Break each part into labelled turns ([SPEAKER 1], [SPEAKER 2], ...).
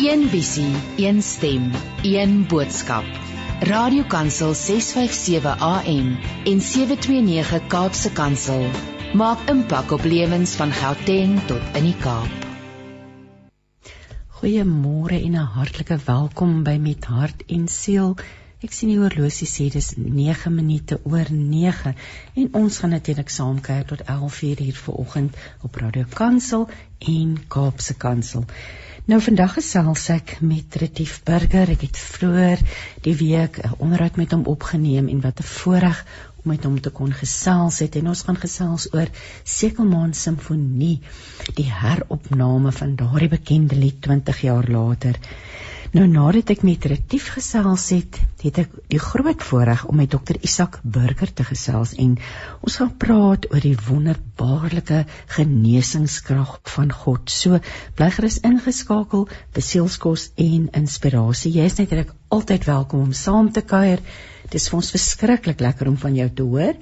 [SPEAKER 1] Een visie, een stem, een boodskap. Radiokansel 657 AM en 729 Kaapse Kansel maak impak op lewens van Gauteng tot in die Kaap.
[SPEAKER 2] Goeiemôre en 'n hartlike welkom by Met Hart en Siel. Ek sien die horlosie sê dis 9 minute oor 9 en ons gaan natuurlik saamkuier tot 11:00 hier vanoggend op Radio Kansel en Kaapse Kansel. Nou vandag gesels ek met Retief Burger. Ek het vroeër die week 'n onderhoud met hom opgeneem en wat 'n voorreg om met hom te kon gesels het en ons gaan gesels oor Sekelmaan Simfonie, die heropname van daardie bekende lied 20 jaar later. Nou nadat ek met Retief gesels het, het ek die groot voorreg om met dokter Isak Burger te gesels en ons gaan praat oor die wonderbaarlike genesingskrag van God. So bly gerus ingeskakel vir sielskos en inspirasie. Jy is natuurlik altyd welkom om saam te kuier. Dit is vir ons verskriklik lekker om van jou te hoor.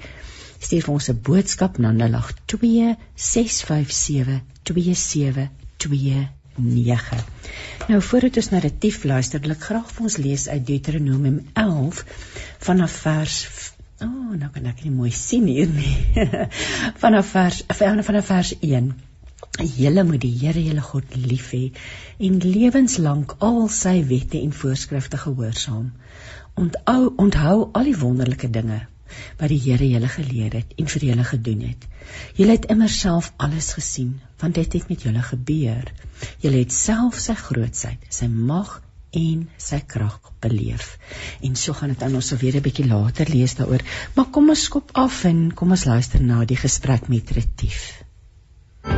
[SPEAKER 2] Stuur vir ons 'n boodskap na 082 657 2729 9. Nou voordat ons narratief luister, wil ek graag vir ons lees uit Deuteronomium 11 vanaf vers O, oh, nou kan ek nie mooi sien hier nie. vanaf vers vanaf vers 1. Julle moet die Here julle God lief hê en lewenslank al sy wette en voorskrifte gehoorsaam. Onthou onthou al die wonderlike dinge wat die Here julle geleer het en vir julle gedoen het. Julle het immer self alles gesien, want dit het met julle gebeur. Julle het self sy grootsheid, sy mag en sy krag beleef. En so gaan dit aan ons weer 'n bietjie later lees daaroor. Maar kom ons skop af en kom ons luister na die gesprek met Retief.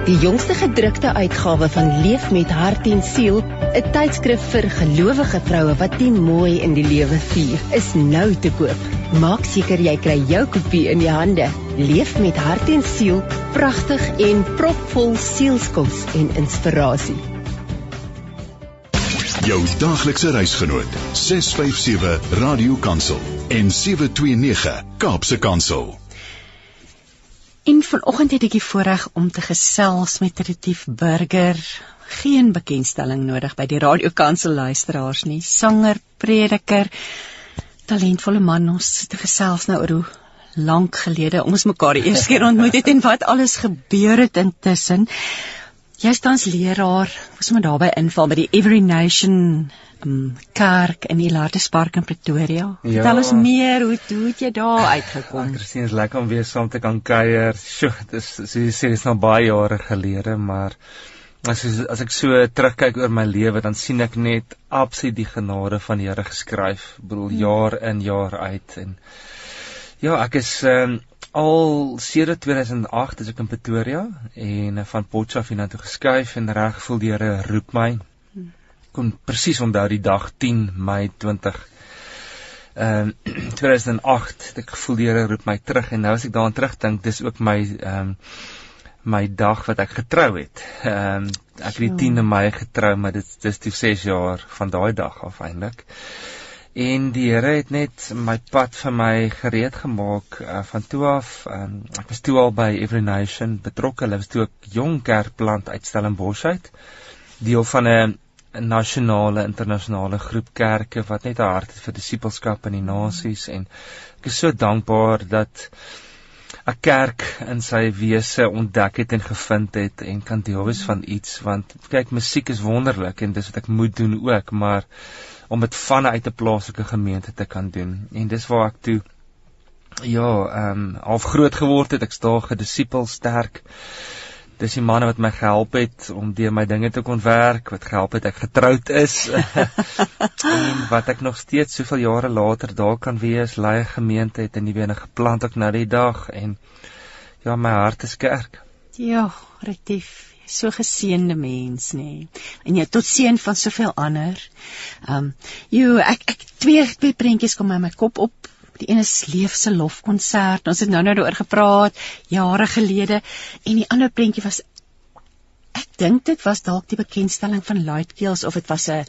[SPEAKER 3] Die jongste gedrukte uitgawe van Leef met hart en siel, 'n tydskrif vir gelowige vroue wat die mooi in die lewe vier, is nou te koop. Maak seker jy kry jou kopie in die hande. Leef met hart en siel, pragtig en propvol sielskos en inspirasie.
[SPEAKER 4] Jou daglikse reisgenoot, 657 Radio Kansel en 729 Kaapse Kansel.
[SPEAKER 2] En vanoggend het ek die voorreg om te gesels met Retief Burger. Geen bekendstelling nodig by die radiokansel luisteraars nie. Sanger, prediker, talentvolle man. Ons het gesels nou oor hoe lank gelede ons mekaar die eerste keer ontmoet het en wat alles gebeur het intussen. Jy is tans leraar, ons moet daarby inval by die Every Nation um, kerk in die Lartespark in Pretoria. Ja. Vertel ons meer hoe hoe het jy daar uitgekom?
[SPEAKER 5] Christine is lekker om weer saam te kan kuier. Sjoe, dis so jy sê dis nou baie jare gelede, maar as as ek so terugkyk oor my lewe, dan sien ek net absoluut die genade van die Here geskryf. Ek bedoel hmm. jaar in jaar uit en ja, ek is um, al sedert 2008 is ek in Pretoria en van Potchefstroom na toe geskuif en reg gevoel die Here roep my kon presies onthou die dag 10 Mei 20 ehm um, 2008 het ek gevoel die Here roep my terug en nou as ek daaraan terugdink dis ook my ehm um, my dag wat ek getrou het. Ehm um, ek het die 10de Mei getrou maar dit dis die 6 jaar van daai dag af eintlik. En die Here het net my pad vir my gereed gemaak uh, van toe af. Um, ek was toe al by Every Nation betrokke. Hulle was toe 'n jong kerkplant uit Stellenbosch uit. Deel van 'n nasionale internasionale groep kerke wat net 'n hart het vir disippelskap in die nasies en ek is so dankbaar dat 'n kerk in sy wese ontdek het en gevind het en kan deel wees van iets want kyk musiek is wonderlik en dis wat ek moet doen ook maar om dit vanuit 'n plaaslike gemeente te kan doen. En dis waar ek toe ja ehm um, half groot geword het. Ek staan gedisipel sterk. Dis die manne wat my gehelp het om deur my dinge te kon werk, wat gehelp het ek getroud is. en wat ek nog steeds soveel jare later daar kan wees, lei 'n gemeente het in die wene geplant ook na die dag. En ja, my hart is kerk.
[SPEAKER 2] Ja, retief so geseënde mens nê. En jy tot seën van soveel ander. Ehm um, jy ek ek twee twee prentjies kom in my kop op Die een is Leef se lofkonsert. Ons het nou nou daaroor gepraat jare gelede en die ander prentjie was ek dink dit was dalk die bekendstelling van Lightkeels of dit was 'n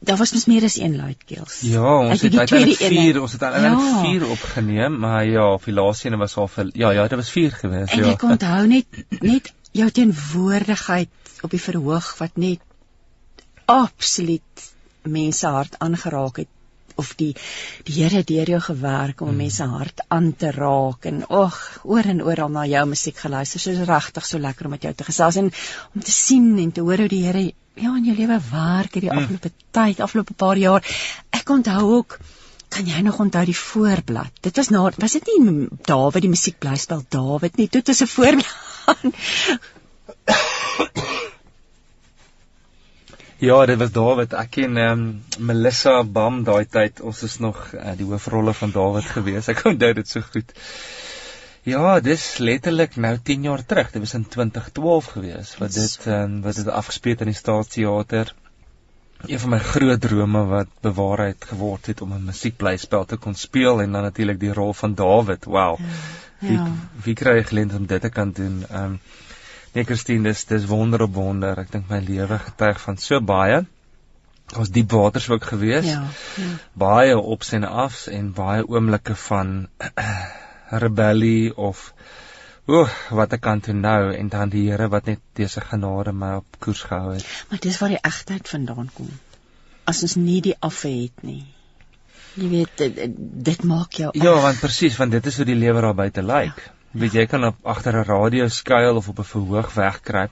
[SPEAKER 2] Daar was mos meer as een Lightkeels.
[SPEAKER 5] Ja, ons het uiteindelik 4, ons het uiteindelik 4 ja. opgeneem, maar ja, op die laaste een was al vir ja, ja, dit was 4 geweest,
[SPEAKER 2] ja. En ek onthou net net jou teenwoordigheid op die verhoog wat net absoluut mense hart aangeraak het of die die Here deur jou gewerk om mm. mense hart aan te raak en ag oor en oor al na jou musiek geluister. So is regtig so lekker om met jou te gesels en om te sien en te hoor hoe die Here ja in jou lewe werk hierdie mm. afgelope tyd, afgelope paar jaar. Ek onthou ook Kan jy nog onthou die voorblad? Dit was na was dit nie Dawid die musiekblyspel Dawid nie. Dit is 'n voorblad.
[SPEAKER 5] Ja, dit was Dawid. Ek ken ehm um, Melissa Bam daai tyd. Ons is nog uh, die hoofrolle van Dawid ja. gewees. Ek onthou dit so goed. Ja, dis letterlik nou 10 jaar terug. Dit was in 2012 gewees wat dit um, wat dit afgespeel het in die Staatsteater. Een van my groot drome wat bewaarheid geword het om 'n musiekblyspel te kon speel en dan natuurlik die rol van Dawid. Wow. Ja. Wie ja. wie kry geleentheid om dit te kan doen? Ehm um, Nee Christine, dis dis wonder op wonder. Ek dink my lewe getuig van so baie. Ons diep waters ook gewees. Ja, ja. Baie ops en afs en baie oomblikke van rebellie of ooh, wat ek kan toe nou en dan die Here wat net dese genade my op koers gehou het.
[SPEAKER 2] Maar dis waar die egtheid vandaan kom. As ons nie die affe het nie. Jy weet dit, dit maak jou
[SPEAKER 5] Ja, want presies, want dit is hoe die lewe daar buite lyk. Like. Ja. Weet jy kan op agter 'n radio skuil of op 'n verhoog wegkruip.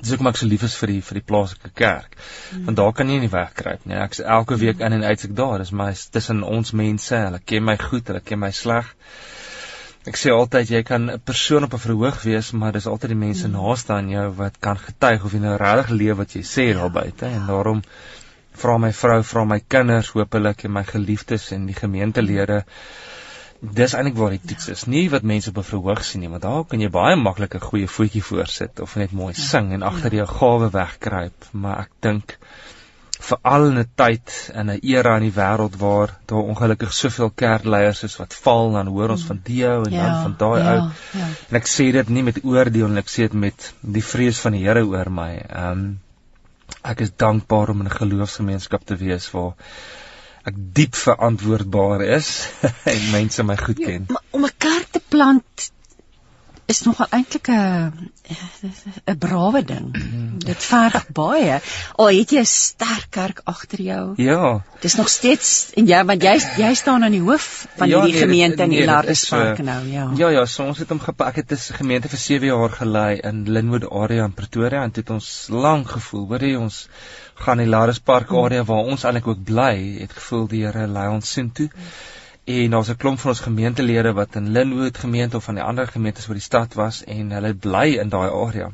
[SPEAKER 5] Dis hoekom ek so lief is vir die vir die plaaslike kerk. Mm. Want daar kan jy nie wegkruip nie. Ek is elke week in en uit ek daar. Dis my tussen ons mense. Hulle ken my goed, hulle ken my sleg. Ek sê altyd jy kan 'n persoon op 'n verhoog wees, maar dis altyd die mense mm. naaste aan jou wat kan getuig of jy nou regtig leef wat jy sê daar buite en daarom vra my vrou, vra my kinders, hopelik en my geliefdes en die gemeentelede dis eintlik waar die toets is. Nie wat mense op 'n verhoog sien nie, want daar kan jy baie maklik 'n goeie voetjie voorsit of net mooi ja. sing en agter ja. jou gawe wegkruip, maar ek dink veral in 'n tyd in 'n era in die wêreld waar daar ongelukkig soveel kerkleiers is wat val dan hoor ons mm. van die ou en ja, dan van daai ja, ou. Ja. En ek sê dit nie met oordeel en ek sê dit met die vrees van die Here oor my. Ehm um, ek is dankbaar om in 'n geloofsgemeenskap te wees waar ek diep verantwoordbaar is en mense my goed ja, ken.
[SPEAKER 2] Ja, om 'n kerk te plant is nogal eintlik 'n 'n brawe ding. Dit verg baie. Al het jy 'n sterk kerk agter jou.
[SPEAKER 5] Ja.
[SPEAKER 2] Dis nog steeds en ja, want jy jy staan aan die hoof van ja, hierdie nee, gemeente in nee, Lardespark uh, nou, ja.
[SPEAKER 5] Ja, ja, so ons het hom gepak. Ek het 'n gemeente vir 7 jaar gelei in Linwood area in Pretoria en dit het ons lank gevoel, hoor jy ons gaan die Lardespark area waar ons eintlik ook bly, het gevoel die Here lei ons soontoe. Hmm en daar's 'n klomp van ons gemeentelede wat in Linwood gemeente of van die ander gemeentes oor die stad was en hulle bly in daai area.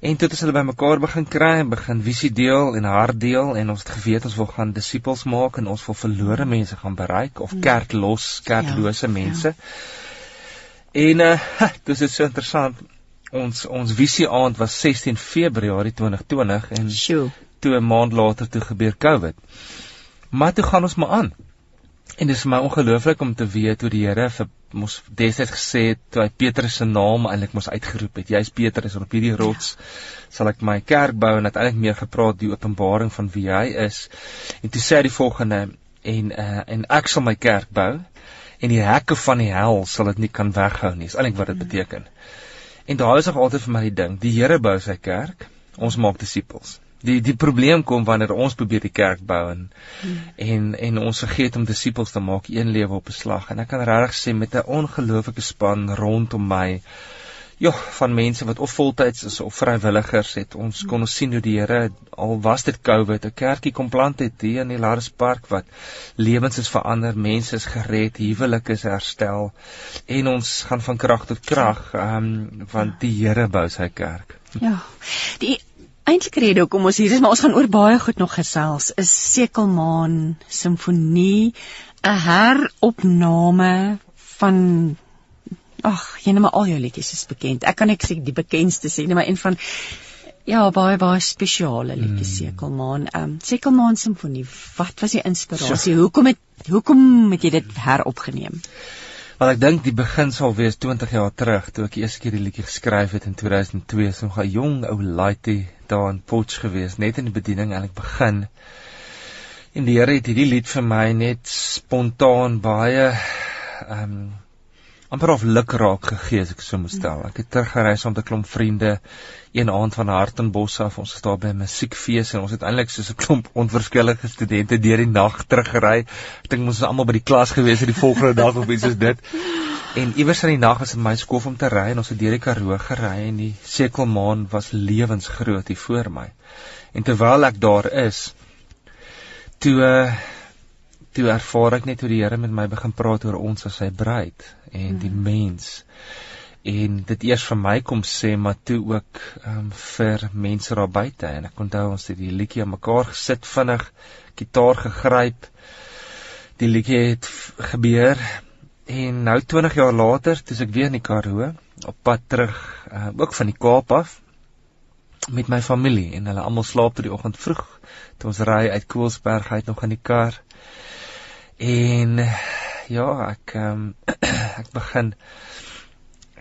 [SPEAKER 5] En toe het hulle bymekaar begin kry en begin visie deel en hart deel en ons het geweet ons wil gaan disippels maak en ons wil verlore mense gaan bereik of kerk los, kerklose ja, mense. Ja. En uh dis is so interessant. Ons ons visie aand was 16 Februarie 2020 en
[SPEAKER 2] Sjoe.
[SPEAKER 5] toe 'n maand later toe gebeur COVID. Maar toe gaan ons maar aan. En dit is vir my ongelooflik om te weet hoe die Here vir mos destyds gesê het toe hy Petrus se naam eintlik mos uitgeroep het. Jy's Petrus en op hierdie rots sal ek my kerk bou en uiteindelik meer gepraat die openbaring van wie hy is. En toe sê hy die volgende en uh, en ek sal my kerk bou en die hekke van die hel sal dit nie kan weghou nie. Dis eintlik wat dit beteken. En daar is nog altyd vir my die ding, die Here bou sy kerk, ons maak disippels die die probleem kom wanneer ons probeer die kerk bou en hmm. en en ons vergeet om disippels te maak een lewe op 'n slag en ek kan regtig sê met 'n ongelooflike span rondom my ja van mense wat of voltyds is of vrywilligers het ons kon ons sien hoe die Here al was dit Covid 'n kerkie kom plant het hier in die Larspark wat lewens is verander mense is gered huwelike is herstel en ons gaan van krag tot krag um, want die Here bou sy kerk.
[SPEAKER 2] Ja. Die eintlik rede hoekom ons hier is, maar ons gaan oor baie goed nog gesels. Is Sekelmaan Simfonie 'n heropname van ag, jy net maar al jou liedjies is bekend. Ek kan ek sê die bekendste sê, net maar een van ja, baie baie spesiale liedjies hmm. Sekelmaan. Ehm um, Sekelmaan Simfonie. Wat was die inspirasie? So. Hoekom het hoekom het jy dit heropgeneem?
[SPEAKER 5] Want ek dink die begin sal wees 20 jaar terug toe ek eers keer die liedjie geskryf het in 2002, so 'n jong ou laaitie daar in Potch gewees, net in die bediening en ek begin. En die Here het hierdie lied vir my net spontaan baie ehm um, amper of lukraak gegee as ek so moet stel. Ek het teruggereis om te klomp vriende een aand van Hartenbos af. Ons was daar by 'n musiekfees en ons het eintlik soos 'n klomp onverskillige studente deur die nag teruggery. Ek dink ons was almal by die klas gewees het die volgende dag of iets soos dit. En iewers in die nag was dit my skof om te ry en ons het deur die Karoo gery en die sekelmaan was lewensgroot hier voor my. En terwyl ek daar is, toe uh, toe ervaar ek net hoe die Here met my begin praat oor ons as sy bruid en die mens. En dit eers vir my kom sê maar toe ook um, vir mense daar buite. En ek onthou ons het die liedjie aan mekaar gesit vinnig gitaar gegryp. Die liedjie het gebeur. En nou 20 jaar later toe ek weer in die Karoo op pad terug uh, ook van die Kaap af met my familie. En hulle almal slaap tot die oggend vroeg. Toe ons ry uit Koelsberg uit nog in die kar. En ja, ek um, ek begin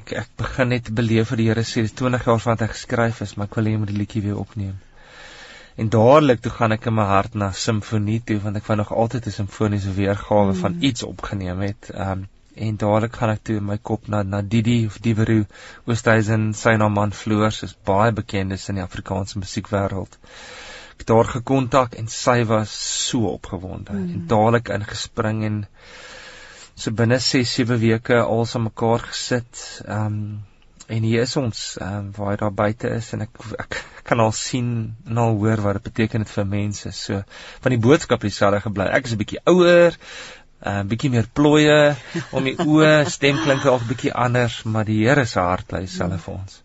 [SPEAKER 5] ek ek begin net beleef vir die Here sê 20 jaar van wat ek geskryf is, maar ek wil hê jy moet die liedjie weer opneem. En dadelik toe gaan ek in my hart na simfonie toe want ek wou nog altyd 'n simfoniese weergawe mm. van iets opgeneem het. Um en dadelik gaan ek toe in my kop na na Didi of Diberu Oosthuizen, sy naam man Floors is baie bekendes in die Afrikaanse musiekwêreld ek daar gekontak en sy was so opgewonde mm. en dadelik ingespring en so binne 6 7 weke alsa mekaar gesit. Ehm um, en hier is ons ehm um, waar hy daar buite is en ek ek kan al sien en al hoor wat dit beteken dit vir mense. So van die boodskap dieselfde gebly. Ek is 'n bietjie ouer, 'n uh, bietjie meer plooie om die oë stem klink al 'n bietjie anders, maar die Here se hart lei self vir ons.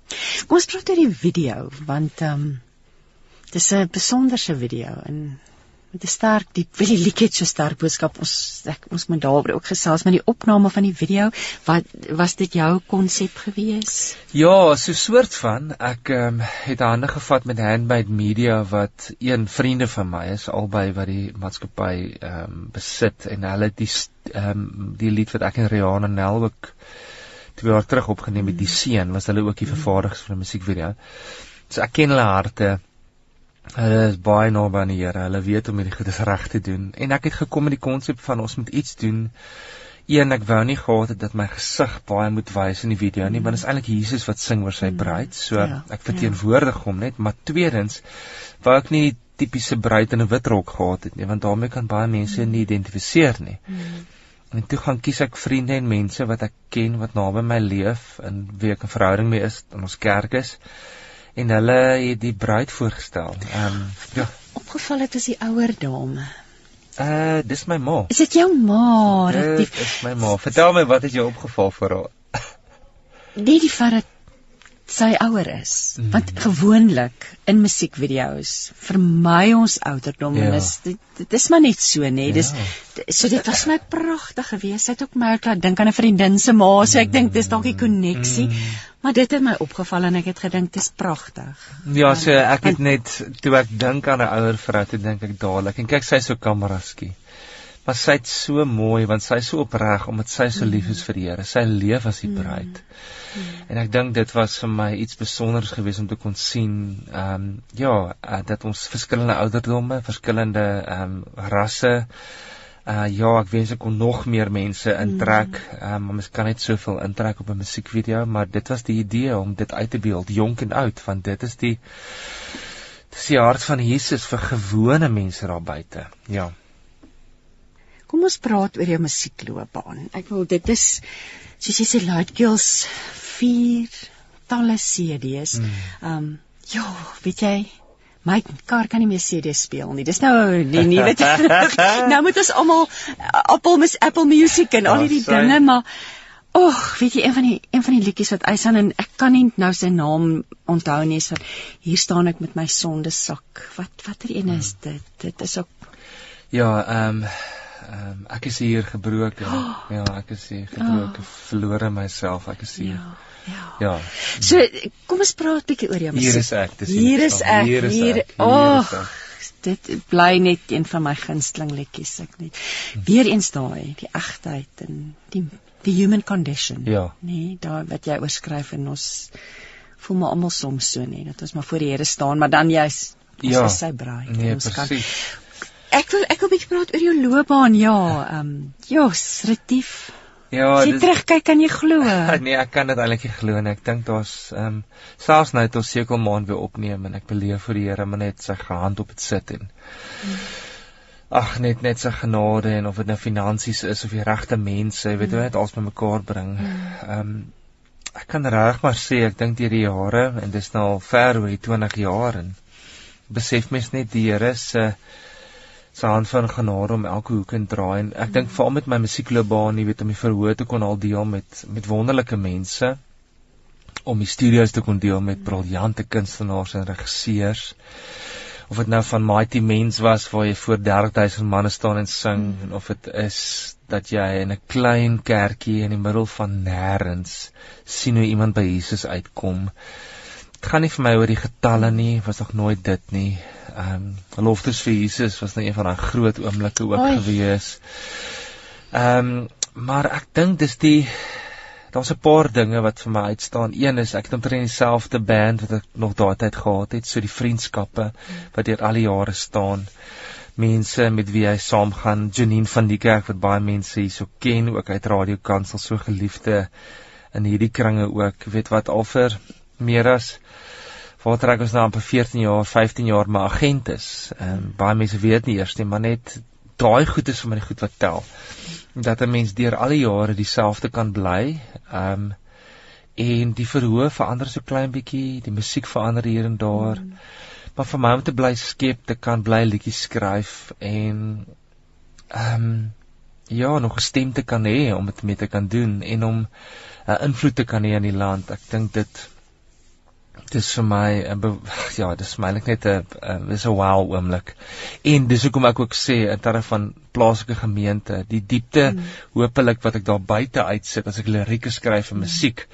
[SPEAKER 2] Kom ons praat oor die video want ehm um Dis 'n besonderse video en met 'n sterk diep wil die liedjie so sterk boodskap ons ek ons moet daaroor ook gesels met die opname van die video wat was dit jou konsep gewees?
[SPEAKER 5] Ja, so 'n soort van ek um, het hande gevat met Handmade Media wat een vriende van my is albei wat die maatskappy ehm um, besit en hulle die ehm um, die lied wat ek en Rihanna Nel ook twee jaar terug opgeneem het, die seun was hulle ook die vervaardigers vir 'n musiekvideo. So ek ken hulle harte Hulle is baie naby aan die Here. Hulle weet om hierdie goedes reg te doen. En ek het gekom met die konsep van ons moet iets doen. Een, ek wou nie gehad het dat my gesig baie moet wys in die video nie, want dit is eintlik Jesus wat sing oor sy mm. bruid. So ja, ek verteenwoordig ja. hom net, maar tweedens wou ek nie tipiese bruid in 'n wit rok gehad het nie, want daarmee kan baie mense nie identifiseer nie. Mm. En toe gaan kies ek vriende en mense wat ek ken wat naby my leef en wie ek 'n verhouding mee is in ons kerk is en hulle het die bruid voorgestel. Ehm um, ja,
[SPEAKER 2] opgeval het as die ouer dame.
[SPEAKER 5] Uh dis my ma.
[SPEAKER 2] Is dit jou ma?
[SPEAKER 5] Dit is my ma. Vertel my wat het jou opgeval vir haar?
[SPEAKER 2] Nee, die feit dat sy ouer is. Mm. Want gewoonlik in musiekvideo's vir my ons ouderdom ja. is dit, dit is maar net so nê. Nee. Dis ja. so dit was my pragtig geweest. Sy het ook my laat dink aan 'n vriendin se ma, so ek dink dis dalk die koneksie. Mm. Maar dit het my opgeval en ek het gedink dit is pragtig.
[SPEAKER 5] Ja, so ek het net toe ek dink aan 'n ouer vrou, toe dink ek dadelik en kyk sy so kameraskie. Maar sy is so mooi want sy is so opreg omdat sy so lief is vir die Here. Sy leef as die bruid. Mm. En ek dink dit was vir my iets spesiaals geweest om te kon sien ehm um, ja, uh, dat ons verskillende ouderdomme, verskillende ehm um, rasse uh ja, ek wens ek kon nog meer mense intrek. Ehm um, ons kan net soveel intrek op 'n musiekvideo, maar dit was die idee om dit uit te beeld, jonk en oud, want dit is die dis die hart van Jesus vir gewone mense daar buite. Ja.
[SPEAKER 2] Kom ons praat oor jou musiekloopbaan. Ek wil dit is soos jy sê Light Girls vier talle CD's. Mm. Ehm um, ja, weet jy, my kar kan nie meer CD's speel nie. Dis nou die nuwe Nou moet ons almal Apple mis Apple Music en al hierdie dinge, maar Och, weet jy een van die een van die liedjies wat Eysan en ek kan nie nou sy naam onthou nie, so hier staan ek met my sondesak. Wat watter een is hmm. dit? Dit is ook
[SPEAKER 5] Ja, ehm um, ehm um, ek is hier gebroken. Oh. Ja, ek is hier gebroken, oh. verlore myself. Ek is hier. Ja.
[SPEAKER 2] Ja. Ja. So kom ons praat bietjie oor jou
[SPEAKER 5] musiek. Hier is ek, dis
[SPEAKER 2] hier is ek. Hier is hier, ek. Oh, dit bly net een van my gunsteling liedjies ek net. Weereens daai, die egtheid en die die human condition.
[SPEAKER 5] Ja.
[SPEAKER 2] Nee, daai wat jy oorskryf en ons voel maar almal soms so nee, dat ons maar voor die Here staan, maar dan jy's ons ja. is sy bruid.
[SPEAKER 5] Nee, ons precies. kan
[SPEAKER 2] Ek wil ek wil 'n bietjie praat oor jou loopbaan. Ja, ehm um, ja, retief Ja, as jy dis, terugkyk kan jy glo.
[SPEAKER 5] nee, ek kan dit eintlik nie glo nie. Ek dink daar's ehm um, selfs nou het ons sekelmaan weer opneem en ek beleef vir die Here maar net sy hand op dit sit en hmm. Ag net net sy genade en of dit nou finansies is of die regte mense, jy weet hoe dit alles bymekaar bring. Ehm um, ek kan reg maar sê ek dink deur die jare en dis nou al ver oor die 20 jaar en besef mens net die Here se uh, se hand van genade om elke hoek in draai. En ek dink veral met my musiekloopbaan, jy weet om die verhoor te kon al deel met met wonderlike mense. Om die studios te kon deel met briljante kunstenaars en regisseurs. Of dit nou van Mighty Men's was waar jy voor 30000 manne staan en sing mm. en of dit is dat jy in 'n klein kerkie in die middel van nêrens sien hoe iemand by Jesus uitkom. Dit gaan nie vir my oor die getalle nie, was nog nooit dit nie ehm um, beloftes vir Jesus was nou een van daai groot oomblikke ook Oei. gewees. Ehm um, maar ek dink dis die daar's 'n paar dinge wat vir my uitstaan. Een is ek het omtrent dieselfde band wat ek nog daai tyd gehad het, so die vriendskappe wat deur al die jare staan. Mense met wie hy saamgaan, Janine van die kerk wat baie mense hierso ken, ook uit Radio Kansel, so geliefde in hierdie kringe ook, weet wat al vir meer as waar trek ons nou amper 14 jaar, 15 jaar my agent is. Ehm um, baie mense weet nie eers nie, maar net daai goed is vir my die goed wat tel. Dat 'n mens deur al die jare dieselfde kan bly. Ehm um, en die verhoog verander so klein bietjie, die musiek verander hier en daar. Mm. Maar vir my om te bly skep, te kan bly liedjies skryf en ehm um, ja, nog 'n stem te kan hê om dit mee te kan doen en om 'n uh, invloed te kan hê in die land. Ek dink dit dis vir my 'n ja, dis my net 'n dis 'n wow oomblik. En dis hoekom ek ook sê in terme van plaaslike gemeente, die diepte mm. hopelik wat ek daar buite uitsit as ek lirieke skryf en mm. musiek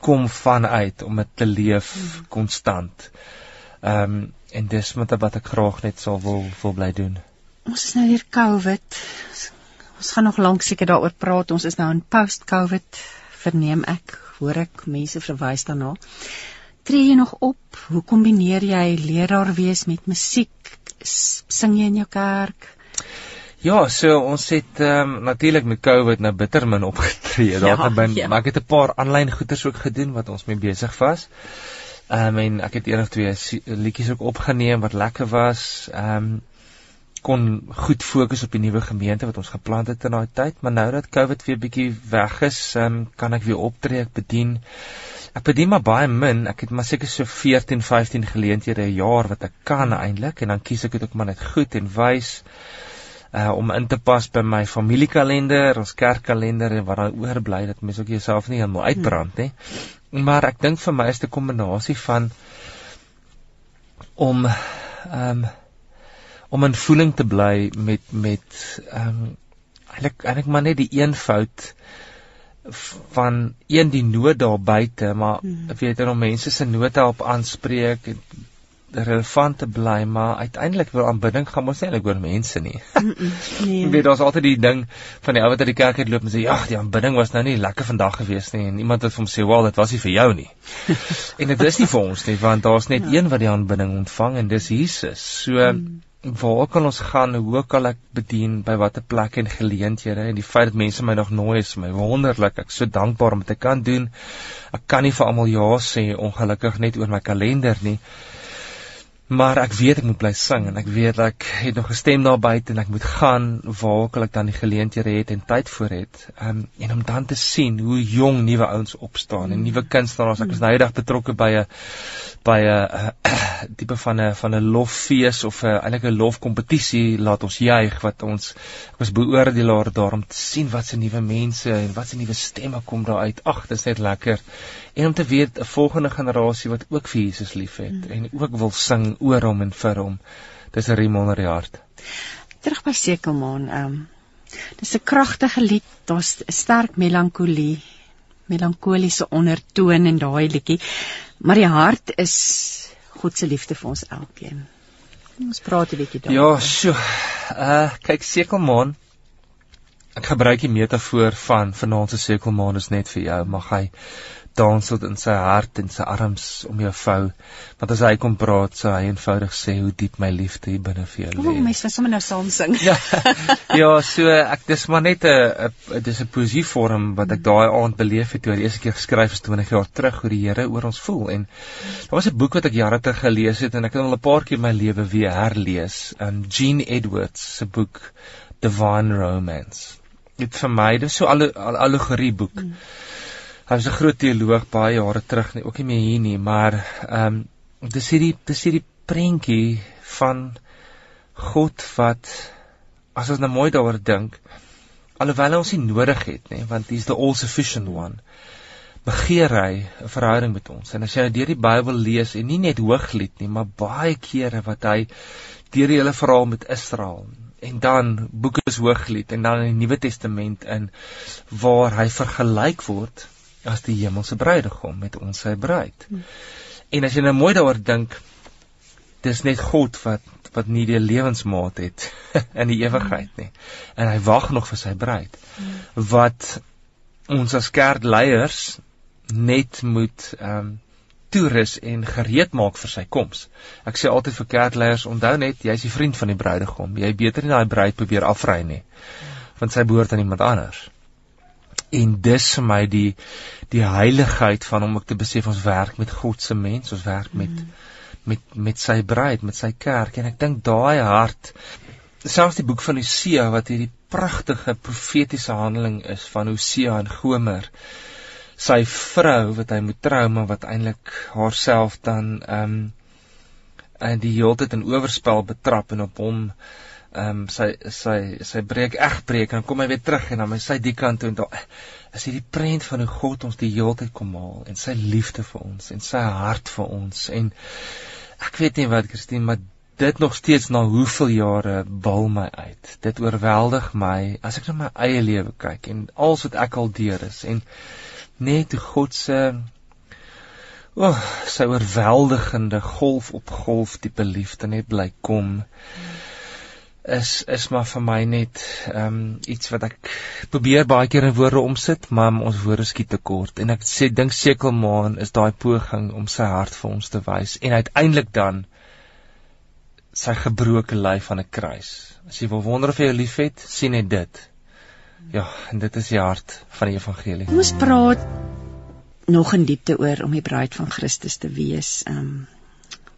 [SPEAKER 5] kom vanuit om dit te leef mm. konstant. Ehm um, en dis met wat ek graag net sal wil wil bly doen.
[SPEAKER 2] Ons is nou hier COVID. Ons gaan nog lank seker daaroor praat. Ons is nou in post-COVID verneem ek, hoor ek mense verwys daarna tree jy nog op? Hoe kombineer jy leraar wees met musiek? Sing jy in jou kerk?
[SPEAKER 5] Ja, so ons het ehm um, natuurlik met COVID nou bitter min opgetree. Daar ja, het ja. maar ek het 'n paar aanlyn goeters ook gedoen wat ons mee besig was. Ehm um, en ek het eendag twee liedjies ook opgeneem wat lekker was. Ehm um, kon goed fokus op die nuwe gemeente wat ons geplant het in daai tyd, maar nou dat COVID weer bietjie weg is, um, kan ek weer optree, ek bedien. Ek bedien maar baie min. Ek het maar seker so 14, 15 geleenthede 'n jaar wat ek kan eintlik en dan kies ek dit ook maar net goed en wys uh om in te pas by my familiekalender, ons kerkkalender en wat dan oorbly dat mense ook jouself nie helemaal uitbrand nie. Maar ek dink vir my is dit 'n kombinasie van om ehm um, om in voeling te bly met met ehm um, eintlik eintlik maar net die eenvoud van een die nood daar buite, maar hmm. weet jy om mense se nood help aanspreek en relevant te bly, maar uiteindelik wil aanbidding gaan mos nie eintlik oor mense nie. nee. Jy weet daar's altyd die ding van die ou wat uit die kerk uitloop en sê ja, die aanbidding was nou nie lekker vandag gewees nie en iemand het vir hom sê, "Wel, dit was nie vir jou nie." en dit is nie vir ons nie, want daar's net ja. een wat die aanbidding ontvang en dis Jesus. So hmm waar kan ons gaan? Hoe kan ek bedien? By watter plek en geleenthede? En die feit dat mense my nog nooi is my wonderlik. Ek so dankbaar om dit te kan doen. Ek kan nie vir almal ja sê ongelukkig net oor my kalender nie. Maar ek weet ek moet bly sing en ek weet ek het nog 'n stem daar buite en ek moet gaan. Waar ook al ek dan die geleenthede het en tyd vir het. Um, en om dan te sien hoe jong nuwe ouens opstaan en nuwe kunstenaars. Ek was nou eendag betrokke by 'n by 'n tipe van 'n van 'n loffees of 'n eintlik 'n lofkompetisie laat ons juig wat ons ek was beoordelaar daarom te sien wat se nuwe mense en wat se nuwe stemme kom daar uit. Ag, dit is net lekker en om te weet 'n volgende generasie wat ook vir Jesus liefhet mm. en ook wil sing oor hom en vir hom. Dis 'n riem onder die hart.
[SPEAKER 2] Terug by Sekelmaan, ehm um, dis 'n kragtige lied, daar's 'n sterk melankolie, melankoliese ondertoon in daai liedjie. Maar die hart is God se liefde vir ons elkeen. Ons praat 'n bietjie
[SPEAKER 5] daaroor. Ja, so. Uh kyk Sekelmaan Ek gebruik die metafoor van vanaand se sekelmaan is net vir jou. Mag hy dans tot in sy hart en sy arms om jou vou. Want as hy kom praat, sou hy eenvoudig sê hoe diep my liefde hier binne vir jou lê.
[SPEAKER 2] O, mens wil sommer nou saam sing.
[SPEAKER 5] ja. Ja, so ek dis maar net 'n dis 'n poesievorm wat ek daai aand beleef het toe die eerste keer geskryf is 20 jaar terug hoe die Here oor ons voel en daar was 'n boek wat ek jare terug gelees het en ek het al 'n paar keer my lewe weer herlees. Um Jean Edwards se boek Divine Romance. Dit vir my dis so 'n allegorie boek. Mm. Hy was 'n groot teoloog baie jare terug, nie, ook nie meer hier nie, maar ehm um, dis hierdie dis hierdie prentjie van God wat as ons nou mooi daaroor dink, alhoewel hy ons nie nodig het nie, want he's the all sufficient one. Begeer hy 'n verhouding met ons. En as jy nou deur die Bybel lees en nie net Hooglied nie, maar baie kere wat hy deur die hele verhaal met Israel en dan boeke is Hooglied en dan in die Nuwe Testament in waar hy vergelyk word as die hemelse bruidegom met ons sy bruid. Hmm. En as jy nou mooi daaroor dink, dis net God wat wat nie die lewensmaat het in die ewigheid nie. En hy wag nog vir sy bruid. Hmm. Wat ons as kerkleiers net moet ehm um, toerus en gereed maak vir sy koms. Ek sê altyd vir kerkleiers, onthou net, jy's die vriend van die bruidegom. Jy beter nie daai bruid probeer afry nie. Want sy behoort aan iemand anders en dis vir my die die heiligheid van om ek te besef ons werk met God se mens, ons werk met mm. met met sy bruid, met sy kerk en ek dink daai hart selfs die boek van Hosea wat hierdie pragtige profetiese handeling is van Hosea en Gomer sy vrou wat hy moet trou maar wat eintlik haarself dan ehm um, en die hele tyd in oorspel betrap en op hom ehm um, sy sy sy breek egbreek en dan kom hy weer terug en dan hy sy die kant toe en daar is hierdie prent van hoe God ons die hele tyd kom haal en sy liefde vir ons en sy hart vir ons en ek weet nie wat Christine maar dit nog steeds na hoeveel jare bal my uit. Dit oorweldig my as ek na my eie lewe kyk en alles wat ek al deur is en net hoe God se o oh, sy oorweldigende golf op golf tipe liefde net bly kom hmm is is maar vir my net ehm um, iets wat ek probeer baie keer in woorde omsit, maar ons woorde skiet te kort en ek sê dink sekelmaan is daai poging om sy hart vir ons te wys en uiteindelik dan sy gebroke lyf van 'n kruis. As jy wil wonder of jy liefhet, sien net dit. Ja, en dit is die hart van die evangelie.
[SPEAKER 2] Ons praat nog in diepte oor om die bruid van Christus te wees. Ehm um,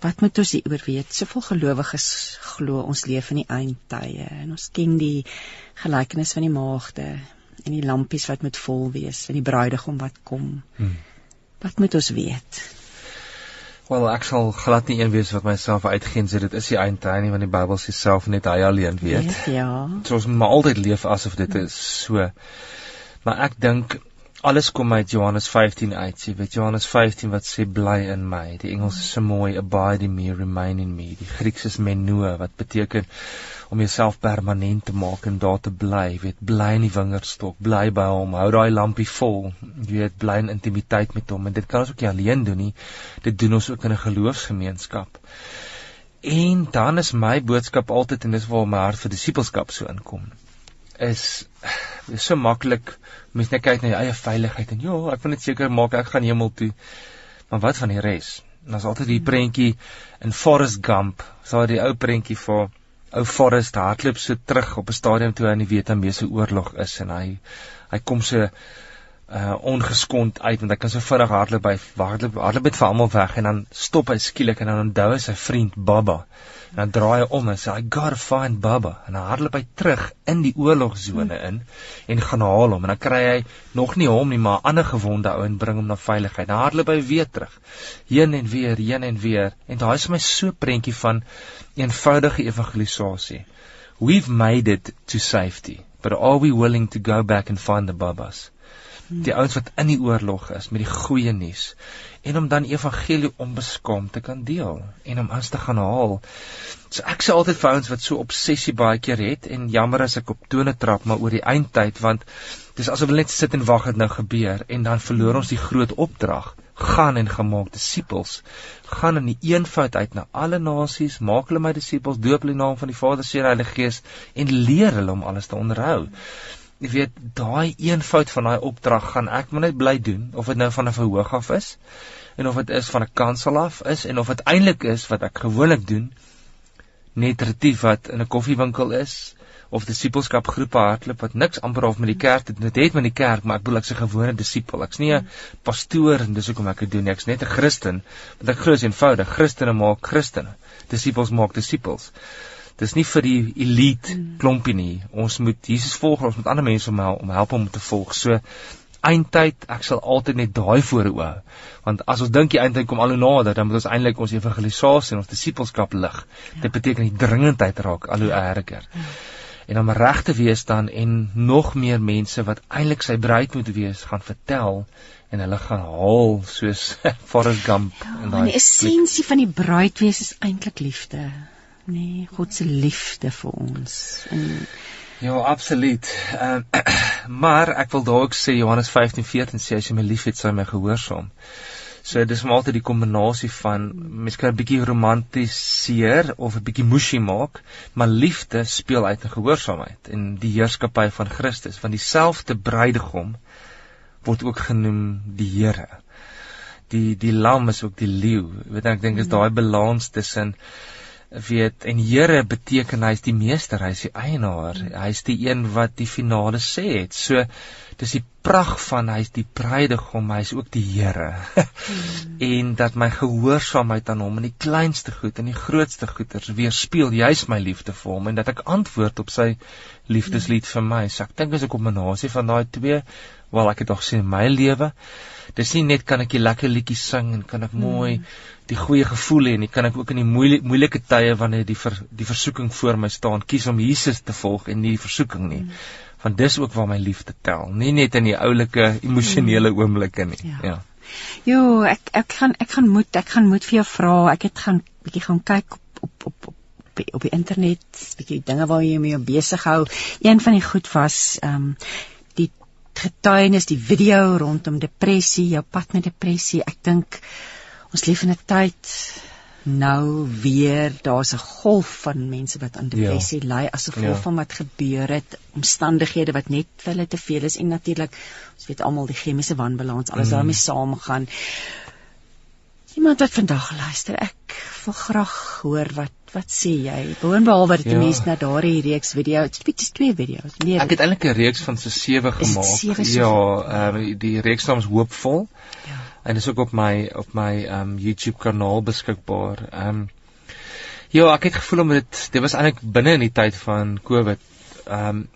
[SPEAKER 2] wat moet ons hieroor weet? Soveel gelowiges glo ons leef in die eindtye en ons ken die gelykenis van die maagde en die lampies wat moet vol wees en die bruidegom wat kom. Hmm. Wat moet ons weet?
[SPEAKER 5] Wel, ek sal glad nie een wees wat myself uitgeen sê dit is die eindtye nie want die Bybel sê self net hy alleen weet. weet
[SPEAKER 2] ja.
[SPEAKER 5] So ons moet maar altyd leef asof dit is so. Maar ek dink alles kom uit Johannes 15 uit. Jy weet Johannes 15 wat sê bly in my. Die Engels is so mooi abide in me, remain in me. Die Grieks is meno wat beteken om jouself permanent te maak en daar te bly. Jy weet bly in die wingerdstok, bly by hom. Hou daai lampie vol. Jy weet bly in intimiteit met hom en dit kan ons ook nie alleen doen nie. Dit doen ons ook in 'n geloofsgemeenskap. En dan is my boodskap altyd en dis waar my hart vir disippelskap so inkom is is so maklik mens net kyk na jou eie veiligheid en ja, ek wil net seker maak ek gaan hemel toe. Maar wat van die res? En daar's altyd die prentjie in Forest Gump, so die ou prentjie vir ou Forest hardloop so terug op 'n stadium toe hy in die Vietnamese oorlog is en hy hy kom so uh ongeskond uit want hy kan so vinnig hardloop by hardloop hardloop met vir almal weg en dan stop hy skielik en dan onthou hy sy vriend Baba. En dan draai hy om en sê I got to find Baba. En dan hardloop hy terug in die oorlogsone in en gaan haal hom en dan kry hy nog nie hom nie, maar 'n ander gewonde ou en bring hom na veiligheid. Dan hardloop hy weer terug. Heen en weer, heen en weer. En daai is vir my so prentjie van eenvoudige evangelisasie. We've made it to safety, but are we willing to go back and find the Babas? die ouens wat in die oorlog is met die goeie nuus en om dan evangelie onbeskaamd te kan deel en om ons te gaan haal. So ek sê altyd vir ouens wat so obsessie baie keer het en jammer as ek op tone trap maar oor die eindtyd want dis asof hulle net sit en wag dit nou gebeur en dan verloor ons die groot opdrag. Gaan en gemaak disippels. Gaan in die eenvoud uit na alle nasies maak hulle my disippels doop hulle in naam van die Vader, Seun en Heilige Gees en leer hulle om alles te onderhou jy weet daai een fout van daai opdrag gaan ek maar net bly doen of dit nou van 'n verhoog af is en of dit is van 'n kansel af is en of dit eintlik is wat ek gewoonlik doen net retief wat in 'n koffiewinkel is of disipelskap groepe hardloop wat niks amper of met die kerk dit dit het met die kerk maar ek bedoel ek's 'n gewone disipel ek's nie 'n pastoor en dis hoekom ek dit doen ek's net 'n Christen want ek glo is eenvoudig. Christene maak Christene. Disipels maak disipels dis nie vir die elite klompie nie. Ons moet Jesus volg ons moet ander mense om hel, om help om te volg. So eindtyd ek sal altyd net daai voor oë. Want as ons dink die eindtyd kom al hoe nader dan moet ons eintlik ons evangelisasie en ons disipelskap lig. Ja. dit beteken die dringendheid raak al hoe erger. Ja. en om reg te wees dan en nog meer mense wat eintlik sy bruid moet wees gaan vertel en hulle gaan haal soos Forrest Gump
[SPEAKER 2] ja, en daai essensie van die bruid wees is eintlik liefde nee God se liefde vir ons en
[SPEAKER 5] Ja, absoluut. Ehm uh, maar ek wil dalk sê Johannes 15:14 sê as jy my liefhet, sal jy my gehoorsaam. So dis maar altyd die kombinasie van mens kan 'n bietjie romantiseer of 'n bietjie mushy maak, maar liefde speel uit in gehoorsaamheid en die heerskappy van Christus, want dieselfde bruidegom word ook genoem die Here. Die die lam is ook die leeu. Weet ek dink is daai balans tussen weet en Here beteken hy's die meester, hy's die eienaar, hy's die een wat die finale sê het. So dis die prag van hy's die bruidegom, hy's ook die Here. en dat my gehoorsaamheid aan hom in die kleinste goed en die grootste goeters weerspieël juis my liefde vir hom en dat ek antwoord op sy liefdeslied vir my. So ek dink dis 'n kombinasie van daai twee, waar ek dit nog sien in my lewe. Dis nie net kan ek 'n lekker liedjie sing en kan ek mooi mm die goeie gevoel hê en ek kan ek ook in die moeilike moeilike tye wanneer die ver, die versoeking voor my staan kies om Jesus te volg en nie die versoeking nie. Mm. Want dis ook waar my liefde tel, nie net in die oulike emosionele mm. oomblikke nie. Ja. ja.
[SPEAKER 2] Jo, ek ek gaan ek gaan moet ek gaan moet vir jou vra. Ek het gaan bietjie gaan kyk op op op op op die internet, bietjie dinge waar jy mee besig hou. Een van die goed was ehm um, die getuienis, die video rondom depressie, jou pad met depressie. Ek dink ons leef in 'n tyd nou weer daar's 'n golf van mense wat aan depressie ja. ly as gevolg ja. van wat gebeur het, omstandighede wat net vir hulle te veel is en natuurlik ons weet almal die chemiese wanbalans alles mm. daarmee saamgaan. Iemand wat vandag luister, ek wil graag hoor wat wat sê jy? Boonbehalwe dat die ja. mense na daardie reeks video, dit is twee video's.
[SPEAKER 5] Nee, ek het eintlik 'n reeks van se sewe gemaak. Ja, ehm uh, die reeks naam is Hoopvol. Ja en is ook op my op my um YouTube kanaal beskikbaar. Um ja, ek het gevoel om dit dit was eintlik binne in die tyd van Covid. Um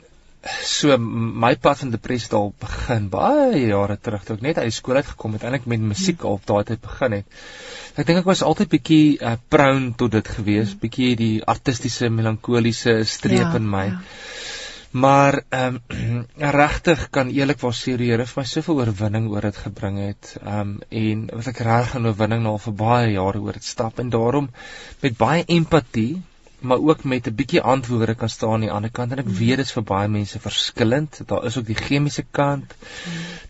[SPEAKER 5] so my pad van depressie het al begin baie jare terug toe ek net uit die skool uit gekom het eintlik met musiek al op daai tyd begin het. Ek dink ek was altyd bietjie uh, prone tot dit gewees, bietjie die artistiese melankoliese streep ja, in my. Ja. Maar ehm um, regtig kan eerlikwaar sê die Here vir my soveel oorwinning oor dit gebring het. Ehm um, en wat ek reg in oorwinning nou vir baie jare oor dit stap en daarom met baie empatie maar ook met 'n bietjie antwoorde kan staan aan die ander kant en ek weet dit is vir baie mense verskillend. Daar is ook die chemiese kant.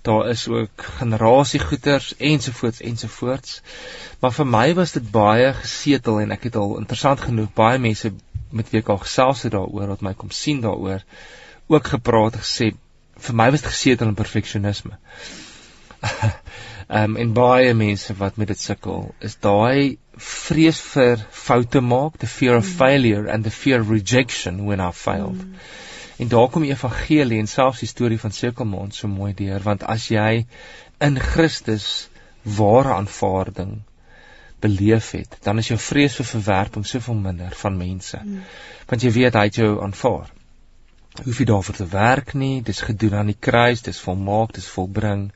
[SPEAKER 5] Daar is ook generasiegoeters ensovoorts ensovoorts. Maar vir my was dit baie gesetel en ek het al interessant genoeg baie mense met wie ek al gesels het daaroor wat my kom sien daaroor ook gepraat gesê vir my was dit gesetel in perfeksionisme. Ehm um, en baie mense wat met dit sukkel is daai vrees vir foute maak, the fear of mm. failure and the fear of rejection when I failed. Mm. En daar kom die evangelie en selfs die storie van Sekelmond so mooi deur want as jy in Christus ware aanvaarding beleef het, dan is jou vrees vir verwerping soveel minder van mense. Mm. Want jy weet hy het jou aanvaar. Hoef jy daarvoor te werk nie, dis gedoen aan die kruis, dis volmaak, dis volbring.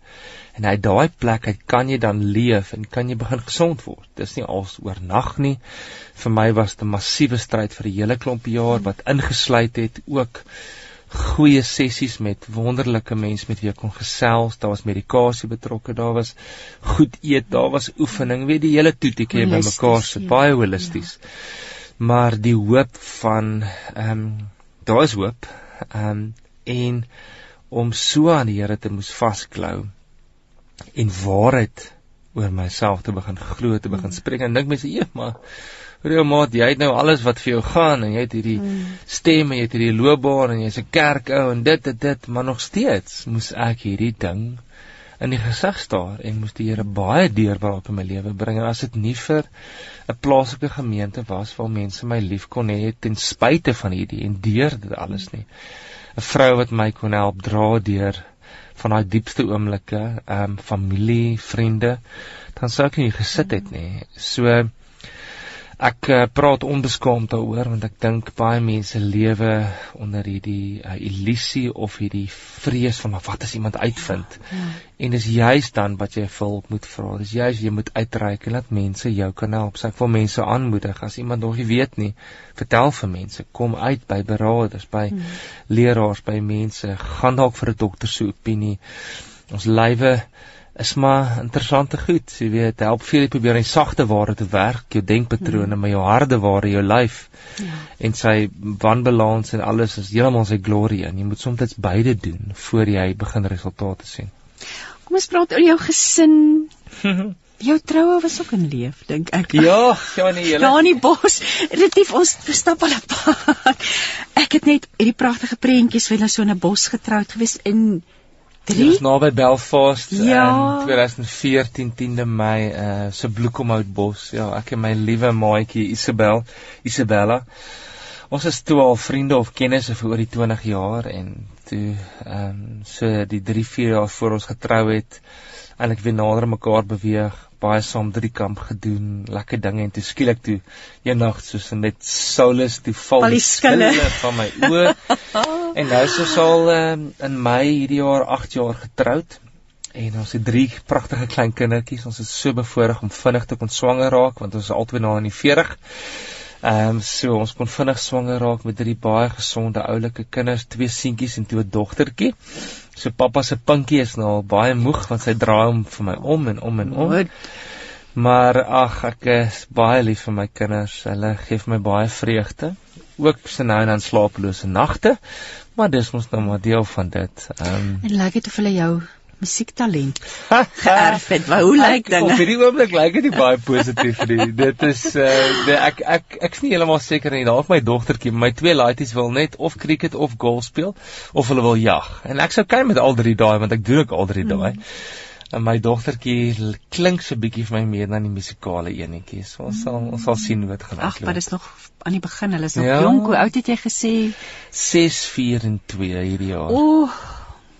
[SPEAKER 5] En hy daai plek, hy kan jy dan leef en kan jy begin gesond word. Dis nie als oornag nie. Vir my was dit 'n massiewe stryd vir 'n hele klomp jaar wat ingesluit het ook goeie sessies met wonderlike mense met wie ek kon gesels. Daar was medikasie betrokke, daar was goed eet, daar was oefening, weet die hele toetjie by mekaar sit, ja, baie holisties. Ja. Maar die hoop van ehm um, daar is hoop. Ehm um, en om so aan die Here te moes vasklou en waarheid oor myself te begin glo, te begin mm. spreek en dink mense, "Ja, maar Hoor jou maat, jy het nou alles wat vir jou gaan en jy het hierdie mm. stem en jy het hierdie loopbaan en jy's 'n kerkou en dit dit dit, maar nog steeds moes ek hierdie ding in die gesig staar en moes die Here baie deurbraak in my lewe bring. En as dit nie vir 'n plaaslike gemeente was waar mense my lief kon hê ten spyte van hierdie en deur dit alles nie. 'n Vrou wat my kon help dra deur van daai diepste oomblikke, ehm um, familie, vriende, dan sou ek nie gesit het nie. So ek uh, praat onbeskaamd daaroor want ek dink baie mense lewe onder hierdie uh, illusie of hierdie vrees van maar wat as iemand uitvind. Ja, ja. En dis juist dan wat jy hulp moet vra. Dis juist jy moet uitreik en laat mense jou kan help. So ek wil mense aanmoedig as iemand nog nie weet nie, vertel vir mense, kom uit by beraders, by hmm. leraars, by mense, gaan dalk vir 'n dokter se opinie. Ons lywe is maar interessante goed. Jy weet, help veel jy probeer in sagte ware te werk, jou denkpatrone, hmm. maar jou harde ware, jou lyf. Ja. En sy wanbalans en alles is heeltemal sy glorie en jy moet soms beide doen voor jy begin resultate sien.
[SPEAKER 2] Kom ons praat oor jou gesin. Jou troue was ook in leef, dink ek.
[SPEAKER 5] Ja, ja nee, julle.
[SPEAKER 2] Ja, in die bos. Relatief ons stap al 'n pad. Ek het net hierdie pragtige prentjies van hulle so in 'n bos getroud gewees in
[SPEAKER 5] 3 Dit was naby Belfast ja. in 2014 10de Mei uh se Bloekomhoutbos. Ja, ek en my liewe maatjie Isabel, Isabella. Ons is toe al vriende of kennisse vir oor die 20 jaar en toe ehm um, so die 3 4 jaar voor ons getrou het, eintlik weer nader mekaar beweeg baie saam drie kamp gedoen, lekker dinge en toe skielik toe eendag soos net Saulus toe val
[SPEAKER 2] die skille
[SPEAKER 5] van my oë. en nou is ons al um, in Mei hierdie jaar 8 jaar getroud en ons het drie pragtige klein kindertjies. Ons is so bevoorreg om vinnig te kon swanger raak want ons is albei nou in die 40. Ehm um, so ons kon vinnig swanger raak met drie baie gesonde oulike kinders, twee seentjies en twee dogtertjie. So pappa se pinkie is nou al baie moeg want sy draai hom vir my om en om en om. Maar ag, ek is baie lief vir my kinders. Hulle gee vir my baie vreugde. Ook se nou en dan slapelose nagte. Maar dis mos nou maar deel van dit. Ehm um,
[SPEAKER 2] En lyk dit of hulle jou musiektalent geërf het. Maar hoe lyk dinge?
[SPEAKER 5] Op hierdie oomblik lyk dit baie positief vir die. Dit is uh ek ek ek's nie heeltemal seker nie. Dalk my dogtertjie, my twee laities wil net of cricket of golf speel of hulle wil jag. En ek sou kan met al drie daai want ek doen ook al drie hmm. daai. En my dogtertjie klink so bietjie vir my meer na die musikale enetjies. So ons sal ons sal sien hoe dit gaan
[SPEAKER 2] loop. Ag, maar dis nog aan die begin. Hulle is nog ja. jonk. Hoe oud het jy gesê?
[SPEAKER 5] 6, 4 en 2 hierdie jaar.
[SPEAKER 2] Ooh.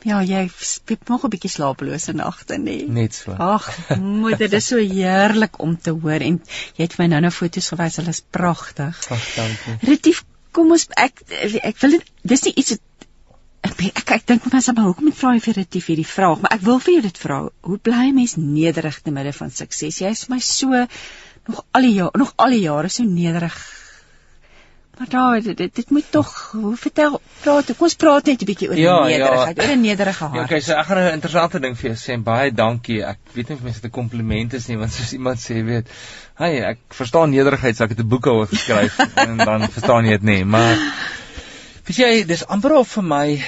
[SPEAKER 2] Ja, jy het nog 'n bietjie slapelose nagte, nê? Nee.
[SPEAKER 5] Net so.
[SPEAKER 2] Ag, moeder, dit is so heerlik om te hoor en jy het my nou nou foto's gewys, hulle is pragtig.
[SPEAKER 5] Ag, dankie.
[SPEAKER 2] Retief, kom ons ek ek wil dit dis nie iets ek ek, ek dink mense maar hoekom vra jy vir Retief hierdie vraag, maar ek wil vir jou dit vra. Hoe bly 'n mens nederig te midde van sukses? Jy is my so nog al die jare, nog al die jare so nederig Maar daar dit, dit dit moet tog hoe vertel praat kom ons praat net 'n bietjie oor ja, ja. nederigheid ja. oor 'n nederige hart.
[SPEAKER 5] Ja, okay, so ek gaan 'n interessante ding vir jou sê en baie dankie. Ek weet nie of mense dit 'n kompliment is nie want soos iemand sê weet, "Hey, ek verstaan nederigheid, so ek het 'n boek oor geskryf en dan verstaan jy dit nie." Maar weet jy, dis amper of vir my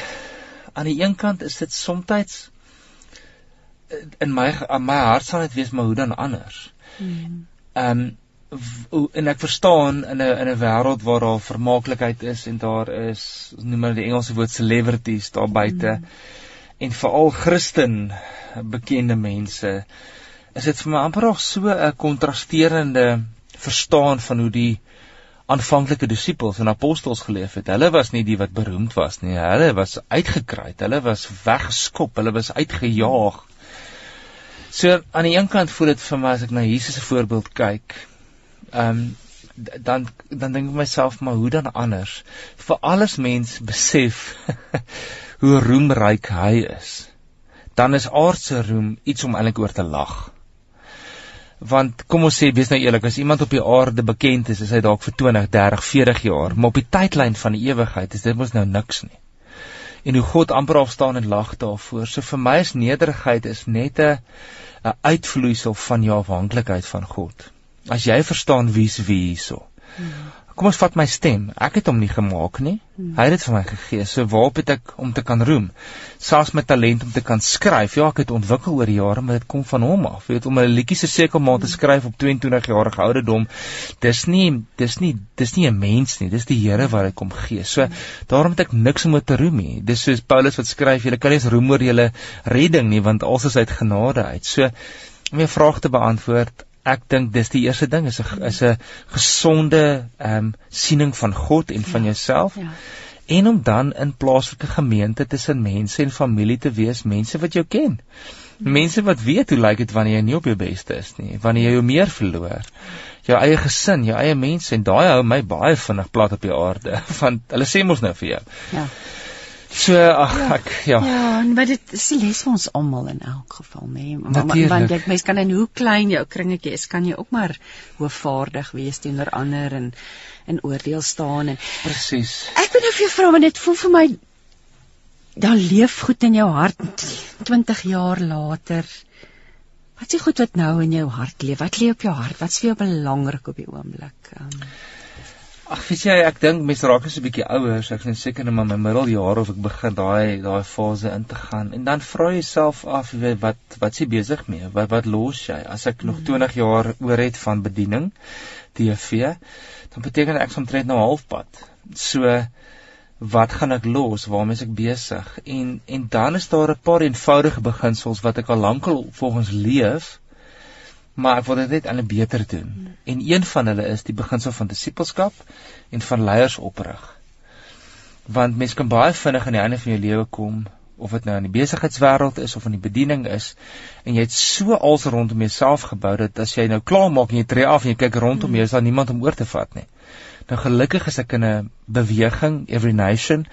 [SPEAKER 5] aan die een kant is dit soms in my aan my hart sal dit wees maar hoe dan anders. Hmm. Ehm um, en ek verstaan in 'n in 'n wêreld waar daar vermaaklikheid is en daar is noem hulle die Engelse woord celebrities daar buite mm. en veral Christen bekende mense is dit vir my amper nog so 'n kontrasterende verstaan van hoe die aanvanklike disippels en apostels geleef het. Hulle was nie die wat beroemd was nie. Hulle was uitgekry. Hulle was weggeskop. Hulle was uitgejaag. So aan die een kant voel dit vir my as ek na Jesus se voorbeeld kyk, ehm um, dan dan dink ek myself maar hoe dan anders? Vir alles mens besef hoe roemryk hy is. Dan is aardse roem iets om eintlik oor te lag. Want kom ons sê wees nou eerlik as iemand op die aarde bekend is is hy dalk vir 20 30 40 jaar. Maar op die tydlyn van die ewigheid is dit mos nou niks nie. En hoe God amper afstaan en lag daarvoor. So vir my is nederigheid is net 'n 'n uitvloeisel van jou afhanklikheid van God as jy verstaan wie's wie hierso. Hmm. kom ons vat my stem. Ek het hom nie gemaak nie. Hmm. Hy het dit vir my gegee. So waarop het ek om te kan roem? Selfs my talent om te kan skryf. Ja, ek het ontwikkel oor jare, maar dit kom van hom af. Jy weet om 'n liedjie se sekelmaal te skryf op 22 jarige ouderdom. Dis nie dis nie dis nie 'n mens nie. Dis die Here wat dit kom gee. So daarom het ek niks om te roem nie. Dis soos Paulus wat skryf, jy kan nie eens roem oor julle redding nie, want alles is uit genade uit. So om jou vraag te beantwoord, ek dink dis die eerste ding is 'n is 'n gesonde ehm um, siening van God en van ja, jouself. Ja. En om dan in plaaslike gemeente tussen mense en familie te wees, mense wat jou ken. Mense wat weet hoe lyk dit wanneer jy nie op jou beste is nie, wanneer jy jou meer verloor. Jou eie gesin, jou eie mense en daai hou my baie vinnig plat op die aarde, want hulle sê mos nou vir jou. Ja. So ag ja, ek ja.
[SPEAKER 2] Ja, en wat dit is les vir ons almal in elk geval, nê. Nee. Want ek mens kan in hoe klein jou kringetjie is, kan jy ook maar hoofvaardig wees teenoor ander en in oordeel staan en
[SPEAKER 5] Presies.
[SPEAKER 2] Ek wil nou vir jou vra want dit voel vir my dan leef goed in jou hart 20 jaar later. Wat is goed wat nou in jou hart leef? Wat lê op jou hart? Wat is vir jou belangrik op die oomblik? Um,
[SPEAKER 5] Ag, weet jy, ek dink mense raak net so 'n bietjie ouer, so ek sien seker net maar my middeljare of ek begin daai daai fase in te gaan. En dan vra jy jouself af, weet wat wat s'ie besig mee? Wat wat los jy? As ek nog 20 mm. jaar oor het van bediening TV, dan beteken ek omtrent nou halfpad. So wat gaan ek los? Waarmee is ek besig? En en dan is daar 'n paar eenvoudige beginsels wat ek al lankal volgens leef maar ek wil dit net aan 'n beter doen. En een van hulle is die beginsel van disippelskap en van leiers oprig. Want mens kan baie vinnig aan die einde van jou lewe kom of dit nou in die besigheidswêreld is of in die bediening is en jy het so als rondom jouself gebou dat as jy nou klaar maak en jy tree af en jy kyk rondom jou is daar niemand om oor te vat nie. Nou gelukkig is ek in 'n beweging Every Nation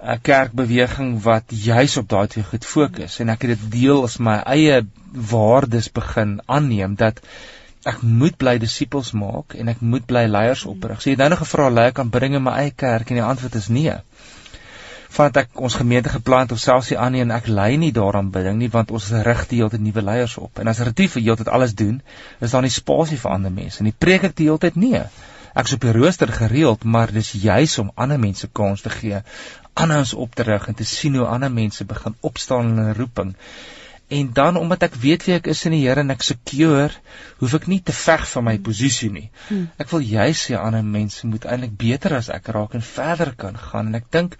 [SPEAKER 5] 'n kerkbeweging wat juis op daai twee goed fokus en ek het dit deel as my eie waardes begin aanneem dat ek moet bly disippels maak en ek moet bly leiers oprig. So jy het nou nog gevra lei kan bring in my eie kerk en die antwoord is nee. Want ek ons gemeente geplant of selfs die ander en ek lei nie daaraan biding nie want ons rig die hele tyd nuwe leiers op. En as retief vir heeltyd alles doen, is daar nie spasie vir ander mense nie. Preek ek die hele tyd nee. Ek is op die rooster gereeld, maar dis juis om ander mense kans te gee anders op te rig en te sien hoe ander mense begin opstaan in 'n roeping. En dan omdat ek weet wie ek is in die Here en ek secure, hoef ek nie te veg vir my posisie nie. Hmm. Ek wil juis sê ander mense moet eintlik beter as ek raak en verder kan gaan en ek dink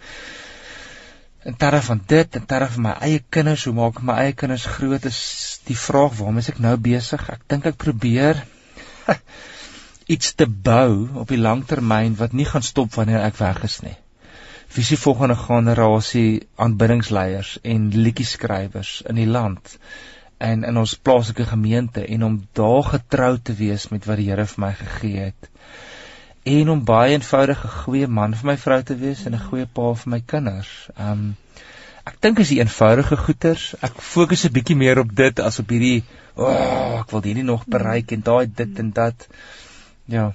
[SPEAKER 5] in terme van dit en terme van my eie kinders, hoe maak ek my eie kinders groot is die vraag waarmee ek nou besig. Ek dink ek probeer iets te bou op die langtermyn wat nie gaan stop wanneer ek weg is nie wie se volgende generasie aanbiddingsleiers en liedjieskrywers in die land en in ons plaaslike gemeente en om daar getrou te wees met wat die Here vir my gegee het en om baie eenvoudige goeie man vir my vrou te wees en 'n goeie pa vir my kinders. Um ek dink is die eenvoudige goeters. Ek fokus 'n bietjie meer op dit as op hierdie o, oh, ek wil hierdie nog bereik en daai dit en dat. Ja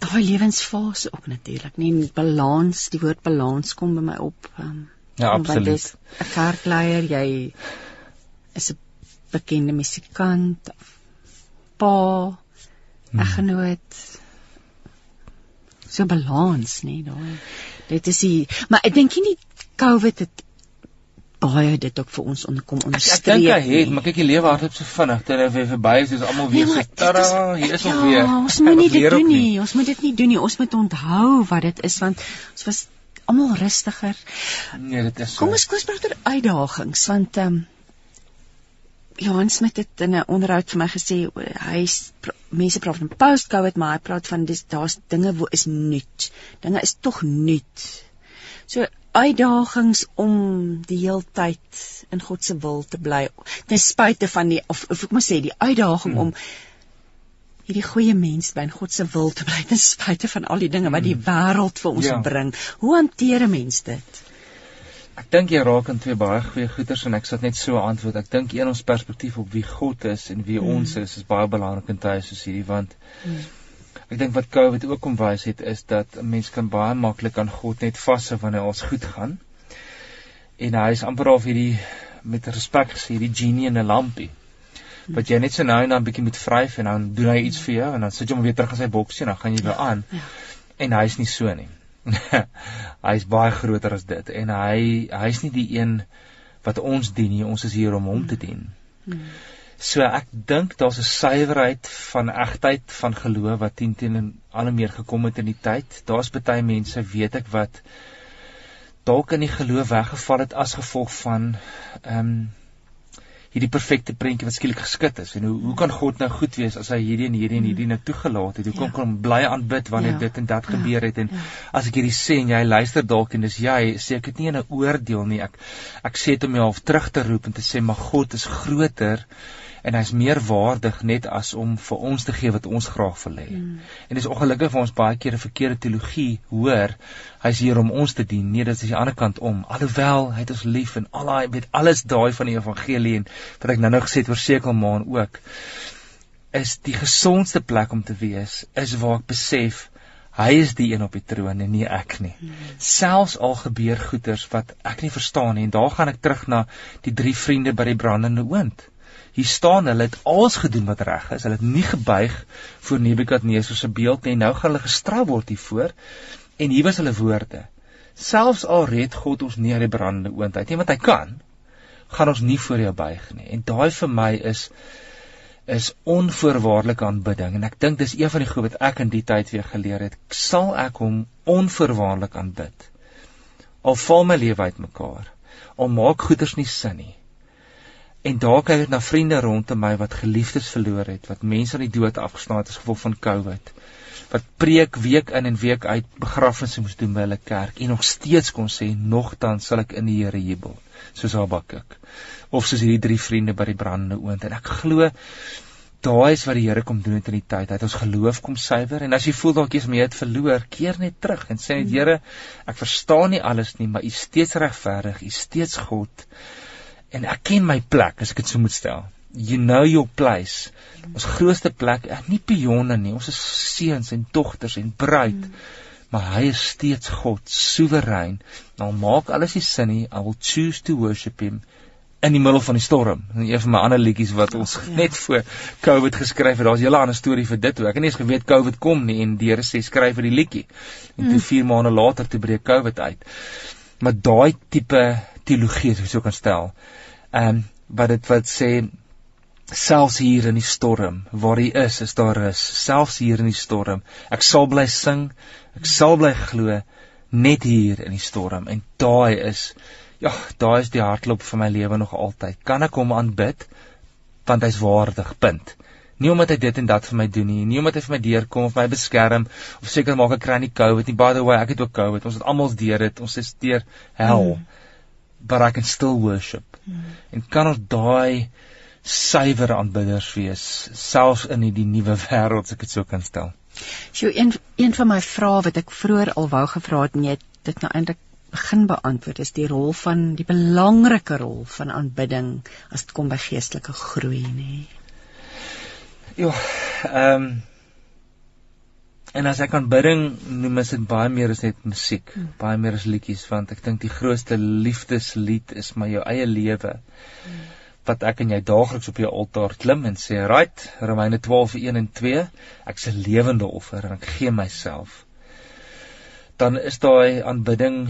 [SPEAKER 2] daai lewensfase ook natuurlik. Nie balans, die woord balans kom by my op. Um,
[SPEAKER 5] ja, absoluut.
[SPEAKER 2] 'n Kerkleier, jy is 'n bekende musikant, pa, hmm. eggenoot. So balans, nee, daai. Dit is die maar ek dink nie COVID het baie dit ook vir ons onderkom onderstreep.
[SPEAKER 5] Ek dink hy het, maar kyk die lewe hardloop so vinnig terwyl hy verby is, is almal weer nee, so tada, hier is ons ja, weer.
[SPEAKER 2] Ons moet nie dit doen nie. Ons moet dit nie doen nie. Ons moet onthou wat dit is want ons was almal rustiger.
[SPEAKER 5] Nee, dit is
[SPEAKER 2] so. Kom ons koes maar oor uitdagings want ehm um, Johan Smit het in 'n onderhoud vir my gesê hy mense praat van post-covid maar hy praat van dis daar's dinge wat is nuut. Dinge is tog nuut. So uitdagings om die heeltyd in God se wil te bly ten spyte van die of, of ek moet sê die uitdaging hmm. om hierdie goeie mens by in God se wil te bly ten spyte van al die dinge wat die hmm. wêreld vir ons ja. bring. Hoe hanteer 'n mens dit?
[SPEAKER 5] Ek dink jy raak in twee baie goeie goeters en ek sal net so antwoord. Ek dink een ons perspektief op wie God is en wie hmm. ons is is baie belangrik in tye soos hierdie want hmm Ek dink wat COVID ook kom wys het is dat 'n mens kan baie maklik aan God net vashou wanneer alles goed gaan. En hy is amper al hierdie met respek gesê, die genie in 'n lampie. wat jy net so nou en dan bietjie moet vryf en dan doen hy iets vir jou en dan sit jy hom weer terug in sy boksie en dan gaan jy weer aan.
[SPEAKER 2] Ja.
[SPEAKER 5] En hy's nie so nie. hy's baie groter as dit en hy hy's nie die een wat ons dien nie. Ons is hier om hom te dien. So ek dink daar's 'n suiwerheid van egtheid van geloof wat teen teen al meer gekom het in die tyd. Daar's baie mense, weet ek, wat dalk in die geloof weggeval het as gevolg van ehm um, hierdie perfekte prentjie wat skielik geskit is. En hoe hoe kan God nou goed wees as hy hierdie en hierdie en hierdie nou toegelaat het? Hoe kom
[SPEAKER 2] Ja.
[SPEAKER 5] kan hom bly aanbid wanneer
[SPEAKER 2] Ja.
[SPEAKER 5] dit en dat
[SPEAKER 2] Ja.
[SPEAKER 5] gebeur het? En
[SPEAKER 2] Ja.
[SPEAKER 5] as ek hierdie sê en jy luister dalk en dis jy, sê ek dit nie in 'n oordeel nie. Ek ek sê dit om jou half terug te roep en te sê maar God is groter en hy's meer waardig net as om vir ons te gee wat ons graag wil hê. Mm. En dis ongelukkig vir ons baie keer 'n verkeerde teologie hoor. Hy's hier om ons te dien. Nee, dit is die ander kant om. Alhoewel hy het ons lief en al daai weet alles daai van die evangelie en wat ek nou-nou gesê het oor sekelmaan ook is die gesondste plek om te wees is waar ek besef hy is die een op die troon en nie ek nie. Hmm. Selfs al gebeur goeters wat ek nie verstaan nie en daar gaan ek terug na die drie vriende by die brandende oond. Hier staan hulle het alles gedoen wat reg is. Hulle het nie gebuig voor Nebukadneser se beeld nie. Nou gaan hulle gestraf word hiervoor. En hier was hulle woorde. Selfs al red God ons nie uit die brandende oond uit nie, want hy kan, gaan ons nie voor jou buig nie. En daai vir my is is onvoorwaardelike aanbidding en ek dink dis een van die goed wat ek in die tyd weer geleer het. Sal ek hom onvoorwaardelik aanbid? Al val my lewe uitmekaar, al maak goeders nie sin nie. En daar kyk ek na vriende rondom my wat geliefdes verloor het, wat mense aan die dood afgestaan het as gevolg van COVID. Wat preek week in en week uit begrafnisse moes doen by hulle kerk en nog steeds kon sê nogtans sal ek in die Here jubel, soos Habakuk. Of soos hierdie drie vriende by die brandende oond en ek glo daai is wat die Here kom doen het in die tyd. Hy het ons geloof kom suiwer en as jy voel dalk jy's mee het verloor, keer net terug en sê net Here, ek verstaan nie alles nie, maar U is steeds regverdig, U is steeds God. En ek ken my plek, as ek dit so moet stel. You know your place. Ons grootste plek, ek nie pionne nie. Ons is seuns en dogters en bruid. Mm. Maar hy is steeds God, soewerein. Nou maak alles nie sin nie. I will choose to worship him in die middel van die storm. En een van my ander liedjies wat ons ja. net voor COVID geskryf het, daar's 'n hele ander storie vir dit. Ek het nie eens geweet COVID kom nie en die Here sê skryf vir die liedjie. En toe 4 maande later toe breek COVID uit. Maar daai tipe teologie, as ek so kan stel, ehm um, wat dit wat sê selfs hier in die storm waar hy is is daar rus selfs hier in die storm ek sal bly sing ek sal bly glo net hier in die storm. En daai is ja daai is die hartklop van my lewe nog altyd. Kan ek hom aanbid? Want hy's waardig punt. Nie omdat hy dit en dat vir my doen nie nie omdat hy vir my deurkom of my beskerm of seker maak ek kry nie covid nie. By the way ek het ook covid. Ons het almal deur dit. Ons is deur hel. Mm. But i can still worship mm. en kan ons daai suiwer aanbidders wees selfs in die nuwe wêreld as ek dit so kan stel.
[SPEAKER 2] So een een van my vrae wat ek vroeër al wou gevra het en jy het dit nou eintlik begin beantwoord is die rol van die belangrike rol van aanbidding as dit kom by geestelike groei nê.
[SPEAKER 5] Ja, ehm um, en as ek aanbidding noem is dit baie meer as net musiek, hmm. baie meer as liedjies want ek dink die grootste liefdeslied is my jou eie lewe. Hmm wat ek en jy daagliks op jou altaar klim en sê, "Right, Romeine 12:1 en 2, ek's 'n lewende offer en ek gee myself." Dan is daai aanbidding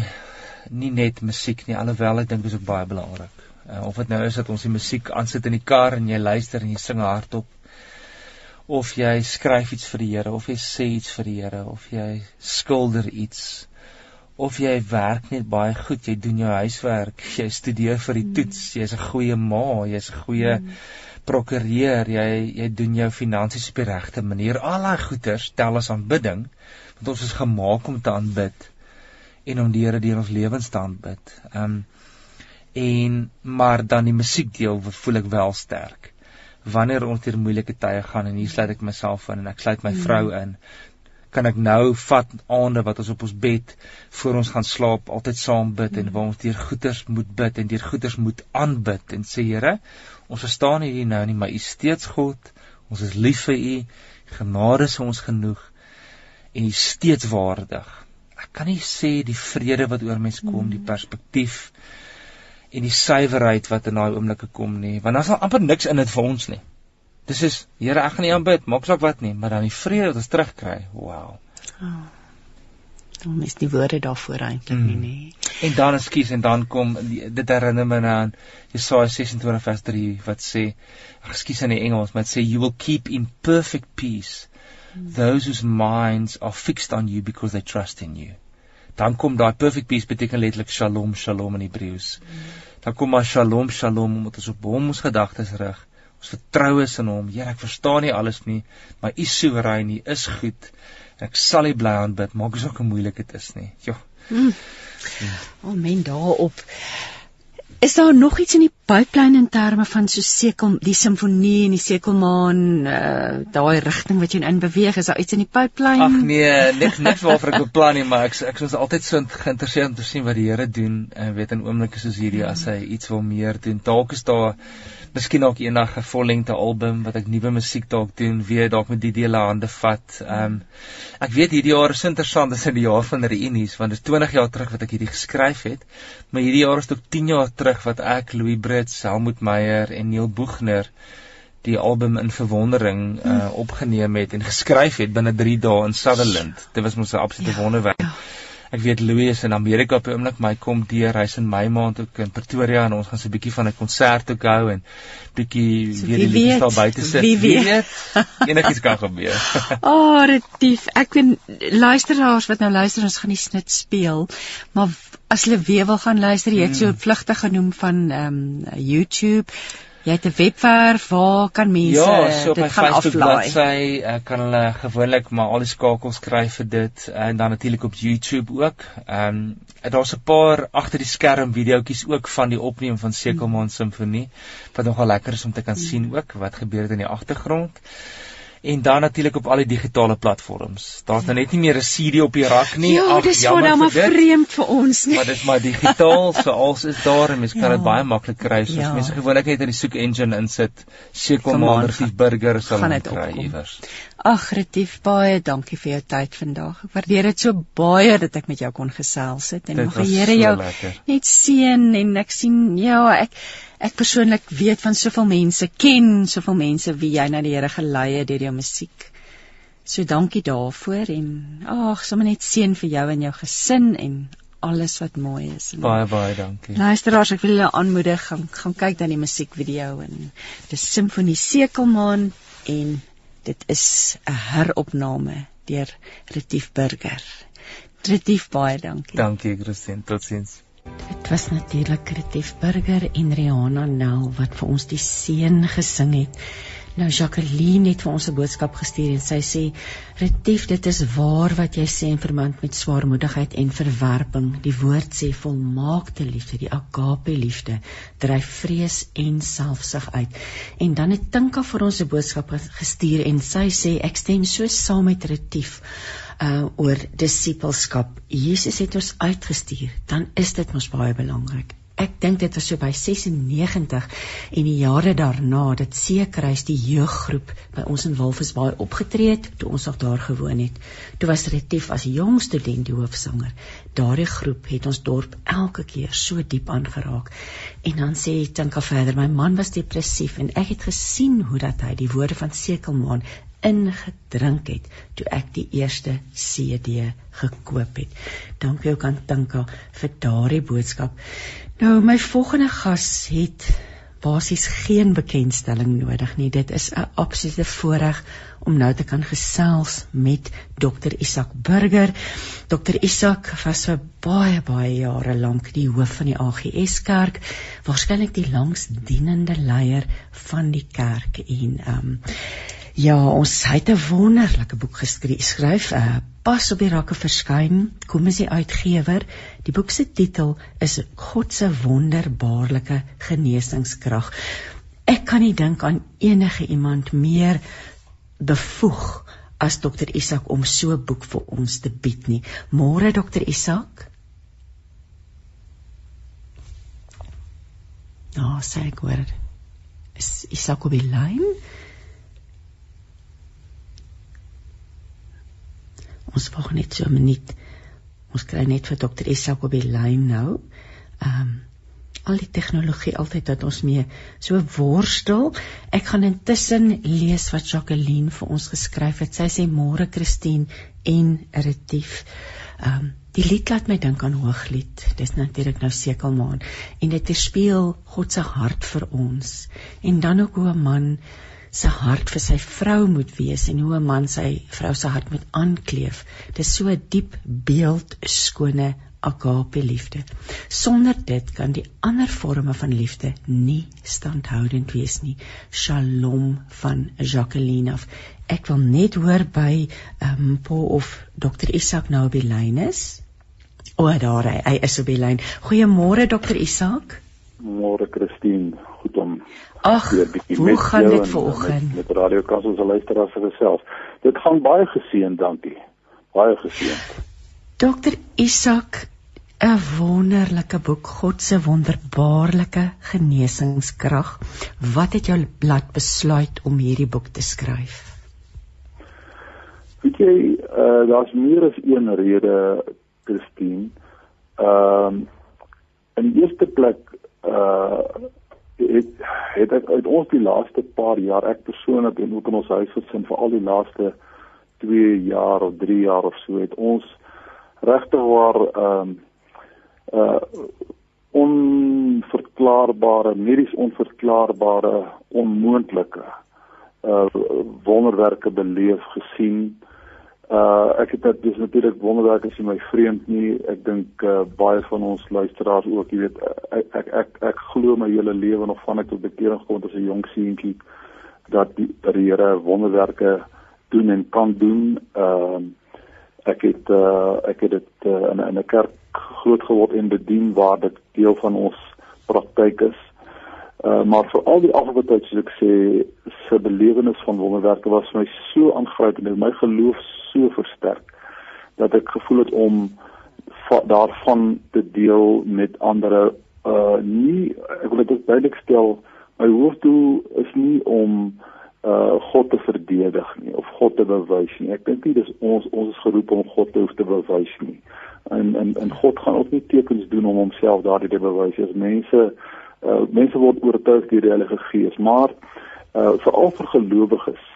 [SPEAKER 5] nie net musiek nie, alhoewel ek dink dit is ook baie belangrik. Uh, of dit nou is dat ons die musiek aansit in die kar en jy luister en jy sing hardop of jy skryf iets vir die Here of jy sê iets vir die Here of jy skilder iets of jy werk net baie goed, jy doen jou huiswerk, jy studeer vir die toets, jy's 'n goeie ma, jy's 'n goeie mm. prokureur, jy jy doen jou finansies op die regte manier. Al daai goeders tel as aanbidding, want ons is gemaak om te aanbid en om die Here deur ons lewens te aanbid. Um, en maar dan die musiekdeel voel ek wel sterk. Wanneer ons deur moeilike tye gaan en hier sluit ek myself in en ek sluit my mm. vrou in, kan ek nou vat aande wat ons op ons bed voor ons gaan slaap altyd saam bid en waar ons deur goeters moet bid en deur goeters moet aanbid en sê Here ons verstaan hier nou nie maar u steeds God. Ons is lief vir u. Genade is ons genoeg en u steeds waardig. Ek kan nie sê die vrede wat oor mens kom die perspektief en die suiwerheid wat in daai oomblikke kom nie want daar's al amper niks in dit vir ons nie Dis is Here, ek gaan nie aanbid, maak saak wat nie, maar dan die vrede wat ons terugkry. Wow.
[SPEAKER 2] Oh. Dan mis die woorde daarvoor eintlik mm. nie, nê.
[SPEAKER 5] En dan ekskuus en dan kom dit herinner my aan Jesaja 26 vers 3 wat sê ekskuus in die Engels, maar dit sê you will keep in perfect peace mm. those whose minds are fixed on you because they trust in you. Dan kom daai perfect peace beteken letterlik shalom shalom in Hebreëus. Dan kom maar shalom shalom omdat ons op hom ons gedagtes rig. Ons vertrou is in hom. Here, ek verstaan nie alles nie, maar u soewerein, u is goed. Ek sal u bly aanbid, maak asook hoe moeilik dit is nie. Ja. Mm.
[SPEAKER 2] Amen daarop. Is daar nog iets in die pipeline in terme van so sekel die simfonie en die sekelmaan uh daai rigting wat jy in beweeg is daar iets in die pipeline?
[SPEAKER 5] Ag nee, net net waarvoor ek beplan nie, maar ek ek is altyd so geïnteresseerd om te sien wat die Here doen en weet in oomblikke soos hierdie as hy iets wil meer doen. Dalk is daar miskien ook eendag 'n vollengte album wat ek nuwe musiek dalk doen, weer dalk met die dele hande vat. Ehm um, ek weet hierdie jaar is interessant, dis in die jaar van reunies want dit is 20 jaar terug wat ek hierdie geskryf het, maar hierdie jaar is ook 10 jaar terug wat ek Louis Brits, Helmut Meyer en Neil Boegner die album in verwondering uh, opgeneem het en geskryf het binne 3 dae in Sutherland. Dit was mos 'n absolute ja, wonderwerk. Ja ek weet Louis is in Amerika op die oomblik my kom deur hy's in my maand ook in Pretoria en ons gaan so 'n bietjie van 'n konsert ook hou en bietjie so, weer die liefde daar buite sit
[SPEAKER 2] wie weet, weet?
[SPEAKER 5] enigiets kan gebeur
[SPEAKER 2] o oh, retief ek weet luisteraars wat nou luister ons gaan die snit speel maar as hulle weer wil gaan luister jy het so hmm. vlugtig genoem van ehm um, YouTube Jy het 'n webwerf, waar kan mense
[SPEAKER 5] ja, so dit gaan aflaai? Ja, op my bladsy uh, kan hulle gewoonlik maar al die skakels kry vir dit en dan natuurlik op YouTube ook. Ehm um, daar's 'n paar agter die skerm videoetjies ook van die opneem van Sekelmaan Simfonie wat nogal lekker is om te kan hmm. sien ook wat gebeur het in die agtergrond en dan natuurlik op al die digitale platforms. Daar's nou net nie meer 'n CD op die rak nie.
[SPEAKER 2] Ja, Ag, dis jammer. Dis maar vreemd vir ons
[SPEAKER 5] nie. Maar dis maar digitaal, so alles is daar en mens kan dit ja. baie maklik kry. So ja. mense gewoonlik net in die soek engine insit, sekelmander of burger sal dit kry iewers.
[SPEAKER 2] Ag, Retief, baie dankie vir jou tyd vandag. Ek waardeer dit so baie dat ek met jou kon gesels het en nog die Here jou lekker. net seën en ek sien ja, ek ek persoonlik weet van soveel mense, ken soveel mense wie jy na die Here gelei het deur jou musiek. So dankie daarvoor en ag, sommer net seën vir jou en jou gesin en alles wat mooi is. En
[SPEAKER 5] baie baie dankie.
[SPEAKER 2] Luisteraars, ek wil julle aanmoedig gaan gaan kyk dan die musiekvideo en dis Simfonie Sekelmaan en dit is 'n heropname deur Retief Burger. Retief baie dankie.
[SPEAKER 5] Dankie Christine, totsiens.
[SPEAKER 2] Dit was natuurlik Retief Burger en Rihanna Nel wat vir ons die seën gesing het. Nou Jacqueline het vir ons 'n boodskap gestuur en sy sê Retief dit is waar wat jy sê in verband met swaarmoedigheid en verwerping. Die woord sê volmaakte liefde, die agape liefde dryf vrees en selfsug uit. En dan het Tinka vir ons 'n boodskap gestuur en sy sê ek stem so saam met Retief uh oor disippelskap. Jesus het ons uitgestuur, dan is dit mos baie belangrik. Ek dink dit was so by 96 en die jare daarna dat Seekruis die jeuggroep by ons in Wolfsbaai opgetree het toe ons nog daar gewoon het. Toe was Retief as jong student die hoofsanger. Daardie groep het ons dorp elke keer so diep aangeraak. En dan sê Tinka verder, my man was depressief en ek het gesien hoe dat hy die woorde van Sekelmaan ingedrink het toe ek die eerste CD gekoop het. Dankie ook aan Tinka vir daardie boodskap. Nou my volgende gas het basies geen bekendstelling nodig nie. Dit is 'n absolute voorreg om nou te kan gesels met Dr Isak Burger. Dr Isak was vir baie baie jare lank die hoof van die AGS kerk, waarskynlik die langsdienende leier van die kerk en ehm um, Ja, ons het 'n wonderlike boek geskryf, uh, pas op die rakke verskyn. Kom is die uitgewer. Die boek se titel is God se wonderbaarlike genesingskrag. Ek kan nie dink aan enige iemand meer bevoeg as dokter Isak om so 'n boek vir ons te bied nie. Môre dokter Isak. Nou, oh, sê ek hoor. Is Isak op die lyn? Ons wag net so 'n minuut. Ons kry net vir dokter Isak op die lyn nou. Ehm um, al die tegnologie altyd dat ons mee so worstel. Ek gaan intussen lees wat Jacqueline vir ons geskryf het. Sy sê môre Christine en Retief. Ehm um, die lied laat my dink aan Hooglied. Dis natuurlik nou Sekelmaan en dit weerspieël God se hart vir ons. En dan ook hoe 'n man se hart vir sy vrou moet wees en hoe 'n man sy vrou se hart moet aankleef. Dis so 'n diep beeld skone agape liefde. Sonder dit kan die ander forme van liefde nie standhoudend wees nie. Shalom van Jacqueline. Ek wil net hoor by ehm um, Paul of Dr Isak nou by lyn is. O, daar hy, hy is op die lyn. Goeiemôre Dr Isak.
[SPEAKER 6] Môre Christine, goed om
[SPEAKER 2] Ag, hoe gaan dit vanoggend?
[SPEAKER 6] Met, met Radio Kansel se luisteraars gesels. Dit gaan baie geseën, dankie. Baie geseën.
[SPEAKER 2] Dr Isak 'n wonderlike boek God se wonderbaarlike genesingskrag. Wat het jou laat besluit om hierdie boek te skryf?
[SPEAKER 6] Weet jy, uh, daar's meer as een rede, Christine. Ehm uh, in die eerste plek uh het het ek uit ons die laaste paar jaar ek persoonlik en ook in ons huisgesin vir al die laaste 2 jaar of 3 jaar of so het ons regtig waar ehm um, uh onverklaarbare medies onverklaarbare onmoontlike uh wonderwerke beleef gesien. Uh ek het dit dis natuurlik wonderwerke sien my vreemd nie. Ek dink uh baie van ons luisteraars ook, jy weet ek ek ek, ek glo my hele lewe nog van ek tot bekering gekom het as 'n jong seentjie dat die, die Here wonderwerke doen en kan doen. Ehm uh, ek het uh ek het dit uh, in 'n kerk groot geword en bedien waar dit deel van ons praktyk is. Uh maar vir al die afgelope soos ek sê se belewenis van wonderwerke was vir my so aangrypend en my geloof so versterk dat ek gevoel het om daarvan te deel met ander uh nie ek wil dit duidelik stel my hoofdoel is nie om uh God te verdedig nie of God te bewys nie. Ek dink nie dis ons ons is geroep om God te hoef te bewys nie. En en en God gaan ook nie tekens doen om homself daardie te bewys as mense uh mense word oortuig deur die Heilige Gees, maar uh veral vir gelowiges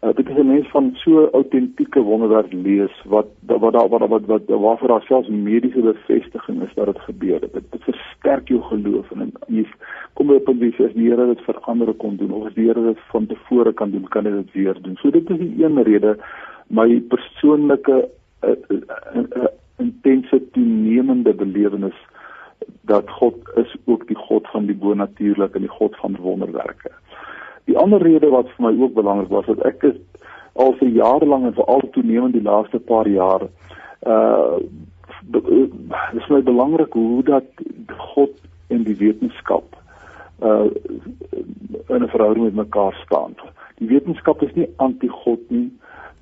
[SPEAKER 6] Uh, dit is 'n mens van so autentieke wonderwerk lees wat wat wat wat wat, wat waarvoor daar selfs mediese bevestiging is dat dit gebeur het. Dit, versterk jou geloof en jy kom by 'n punt jy sê die Here dit vir ander kon doen of as die Here dit van tevore kan doen, kan hy dit weer doen. So dit is die een rede my persoonlike uh, uh, uh, uh, intense toenemende belewenis dat God is ook die God van die bonatuurlike en die God van wonderwerke. Die ander rede wat vir my ook belangrik was, dat ek is al vir jare lank en veral toenemend die laaste paar jaar uh dis my belangrik hoe dat God en die wetenskap uh in 'n verhouding met mekaar staan. Die wetenskap is nie anti-God nie.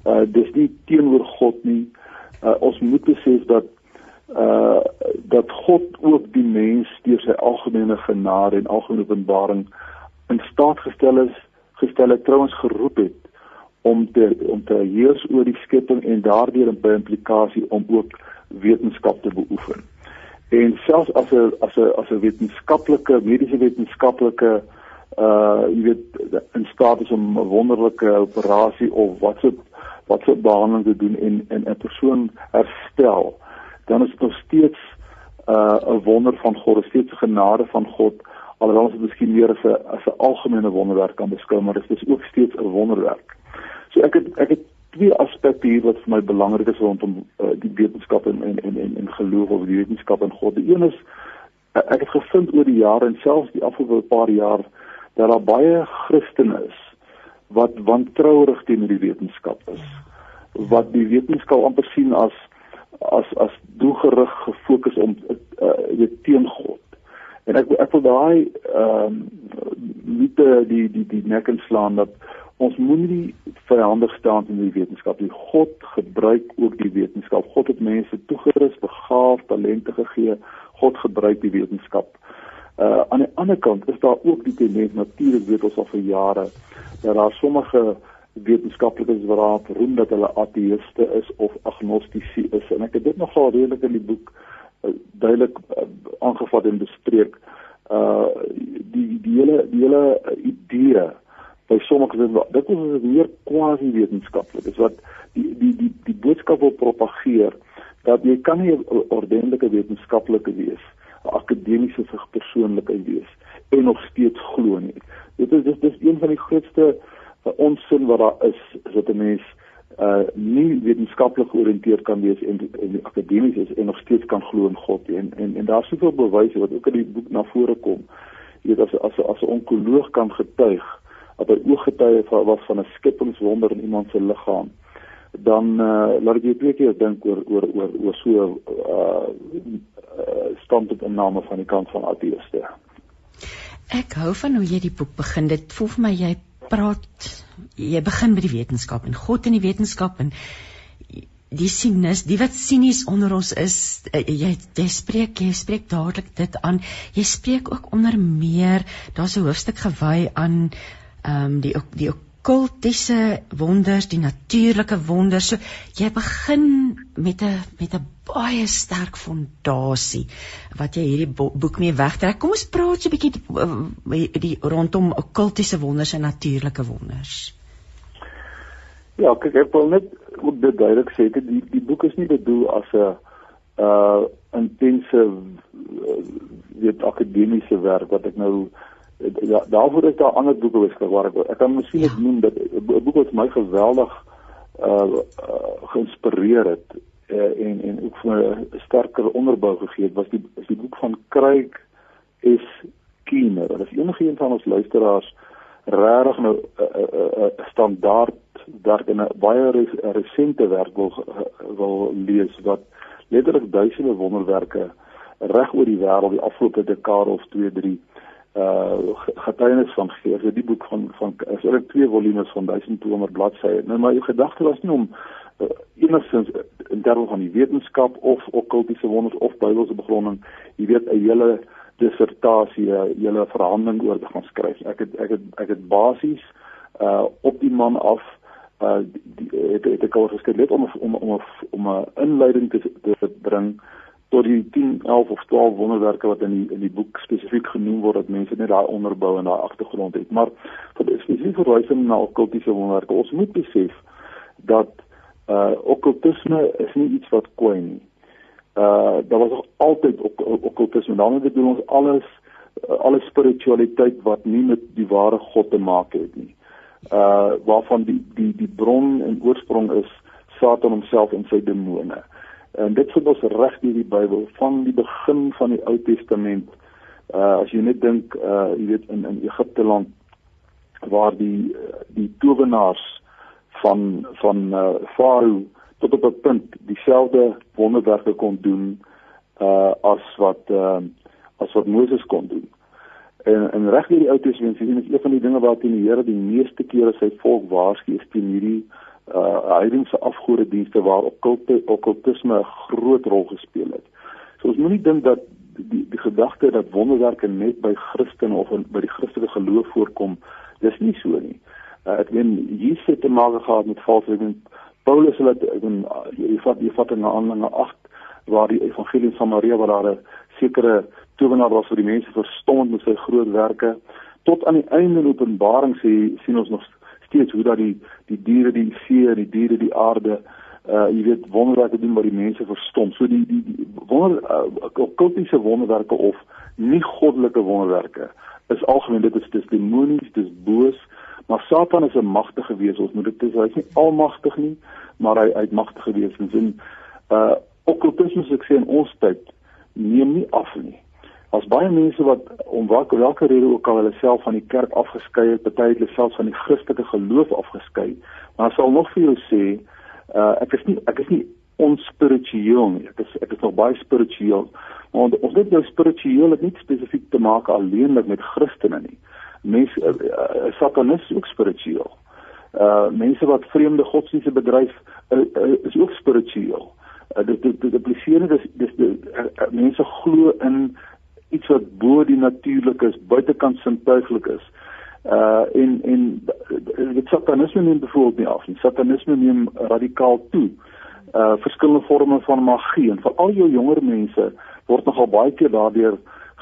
[SPEAKER 6] Uh dis nie teenoor God nie. Uh ons moet besef dat uh dat God ook die mens deur sy algemene genade en algemene openbaring in staat gestel is gestel het trouens geroep het om te om te heers oor die skepping en daardeur 'n implikasie om ook wetenskap te beoefen. En selfs as 'n as 'n as 'n wetenskaplike mediese wetenskaplike uh jy weet in staat is om 'n wonderlike operasie of wat so wat so behandeling te doen en en 'n persoon herstel, dan is dit nog steeds uh 'n wonder van God, steeds 'n genade van God alhoewel dit miskien meer as 'n as 'n algemene wonderwerk kan beskou, maar dit is ook steeds 'n wonderwerk. So ek het ek het twee aspekte hier wat vir my belangrik is rondom uh, die wetenskap en en en en, en geloof of die wetenskap en God. Die een is uh, ek het gevind oor die jare en selfs die afgelope paar jaar dat daar baie Christene is wat wantrouig teenoor die wetenskap is. Wat die wetenskap amper sien as as as doelgerig gefokus om uh, teen God En ek ek wil daai ehm um, nie die die die nek inslaan dat ons moenie vyandig staan in die wetenskap nie. God gebruik ook die wetenskap. God het mense toegerus, begaaf, talente gegee. God gebruik die wetenskap. Uh aan die ander kant is daar ook die tendens natuurlik weet ons al vir jare dat daar sommige wetenskaplikes wat roem dat hulle ateïste is of agnostici is en ek het dit nogal redelik in die boek uh, duidelik uh, aangevat en bespreek uh die die hele die hele idee by sommige dit is meer quasi wetenskaplik. Dit is wat die die die die boodskap wil propageer dat jy kan nie 'n ordentlike wetenskaplike wees, 'n akademiese persoonlikheid wees en nog steeds glo nie. Dit is dis dis een van die grootste uh, onsin wat daar is, is dat 'n mens uh nie wetenskaplik georiënteerd kan wees en en akademies is en nog steeds kan glo in God en en en daar's soveel bewyse wat ook in die boek na vore kom. Jy weet as as as 'n onkoloog kan getuig dat hy ooggetuie was van 'n skepingswonder in iemand se liggaam dan uh, laat jou twee keer dink oor oor oor oor so uh, uh, standpuntname van die kant van ateëste.
[SPEAKER 2] Ek hou van hoe jy die boek begin. Dit voel vir my jy praat jy begin met die wetenskap en God in die wetenskap en die sinus, die wat sinies onder ons is, uh, jy jy spreek jy spreek dadelik dit aan. Jy spreek ook onder meer, daar's 'n hoofstuk gewy aan ehm um, die die kultiese wonders, die natuurlike wonders. So jy begin met 'n met 'n baie sterk fondasie wat jy hierdie boek mee wegtrek. Kom ons praat so 'n bietjie die, die rondom kultiese wonders en natuurlike wonders.
[SPEAKER 6] Ja, kyk ek wil net ook dit duidelik sê dat die die boek is nie bedoel as 'n uh intense weet akademiese werk wat ek nou ja, daarvoor is daar ander boeke beskikbaar. Ek, ek kan miskien net ja. noem dat 'n boek wat my geweldig uh, uh geïnspireer het uh, en en ook vir 'n sterker onderbou gegee het, was die is die boek van Craig S. Keener. Dat is enige een van ons luisteraars regtig nou 'n uh, uh, uh, uh, standaard werk en 'n baie resente werk wil wil lees wat letterlik duisende wonderwerke reg oor die wêreld die afgelope dekade of 2 3 uh getuienis van gee. So die boek van van is eintlik twee volumes van 1200 bladsye. Nou maar jou gedagte was nie om uh, enigstens in terme van die wetenskap of okkultiese wonders of Bybelse begronding, jy weet 'n hele dissertasie, 'n hele verhandeling oor te gaan skryf. Ek het ek het ek het basies uh op die man af uh die, het, het ek al geskryf om om om om 'n inleiding te te bring tot die 10, 11 of 12 wonderwerke wat in die in die boek spesifiek genoem word dat mense net daai onderbou en daai agtergrond het. Maar vir spesifiek verwysing na okkultiese wonderwerke, ons moet besef dat uh okkultisme is nie iets wat kwyn nie. Uh daar was altyd okkultisme. Ok daarmee bedoel ons alles uh, alle spiritualiteit wat nie met die ware God te maak het nie. Uh waarvan die die die bron en oorsprong is Satan homself en sy demone. Uh En dit vind ons reg in die Bybel van die begin van die Ou Testament. Uh as jy net dink uh jy weet in in Egipte land waar die die towenaars van van uh Farao tot op 'n punt dieselfde wonderwerke kon doen uh as wat uh as wat Moses kon doen. En en reg in die Ou Testament sien ons een van die dinge waarteen die Here die meeste kere sy volk waarsku teen hierdie uh heidense afgodedienste waar okkulte okkultisme 'n groot rol gespeel het. So ons moenie dink dat die die gedagte dat wonderwerke net by Christene of in, by die Christelike geloof voorkom, dis nie so nie. Uh, ek meen Jesus het te maak gehad met valse en Paulus het ek en jy vat jy vat in Handelinge 8 waar die evangelie van Maria waar daar 'n sekere towenaar was vir die mense verstom met sy groot werke tot aan die einde in Openbaring sê sien ons nog steeds hoe dat die die diere die see die diere die aarde uh jy weet wonderwerke doen wat die mense verstom. So die die, die wonder uh, kultiese wonderwerke of nie goddelike wonderwerke is algemeen dit is dis demonies, dis boos, maar Satan is 'n magtige wese. Ons moet dit sê hy's nie almagtig nie, maar hy hy't magtige wese. En uh okkultisme sê in ons tyd neem nie af nie as baie mense wat om watter welke rede ook al hulle self van die kerk afgeskei het, party het hulle self van die Christelike geloof afgeskei, maar sal nog vir jou sê, uh, ek is nie ek is nie onspiritueel nie. Ek is ek is nog baie spiritueel. Maar ons dit nou spiritueel het nie spesifiek te maak alleenlik met Christene nie. Mense uh, uh, satanis ook spiritueel. Uh mense wat vreemde godsdienste bedryf uh, uh, is ook spiritueel. Uh, dit dit dit impliseer dis dis uh, uh, mense glo in iets wat bo die natuurlik is, buitekant sintuiglik is. Uh en en dit satanisme neem byvoorbeeld nie af nie. Satanisme neem radikaal toe. Uh verskillende forme van magie en vir al jou jonger mense word nogal baie keer daardeur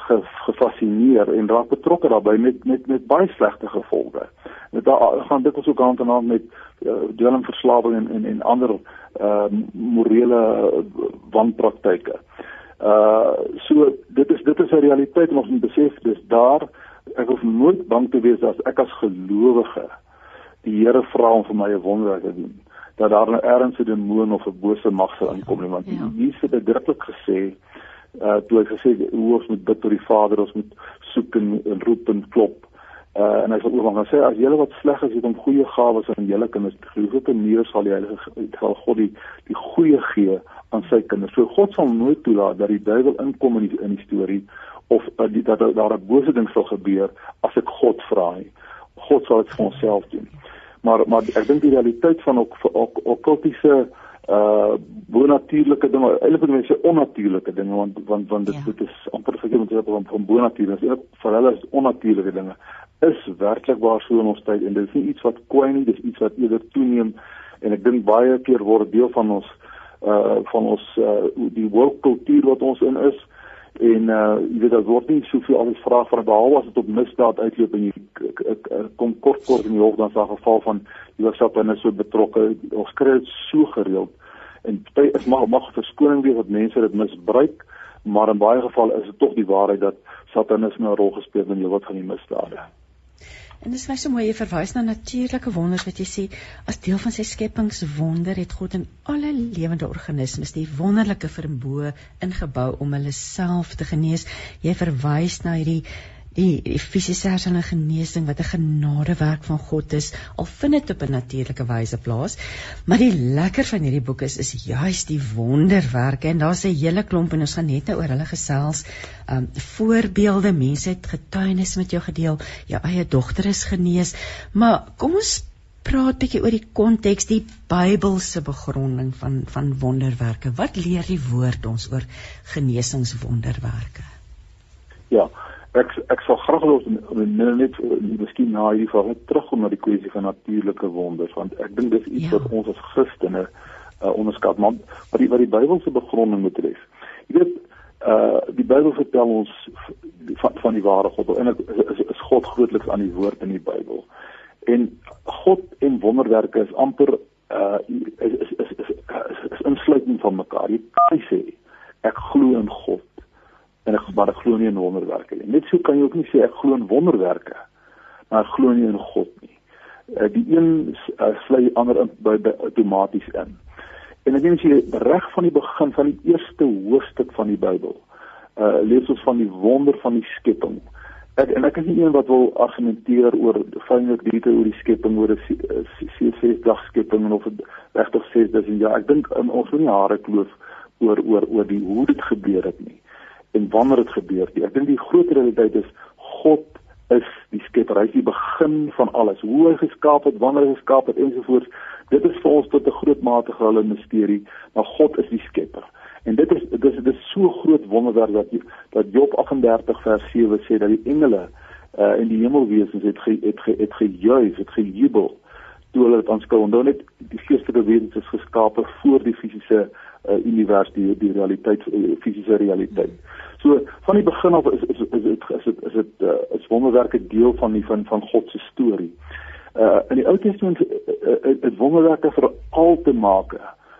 [SPEAKER 6] ge, gefassineer en raak betrokke daarbey met met met baie slegte gevolge. Dit gaan dit ons ook aan hand met uh, dwelmverslawing en en en ander uh morele wanpraktyke. Uh so dit is dit is 'n realiteit en ons moet besef dis daar. Ek hoef nooit bang te wees as ek as gelowige die Here vra om vir my 'n wonderwerk te doen. Dat daar 'n ernstige demoon of 'n bose mag sal aankom nie want ja. Jesus het uitdruklik gesê uh toe hy gesê hoe ons moet bid tot die Vader ons moet soek en, en roep en klop uh en hy sê ook dan sê as julle wat sleg is het om goeie gawes aan julle kinders te gee. Hoeveel meer sal die Heilige sal God die die goeie gee aan sy kinders? So God sal nooit toelaat dat die duiwel inkom in die in die storie of uh, die, dat daar 'n bose ding sal gebeur as ek God vra nie. God sal dit vir onsself doen. Maar maar ek dink die realiteit van ook okkultiese uh bonatuurlike dinge eintlik mense onnatuurlike dinge want want want dit ja. dit is amper verkeerd om te sê van van bonatuur is vir hulle is onnatuurlike dinge is werklik waar so in ons tyd en dit is nie iets wat kwyn nie dis iets wat eerder toeneem en ek dink baie keer word deel van ons uh van ons uh die woordkultuur wat ons in is en uh jy weet daar word nie soveel alles vra van behalwe as dit op misdaad uitloop en jy kom kort kort in die hof dan sal geval van jy was op en is so betrokke ons kry dit so gereeld. En baie is mag mag verskoning wees dat mense dit misbruik maar in baie gevalle is dit tog die waarheid dat satanisme 'n rol gespeel het in heelwat van die misdade
[SPEAKER 2] En dis my so mooi jy verwys na natuurlike wonders wat jy sê as deel van sy skepingswonder het God in alle lewende organismes die wonderlike vermoë ingebou om hulle self te genees. Jy verwys na hierdie die, die fisiese hersene genesing wat 'n genadewerk van God is al vind dit op 'n natuurlike wyse plaas. Maar die lekker van hierdie boek is is juis die wonderwerke. En daar's 'n hele klomp en ons gaan net nou oor hulle gesels. Um voorbeelde mense het getuienis met jou gedeel jou eie dogter is genees. Maar kom ons praat bietjie oor die konteks die Bybelse begronding van van wonderwerke. Wat leer die woord ons oor genesingswonderwerke?
[SPEAKER 6] Ja ek ek sal graag wil net miskien na hierdie vraag terugkom na die kwessie van natuurlike wonders want ek dink dis iets ja. wat ons as Christene uh, onderskat maar wat die wat die Bybelse begronding betref. Jy weet uh die Bybel vertel ons van van die ware God en dit is, is God grootliks aan die woord in die Bybel. En God en wonderwerke is amper uh is is is, is, is, is insluitend van mekaar. Jy kan sê ek glo in God en ek maar ek glo nie in wonderwerke nie. Net so kan jy ook nie sê ek glo in wonderwerke maar ek glo nie in God nie. Uh, die een uh, sluit die ander in by, by outomaties in. En ek dink as jy reg van die begin van die eerste hoofstuk van die Bybel uh lees ons van die wonder van die skepping. Ek en ek is nie een wat wil argumenteer oor fynlik diere oor die skepping oor die ses dag skepping of regtig 6000 jaar. Ek dink ons moet nie hare kloof oor oor oor die hoe dit gebeur het nie en wanneer dit gebeur. Ek dink die groot realiteit is God is die skepper. Hy is die begin van alles. Hoe hy geskaap het, wanneer hy geskaap het ensovoorts. Dit is vir ons tot 'n groot mate gehulle mysterie, maar God is die skepper. En dit is dit is dit is so groot wonderwerk dat dat Job 38 vers 7 sê dat die engele uh in die hemelwesens het ge, het ge, het gejuig, het gejubel toe hulle dit aanskou. Onthou net die geestelike wesens is geskape voor die fisiese uh, univers die die realiteit uh, fisiese realiteit. So van die begin af is is is dit is dit is dit uh, is wonderwerke deel van die van van God se storie. Uh in die Ou Testament het uh, uh, wonderwerke veral te maak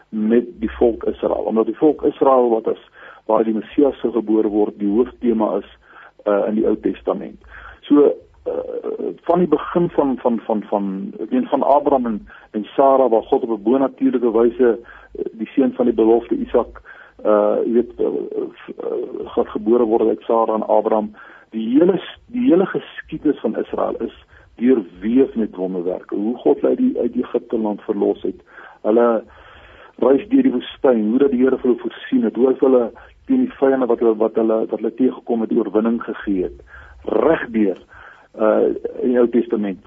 [SPEAKER 6] met die volk Israel. Omdat die volk Israel wat as waar die Messias se gebore word, die hooftema is uh in die Ou Testament. So uh, van die begin van van van van ek meen van Abraham en en Sara waar God op 'n bonatuurlike wyse uh, die seun van die belofte Isak uh jy weet uh, uh, God gebore word uit Sara en Abraham. Die hele die hele geskiedenis van Israel is deurweef met wonderwerke. Hoe God hulle uit, uit Egipte land verlos het. Hulle reis deur die woestyn. Hoe dat die Here vir hulle voorsien het. Hoe hy hulle teen die vyande wat hulle wat hulle wat hulle teëgekom het oorwinning gegee het. Regdeur uh in die Ou Testament.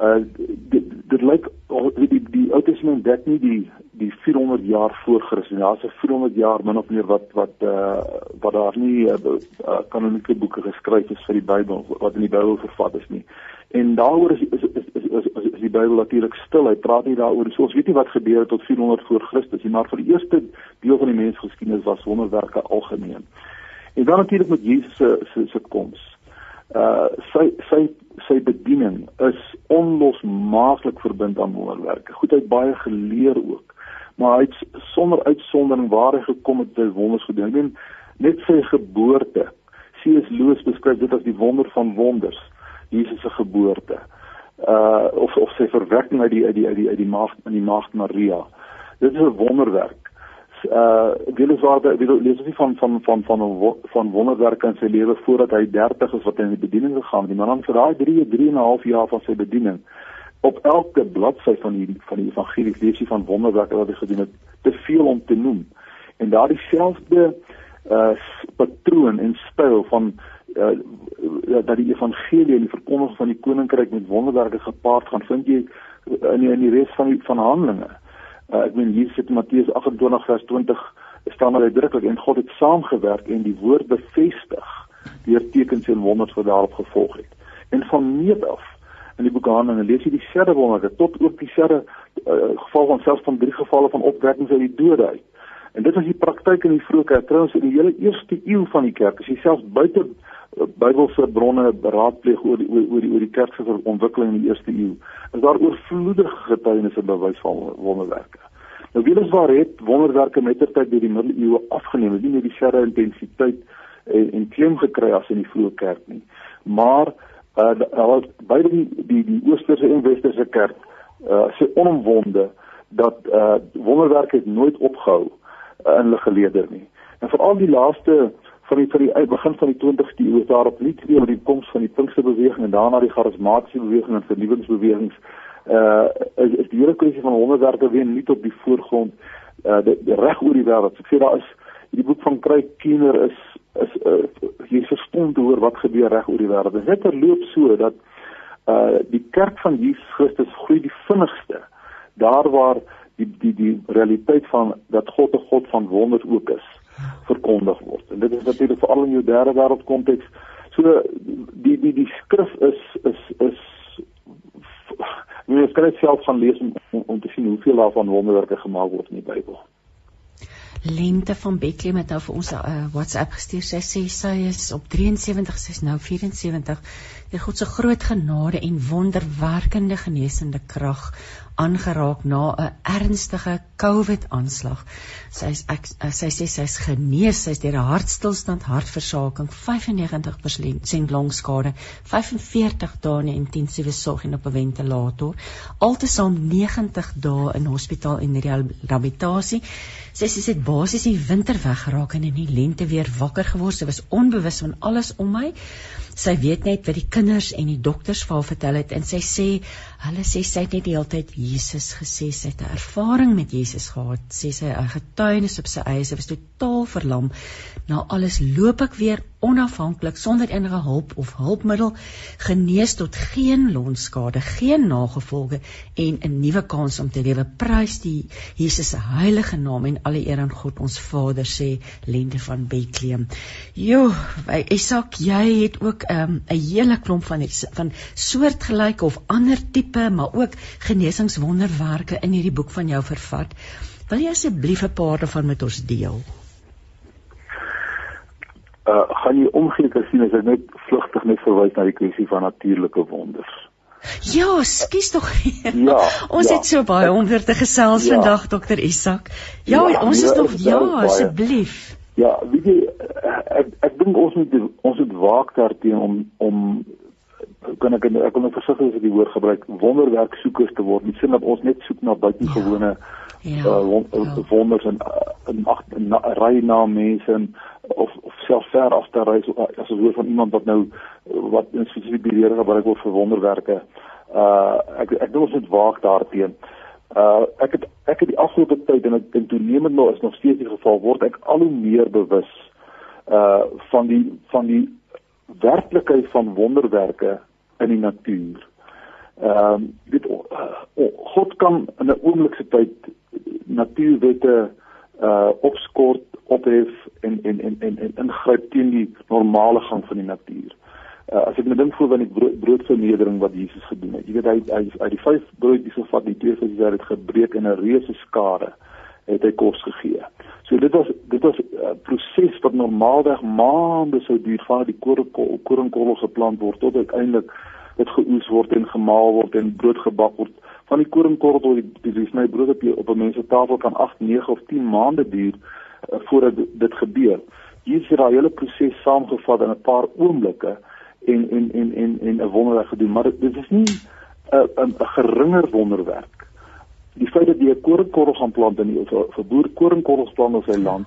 [SPEAKER 6] Uh dit dit lyk die die, die Ou Testament dek nie die die 400 jaar voor Christus. Daar's 'n 400 jaar min of meer wat wat uh wat daar nie uh, uh, kanonieke boeke geskryf is vir die Bybel wat in die Bybel vervat is nie. En daaroor is is is is, is, is, is die Bybel natuurlik stil. Hy praat nie daaroor. So ons weet nie wat gebeur het tot 400 voor Christus nie, maar vir die eerste deel van die mensgeskiedenis was wonderwerke algemeen. En dan natuurlik met Jesus se se se koms. Uh sy sy sy bediening is onlosmaaklik verbind aan wonderwerke. Goed hy het baie geleer ook. Maar hy het sonder uitsondering waar hy gekom het, het wonders gedoen. Net sy geboorte. C.S. Lewis beskryf dit as die wonder van wonders. Jesus se geboorte. Uh of of sy verwekking uit die uit die uit die uit die maagd in die maagd Maria. Dit is 'n wonderwerk uh weliswaar die lees nie van van van van van wonderwerke in sy lewe voordat hy 30 is wat hy in die bediening gegaan het. Die man vir daai 3 3 en 'n half jaar van sy bediening op elke bladsy van hierdie van die evangelie lees hy van wonderwerke wat hy gedoen het, te veel om te noem. En daardie selfde uh patroon en styl van uh dat die evangelie en die verkondiging van die koninkryk met wonderwerke gepaard gaan vind jy in die, in die res van die van Handelinge. Ek meen hier sit Matteus 28 vers 20 staan maar uitdruklik en God het saamgewerk en die woord bevestig deur tekens en wonders wat daarop gevolg het. En van meet af in die boek Handelinge lees jy dieselfde wonders tot ook dieselfde uh, geval van selfs van drie gevalle van opwekkings uit die dode uit. En dit was die praktyk in die vroeë kerk trouens in die hele eerste eeu van die kerk. As jy selfs buite uh, Bybelse bronne beraadpleeg oor die oor die oor die kerk se ontwikkeling in die eerste eeu, is daar oorvloedige getuienisse bewys van wonderwerke. Nou weliswaar het wonderwerke mettertyd deur die middeleeue afgeneem, nie met dieselfde intensiteit en, en klem gekry as in die vroeë kerk nie. Maar uh beide die die, die oosterse en westerse kerk uh sê onomwonde dat uh wonderwerke nooit opgehou uh, in hulle gelede nie. En veral die laaste van die van die begin van die 20ste eeu is daar op nie twee met die koms van die Pinksterbeweging en daarna die charismatiese beweging en vernuwingsbewegings uh is, is die hele kwessie van wonderwerke weer nie tot die voorgrond uh reg oor die wêreld. Ek sê daar is die boek van Craig Keener is is uh, jy verstom te hoor wat gebeur reg oor die wêreld. Dit het verloop so dat uh die kerk van Jesus Christus groei die vinnigste daar waar die die die realiteit van dat God 'n God van wonders ook is verkondig word. En dit is natuurlik veral in jou derde wêreld konteks. So die die die skrif is is is jy kan dit self gaan lees om, om om te sien hoeveel daarvan wonderwerke gemaak word in die Bybel.
[SPEAKER 2] Lente van Bethlehem het nou vir ons 'n uh, WhatsApp gestuur. Sy sê sy is op 73, sy is nou 74. Deur God se groot genade en wonderwerkende genesende krag aangeraak na 'n ernstige COVID-aanslag. Sy is ek, eh, sy sê sy is genees, sy is deur 'n hartstilstand, hartversaking, 95% longskade, 45 dae in intensiewe sorg en op 'n ventilator, altesaam 90 dae in hospitaal en rehabilitasie. Sy sê sy het basies die winter weggeraak en in die lente weer wakker geword. Sy was onbewus van alles om my. Sy weet net wat die kinders en die dokters vir haar vertel het en sy sê hulle sê sy het net die hele tyd Jesus gesê sy het 'n ervaring met Jesus gehad, sê sy 'n getuienis op sy eie, sy was totaal verlam. Na alles loop ek weer onafhanklik sonder enige hulp of hulpmiddel genees tot geen lonskade, geen nagevolge en 'n nuwe kans om te lewe. Prys die Jesus se heilige naam en alle eer aan God ons Vader sê Lente van Bethlehem. Jo, Isak, jy het ook ehm, 'n um, hele klomp van van soortgelyke of ander tipe, maar ook genesingswonderwerke in hierdie boek van jou vervat. Wil jy asseblief 'n paar daarvan met ons deel?
[SPEAKER 6] Uh, gaan jy omgeklik sien as ek net vlugtig net verwys na die kwessie van natuurlike wonders.
[SPEAKER 2] Ja, skus tog. ja. Ons ja, het so baie onder te gesels ja, vandag dokter Isak. Ja, ja ons is nog ja, asseblief.
[SPEAKER 6] Ja, weet jy ek ek dink ons moet ons moet waak daarteen om om kan ek ek wil net versigtig as ek die woord gebruik wonderwerk soekers te word. Nie sin dat ons net soek na buitengewone ja. Uh, wond, ja. wonders en in ag ry na mense en of of self ver af te reis as 'n woord van iemand wat nou wat in spesifiek beheer gebruik word vir wonderwerke. Uh ek ek dink ons moet waak daarteen. Uh ek het ek het die afgelope tyd en ek dink toenemend nou is nog steeds die geval word ek al hoe meer bewus uh van die van die werklikheid van wonderwerke in die natuur. Ehm um, weet uh, God kan in 'n oomblike tyd natuurwette uh opskort, ophef en en en en, en ingryp teen die normale gang van die natuur. Uh, as ek net dink voor van die brood, broodvernedering wat Jesus gedoen het. Jy weet hy hy uit die vyf broodjies gevat, die twee visse het gebreek in 'n reuse skare het hy kos gegee. So dit was dit was 'n uh, proses wat normaalweg maande sou duur van die koringkorrel geplant word tot uiteindelik dit geoes word en gemaal word en brood gebak word. Van die koringkorrel tot die die, die sny brood op op 'n mens se tafel kan 8, 9 of 10 maande duur uh, voordat dit gebeur. Hier is daai hele proses saamgevat in 'n paar oomblikke en en en en en 'n wonderwerk gedoen, maar dit, dit is nie 'n 'n geringer wonderwerk die feit dat jy 'n koringkorrel gaan plant in die of 'n boer koringkorrels plant op sy land,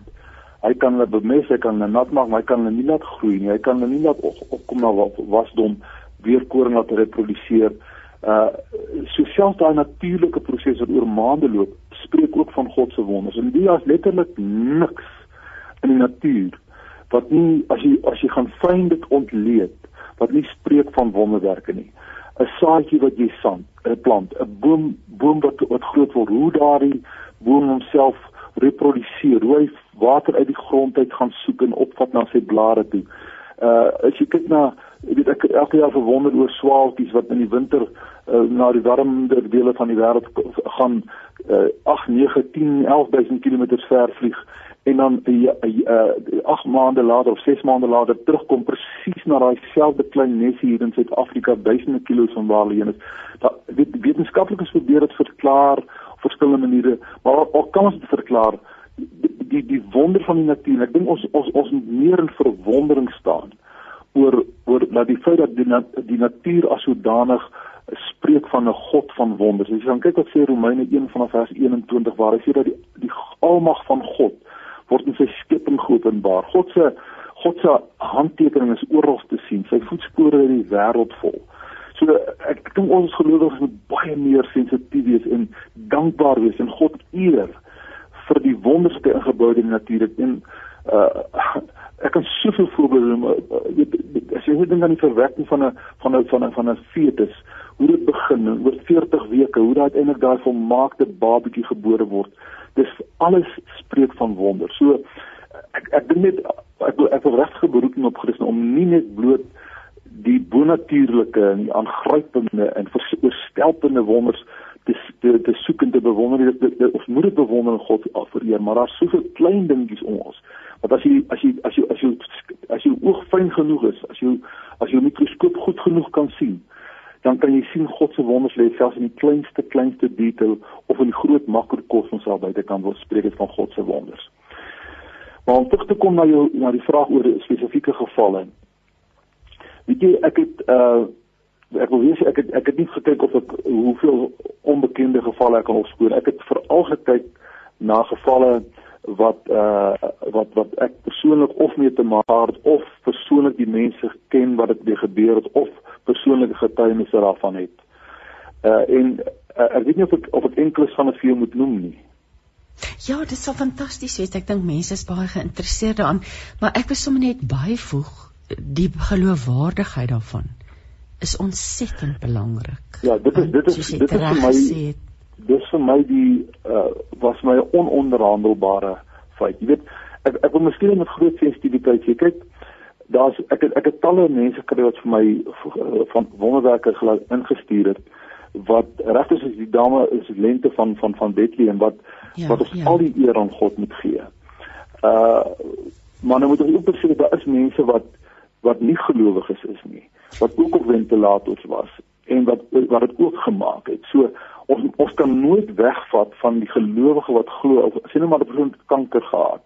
[SPEAKER 6] hy kan hulle bemes, hy kan hulle nat maak, maar hy kan hulle nie laat groei nie. Hy kan hulle nie laat opkom na wasdom weer koring laat reproduseer. Uh sosiaal daai natuurlike proses wat oor maande loop, spreek ook van God se wonders. En die is letterlik niks in die natuur wat nie as jy as jy gaan fyn dit ontleed wat nie spreek van wonderwerke nie. 'n saadjie wat jy sand, 'n plant, 'n boom, boom wat wat groot word, hoe daardie boom homself reproduseer, hoe hy water uit die grond uit gaan soek en opvat na sy blare toe. Uh as jy kyk na ek weet ek elke jaar verwonder oor swaalkies wat in die winter uh, na die warmer dele van die wêreld gaan uh, 8, 9, 10, 11000 km ver vlieg en dan 'n uh, uh, 8 maande later of 6 maande later terugkom presies na daai selfde klein nesie hier in Suid-Afrika duisende kilos van waar hulle heen is. Dat weet wetenskaplikes probeer dit verklaar op verskillende maniere, maar ook kan ons dit verklaar die die, die wonder van die natuur. Ek dink ons ons ons moet meer in verwondering staan oor oor dat die feit dat die, die natuur as sodanig spreek van 'n God van wonders. As jy dan kyk wat sê Romeine 1 vanaf vers 21 waar hy sê dat die die almag van God word in sy skepping geopenbaar. God se God se handtekening is oral te sien. Sy voetspore in die wêreld vol. So ek, ek dink ons gelowiges moet baie meer sensitief wees en dankbaar wees en God eer vir die wonderlike ingeboude natuur. En uh ek kan soveel voorbeelde noem. As jy dink aan die verwekking van 'n van 'n van 'n van 'n fetus, hoe dit begin oor 40 weke, hoe daai uiteindelik daai volmaakte babatjie gebore word dis alles spreek van wonder. So ek ek dink net ek ek wil regtig beroep op Christus om nie net bloot die bonatuurlike en die aangrypende en verstelpende wonders te te, te soek en te bewonder dit of moet dit bewonder God afvereer maar daar's soveel klein dingetjies om ons want as jy as jy as jy as jy as jy oog fyn genoeg is as jy as jy mikroskoop goed genoeg kan sien dan kan jy sien God se wonders lê selfs in die kleinste kleinste detail of in die groot makrokosmos waar buite kan word spreek dit van God se wonders. Maar om terug te kom na jou na die vraag oor spesifieke gevalle. Weet jy ek het uh ek wil weet ek het ek het nie gekyk of ek hoeveel onbekende gevalle ek kan opspoor. Ek het veral gekyk na gevalle wat uh wat wat ek persoonlik of mee te maak het of persoonlik die mense ken wat dit gebeur het of persoonlike getuienisse daarvan het. Uh en uh, ek weet nie of ek of ek enkels van 'n veel moet noem nie.
[SPEAKER 2] Ja, dit sou fantasties wees. Ek dink mense is baie geïnteresseerd daaraan, maar ek wil sommer net byvoeg die geloofwaardigheid daarvan is ontsettend belangrik.
[SPEAKER 6] Ja, dit is dit is dit is vir my dis vir my die uh was my ononderhandelbare feit. Jy weet, ek ek wil miskien met groot sensitiwiteit sê, kyk, daar's ek het, ek het talle mense kry wat vir my van wonderwerke ingestuur het wat regtig is die dame is lente van van van Bethlehem wat ja, wat ons ja. al die eer aan God moet gee. Uh maar nou moet ons ook besef daar is mense wat wat nie gelowiges is nie, wat ook op ventilators was en wat wat dit ook gemaak het. So ons ons kan nooit wegvat van die gelowige wat glo of sien nou maar 'n persoon kanker gehad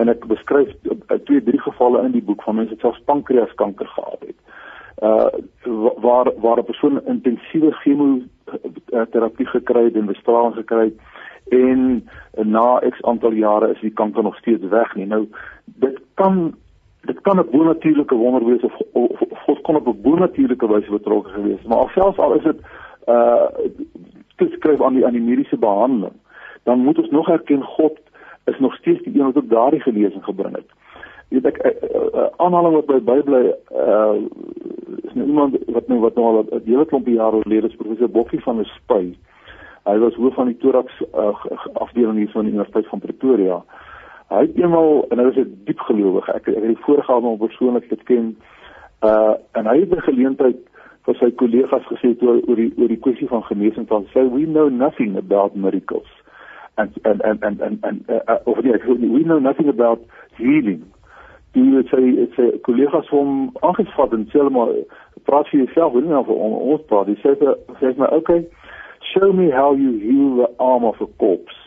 [SPEAKER 6] en ek beskryf uh, twee drie gevalle in die boek van mense wat selfs pankreaskanker gehad het. Uh waar waar 'n persoon intensiewe chemoterapie gekry het en bestraling gekry het en na X aantal jare is die kanker nog steeds weg nie. Nou dit kan dit kan 'n bonatuurlike wonder wees of of, of God kon op 'n bonatuurlike wyse betrokke gewees het, maar selfs al is dit uh geskryf aan die aan die mediese behandeling, dan moet ons nog erken God is nog steeds die een wat ook daardie genesing gebring het. Jy weet ek 'n aanhaling wat by Bybel uh is nou iemand wat nou wat nou al 'n hele klomp jare gelede is professor Bokkie van der Spy. Hy was hoof van die thorax uh, afdeling hier van die Universiteit van Pretoria. Hy het eenmal en hy was 'n diep gelowige. Ek ek het die voorgawe om persoonlik te ken. Uh en hy het 'n geleentheid vir sy kollegas gesê oor oor die oor die kwessie van genesing van sê we know nothing about miracles and and and and and, and uh, uh, of nee, we know nothing about healing. Die het sy het sy kollegas hom aangevat en sê hulle maar praat vir jouself, nie nou vir ons praat. Hy sê sê my okay, show me how you heal the arm of a corpse.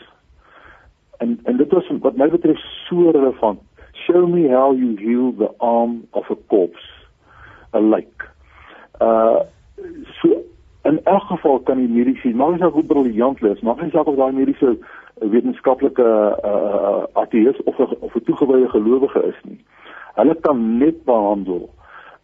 [SPEAKER 6] En en dit was wat my betref so relevant. Show me how you heal the arm of a corpse. A like. Uh so in elk geval kan die mediese, maar as jy goed briljant lees, maar as jy ook daai mediese wetenskaplike uh, uh ateïs of of 'n toegewyde gelowige is nie. Hulle kan net behandel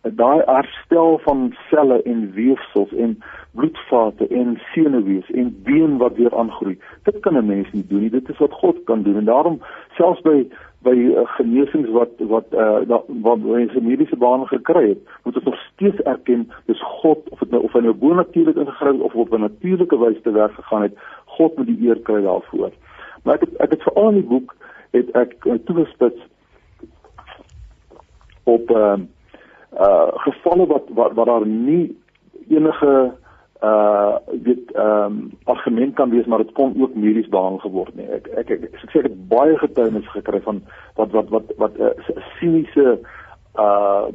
[SPEAKER 6] daai herstel van selle en weefsels en bloedvate en senuwees en been wat weer aangroei. Dit kan 'n mens nie doen nie. Dit is wat God kan doen. En daarom selfs by by uh, genesings wat wat uh wat mense mediese bane gekry het, moet ons nog steeds erken dis God of dit nou of hy nou bonatuurlik ingegryp of op 'n natuurlike wyse te werk gegaan het, God moet die eer kry daarvoor. Maar ek het, ek het veral in die boek het ek uh, toegespits op uh uh gevalle wat wat, wat daar nie enige uh weet ehm um, argument kan wees maar dit kon ook medies behandel geword nie. Ek ek ek, ek sê ek het baie getuienis gekry van wat wat wat wat 'n uh, siniese uh,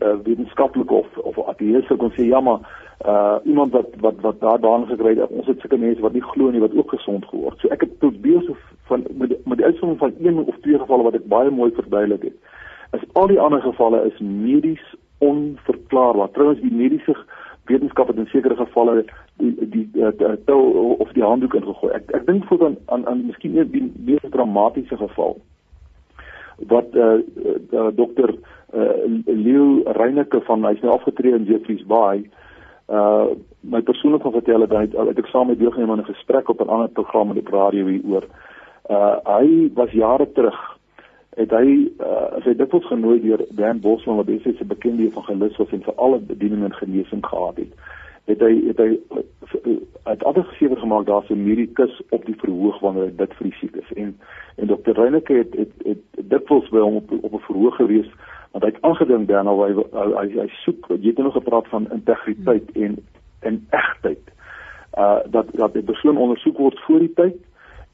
[SPEAKER 6] uh wetenskaplike of of ateïste kon sê ja maar uh iemand wat wat wat daar daan gekry het ons het sulke mense wat nie glo nie wat ook gesond geword. So ek het probeer so van met die, met die uitsondering van een of twee gevalle wat ek baie mooi verduidelik het. As al die ander gevalle is medies onverklaarbaar. Trouwens die mediese wetenskap het in sekere gevalle die die tou of die handdoek ingegooi. Ek ek dink voor aan aan, aan miskien een die mees dramatiese geval wat eh uh, dokter eh uh, Leo Reyneke van hy's nou afgetree in Jeffreys Bay uh my persoonlik van vertel het hy het ek saam met deelgeneem aan 'n gesprek op 'n ander program op die radio hieroor. Uh hy was jare terug het hy uh, as hy dikwels genooi deur Dan Bosman wat baie se bekende evangelis was en vir alle bediening en genesing gehad het. Het hy het hy het altyd gesê gemaak daar's 'n medikus op die verhoog wanneer hy dit vir die siek is en en dokter Reyneke het het, het, het dikwels by hom op op 'n verhoog gewees want hy het aangedink dan nou hy, hy hy hy soek jy het nog gepraat van integriteit en en egtheid. Uh dat dat die persoon ondersoek word voor die tyd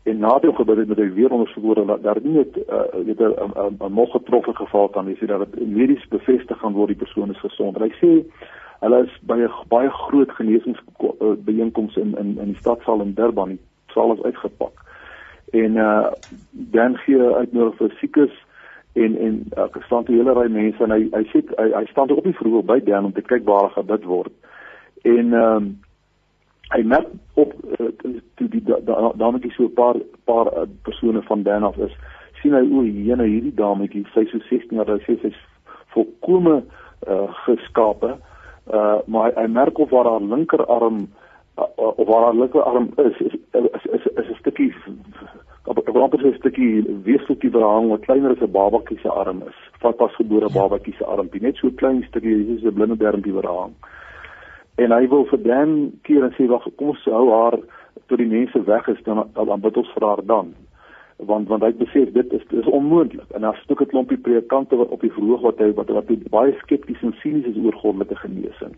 [SPEAKER 6] en na die gebeur het met hy weer ondersoek word dat daar nie het uh, weet 'n nog getroffe geval kan wees dat dit medies bevestig gaan word die persoon is gesond. Hy sê hulle is by 'n baie groot genesingsbijeenkoms in in in die stadsaal in Durban, die saal is uitgepak. En uh dan gee uitnodig vir siekes en en uh, staan 'n hele ry mense en hy hy sê hy, hy staan op die vroeg by Dan om te kyk waar dit word. En ehm um, hy merk op uh, toe die dametjie so 'n paar paar uh, persone van Dan af is sien hy o, jene hierdie dametjie sy so 16 jaar sy sy's volkome uh, geskape. Uh, maar hy, hy merk of waar haar linkerarm uh, of waar haar linkerarm is is is is, is 'n stukkie op op op 'n stukkie weefseltjie verhang wat kleiner as 'n babatjie se arm is vat pasgebore babatjie se armpie net so klein stukkie dis 'n blinde dermpie verhang en hy wil vir Dan keer en sê wag kom ons hou haar tot die mense weg is dan dan bid ons vir haar dan want want hy besef dit is dis onmoontlik en daar's 'n klompie predikante wat op die verhoog wat hy wat wat baie skepties en sinies is oor goddelike genesing.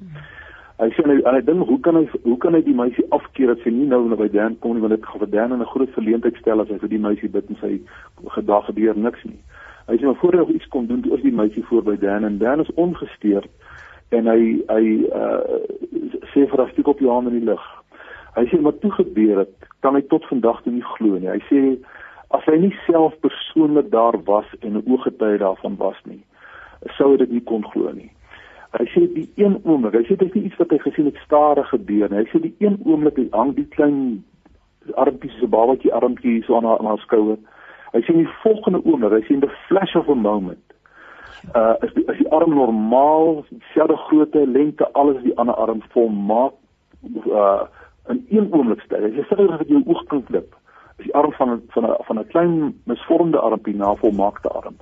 [SPEAKER 6] Hy sê hy hy dink hoe kan hy hoe kan hy die meisie afkeer dat sy nie nou by Dan kom nie want dit gaan vir Dan 'n groot verleentheid stel as hy vir die meisie bid en sy gedag gebeur niks nie. Hy sê maar voor hy iets kom doen, toe is die meisie voor by Dan en Dan is ongesteurd en hy hy uh sê vir afstuk op Johan in die lig. Hy sê wat toe gebeur het, kan hy tot vandag toe nie glo nie. Hy sê as hy nie self persoonlik daar was en 'n ooggetuie daarvan was nie, sou hy dit nie kon glo nie. Hy sê die een oomblik, hy sê dit is nie iets wat hy gesien het stadig gebeur nie. Hy sê die een oomblik hy hang die klein armpie so babatjie armpie so aan haar, haar skouer. Hy sê die volgende oomblik, hy sê the flash of a moment uh is die, is die arm normaal? Dieselfde grootte lengte alles die ander arm volmaak uh in een oomblik styl as jy sê dat jou oog kan klip is die arm van van 'n van 'n klein misvormde armpie na volmaakte arm.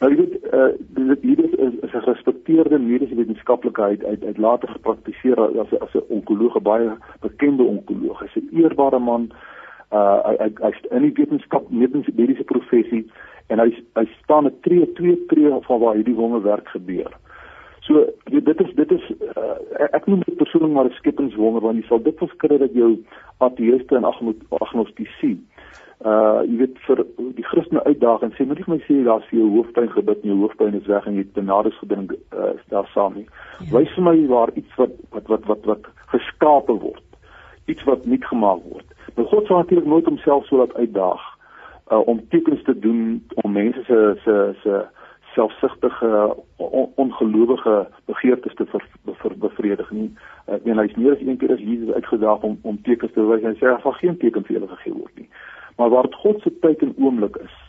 [SPEAKER 6] Nou jy weet uh dit hier is is 'n gerespekteerde mediese wetenskaplikheid uit uit later gepraktiseer as as 'n onkoloog baie bekende onkoloog. Hy's 'n eerbare man. Uh hy hy hy's in die wetenskap mediese professie en hy hy staan 'n tree twee tree van waar hierdie wonderwerk gebeur. So dit is dit is uh, ek noem dit persoonlik maar 'n skepingswonder want jy sal dit verskrik dat jou ateïste en agnostici uh jy weet vir die Christene uitdaag en sê moet jy vir my sê daar's vir jou hoofpyn gebid en jou hoofpyn is weg en jy het benades gedink uh, daar saam nie. Ja. Wys vir my waar iets wat wat wat wat wat geskape word. Iets wat nie gemaak word. Maar God sal natuurlik nooit homself so laat uitdaag uh om tekens te doen om mense se se se selfsugtige on, ongelowige begeertes te ver, ver, bevredig nie. Ek meen hy's meer as een keer as Jesus uitgedaag om om tekens te wys. En hy sê daar geen teken vir julle gegee word nie. Maar waar dit God se tyd en oomblik is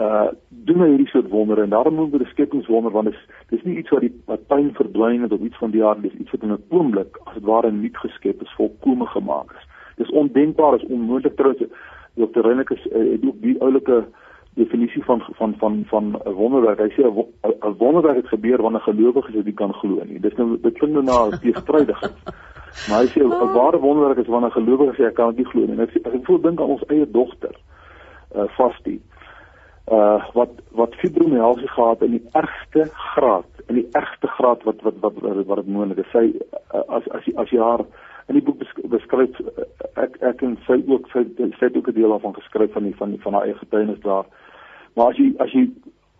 [SPEAKER 6] uh doen hy hierdie soort wondere. En daarom noem dit 'n skepingswonder want dit is dis nie iets wat die wat pyn verdwyn het of iets van die aard dis iets wat in 'n oomblik as dit ware nuut geskep is volkome gemaak is. Dis ondenkbaar is onmoontlik trouens Dr. Renekus uh, het ook die oulike definisie van van van van 'n wonderwerk hy sê 'n wonderwerk het gebeur wanneer gelowiges dit kan glo nie dis nou dit klink nou na teestrydigheid Maar hy sê 'n oh. ware wonderwerk is wanneer gelowiges sê ek kan dit nie glo nie. Ek sê ek voel dink aan ons eie dogter. Uh Vastie. Uh wat wat fibromialgie gehad in die ergste graad, in die ergste graad wat wat wat wat dit moontlik is. Sy uh, as as as jy haar in die boek beskryf ek ek en sy ook sy sy het ook 'n deel daarvan geskryf van die van die, van haar eie getuienis daar. Maar as jy as jy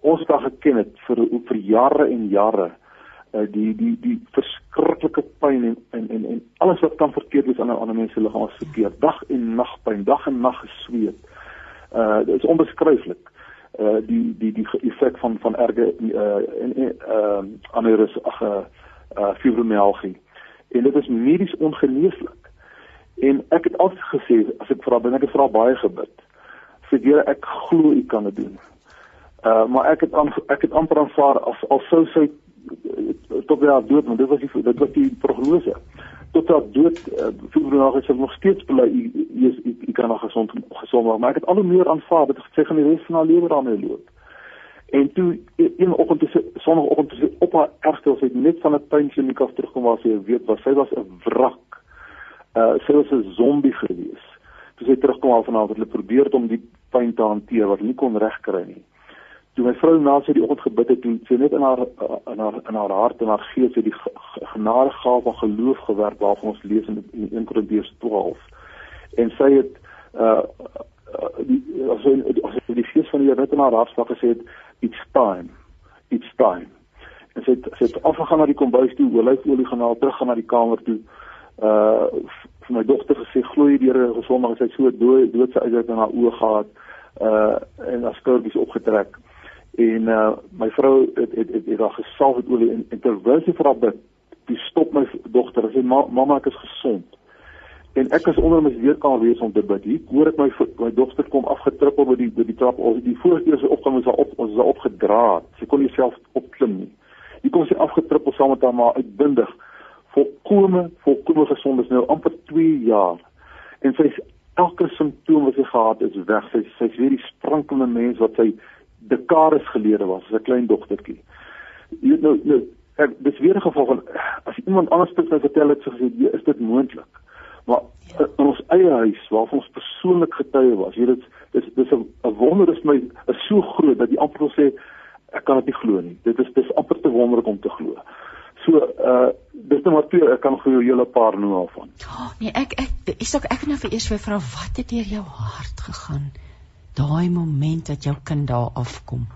[SPEAKER 6] ons haar geken het vir vir jare en jare uh, die die die verskriklike pyn en en en, en alles wat kan verkeerd wees aan 'n ander mens se liggaam as verkeerd. Dag en nag pyn dag en nag gesweet. Uh dit is onbeskryflik. Uh die die die effek van van erge uh en uh aneurys ag uh, uh fibromialgie en dit is medies ongeneeslik. En ek het altyd gesê as ek vra binne ek vra baie gebid. Vir Here ek glo u kan dit doen. Uh maar ek het aan, ek het amper aanvaar as al sou sy tot by haar dood want dit was die dit was die prognose. Tot haar dood uh, vroeër het sy nog steeds bly jy is jy kan nog gesond gesond word maar ek het al hoe meer aanvaar dat sy gaan die res van haar lewe daarmee loop en toe e-, een oggend toe sonoggend toe op haar erfstel sy net van 'n tuinkliniek af terugkom waar sy weet wat sy was 'n wrak. Uh sy was 'n zombie gewees toe sy terugkom al vanaand het hulle probeer om die pyn te hanteer wat nie kon regkry nie. Toe my vrou na sy die oggend gebid het, toe sy net in haar in haar in haar hart en haar gees het die genade gawe van geloof gewerk waarvan ons lees in, in 1 Korintiërs 12. En sy het uh as sy as sy die gees van die Here net in haar hart slag gesê het, it's time. It's time. En sy het sy het afgegaan na die kombuis toe, olyfolie gaan haal, terug gaan na die kamer toe. Uh vir my dogter gesê glo die Here gesondig, sy het so dood doodse uit in haar oë gehad uh en haar skouers opgetrek en uh my vrou het het het, het daar gesalf met olie en, en terwyl sy vir haar bid, die stop my dogter en sê mamma ek is gesond. En ek is onder my weerkamer wees om te bid. Hier hoor ek my my dogter kom afgetrippel by die by die trap. Ons die voorste eers opgang is haar op ons is haar opgedra. Sy kon nie self opklim nie. Hier kom sy afgetrippel saam met haar ma uitbundig volkome volkome gesond is nou amper 2 jaar. En sy elke simptoom wat sy gehad het is weg. Sy sy's weer die sprankelende mens wat sy dekades gelede was as 'n klein dogtertjie. Jy weet nou nou ek dis weer 'n geval van as iemand anders dit nou vertel het so gesê is dit moontlik. Maar ja. in ons eie huis waar ons persoonlik getuie was, jy dit dis dis 'n wonder is my is so groot dat jy amper sê ek kan dit nie glo nie. Dit is dis amper te wonderlik om te glo. So uh dis net maar twee ek kan gou jou hele paar noem al van.
[SPEAKER 2] Oh, nee, ek ek ek sê ek nou vir eers vir vra wat het deur jou hart gegaan? daai moment dat jou kind daar afkom?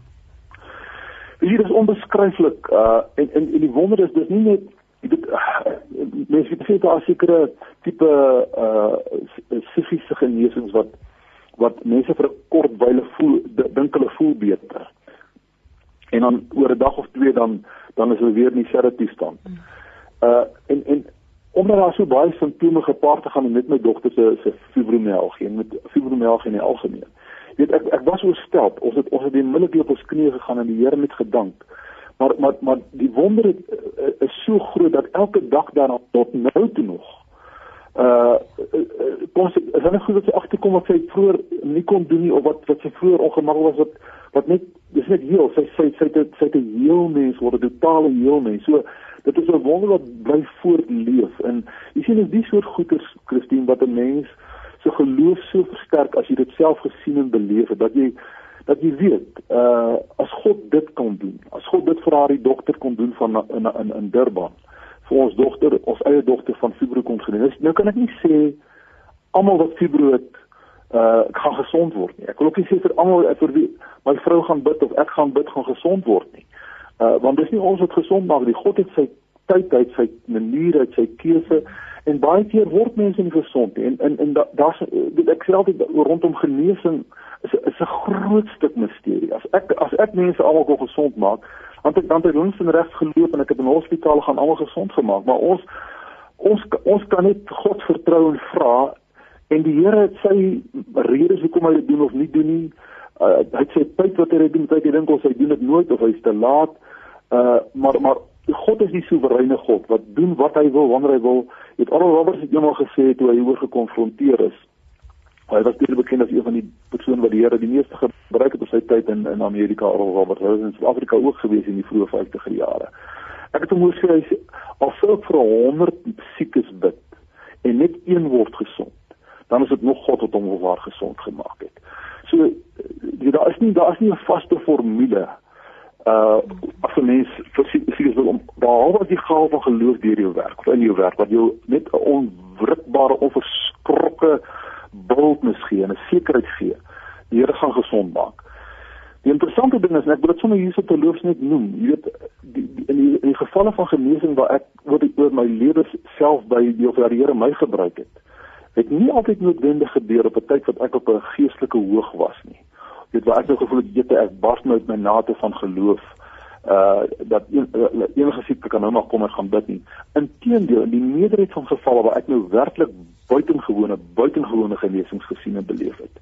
[SPEAKER 6] Hier is onbeskryflik uh en en, en die wonder is dis nie net dit uh, mense het gesê daar sekere tipe uh psigiese genesings wat wat mense vir 'n kort wyle voel dink hulle voel beter. En dan oor 'n dag of twee dan dan is hulle weer in dieselfde toestand. Uh en en omdat daar so baie simptome gepaard te gaan met my dogter se se fibromialgie en met fibromialgie in die algemeen weet ek ek was oorstel ons het ons het die middel op ons knieë gegaan en die Here met gedank maar maar maar die wonder het, uh, is so groot dat elke dag daarna tot nou toe nog uh ons is dan goed dat sy agterkom wat sy vroeër nie kon doen nie of wat wat sy vroeër ongemaklik was wat wat net dis net heel sy sy sy het sy het 'n heel mens word 'n totale heel mens. So dit is 'n wonder wat bly voortleef. En jy sien dis die soort goeders Christine wat 'n mens so geloof so versterk as jy dit self gesien en beleef het dat jy dat jy weet uh as God dit kan doen as God dit vir haar die dokter kon doen van in in in Durban vir ons dogter ons eie dogter van fibro kon genees nou kan ek nie sê almal wat fibro het uh gaan gesond word nie. Ek wil ook nie sê vir almal vir wie my vrou gaan bid of ek gaan bid gaan gesond word nie. Uh want dis nie ons wat gesond maak nie. God het sy tyd uit, sy manier uit, sy keuse en baie keer word mense nie gesond nie. En en en daar's ek sê altyd rondom genesing is is 'n groot stuk misterie. As ek as ek mense almal wil gesond maak, want ek dan het ons in regs geloop en ek het in 'n hospitaal gaan almal gesond gemaak, maar ons ons ons kan net God vertrou en vra en die Here het sy redes hoekom hy dit doen of nie doen nie. Uh, hy sê tyd wat hy dit doen, hy dink ons hy doen dit nooit of hy's te laat. Uh maar maar God is die soewereine God wat doen wat hy wil wanneer hy wil. Het Oral Roberts het eendag gesê toe hy oor gekonfronteer is. Hy was baie bekend as een van die persone wat die Here die meeste gebruik het op sy tyd in in Amerika. Oral Roberts was in Suid-Afrika ook gewees in die vroeë 50er jare. Ek het hom hoor sê hy al sou ek vir 100 siekes bid en net een word gesond dan is dit nog God wat hom waar gesond gemaak het. So jy, daar is nie daar is nie 'n vaste formule uh as 'n mens verseker wil om behalwe die gawe van geloof deur jou werk of in jou werk wat jou net 'n onwrikbare onverskrokke boldness gee en 'n sekerheid gee. Die Here gaan gesond maak. Die interessante ding is en ek wil sommer hierso te loofs net noem. Jy weet die, die, in die in die gevalle van genesing waar ek oor die oor my lewe self by die of die Here my gebruik het het nie altyd noodwendig gebeur op 'n tyd wat ek op 'n geestelike hoog was nie. Jy weet waar ek nou gevoel het jy ek bars nou uit my nate van geloof uh dat een, uh, enige siekte kan nou maar kom en gaan bid nie. Inteendeel, in die meerderheid van gevalle waar ek nou werklik buitengewone buitengewone genesings gesien en beleef het,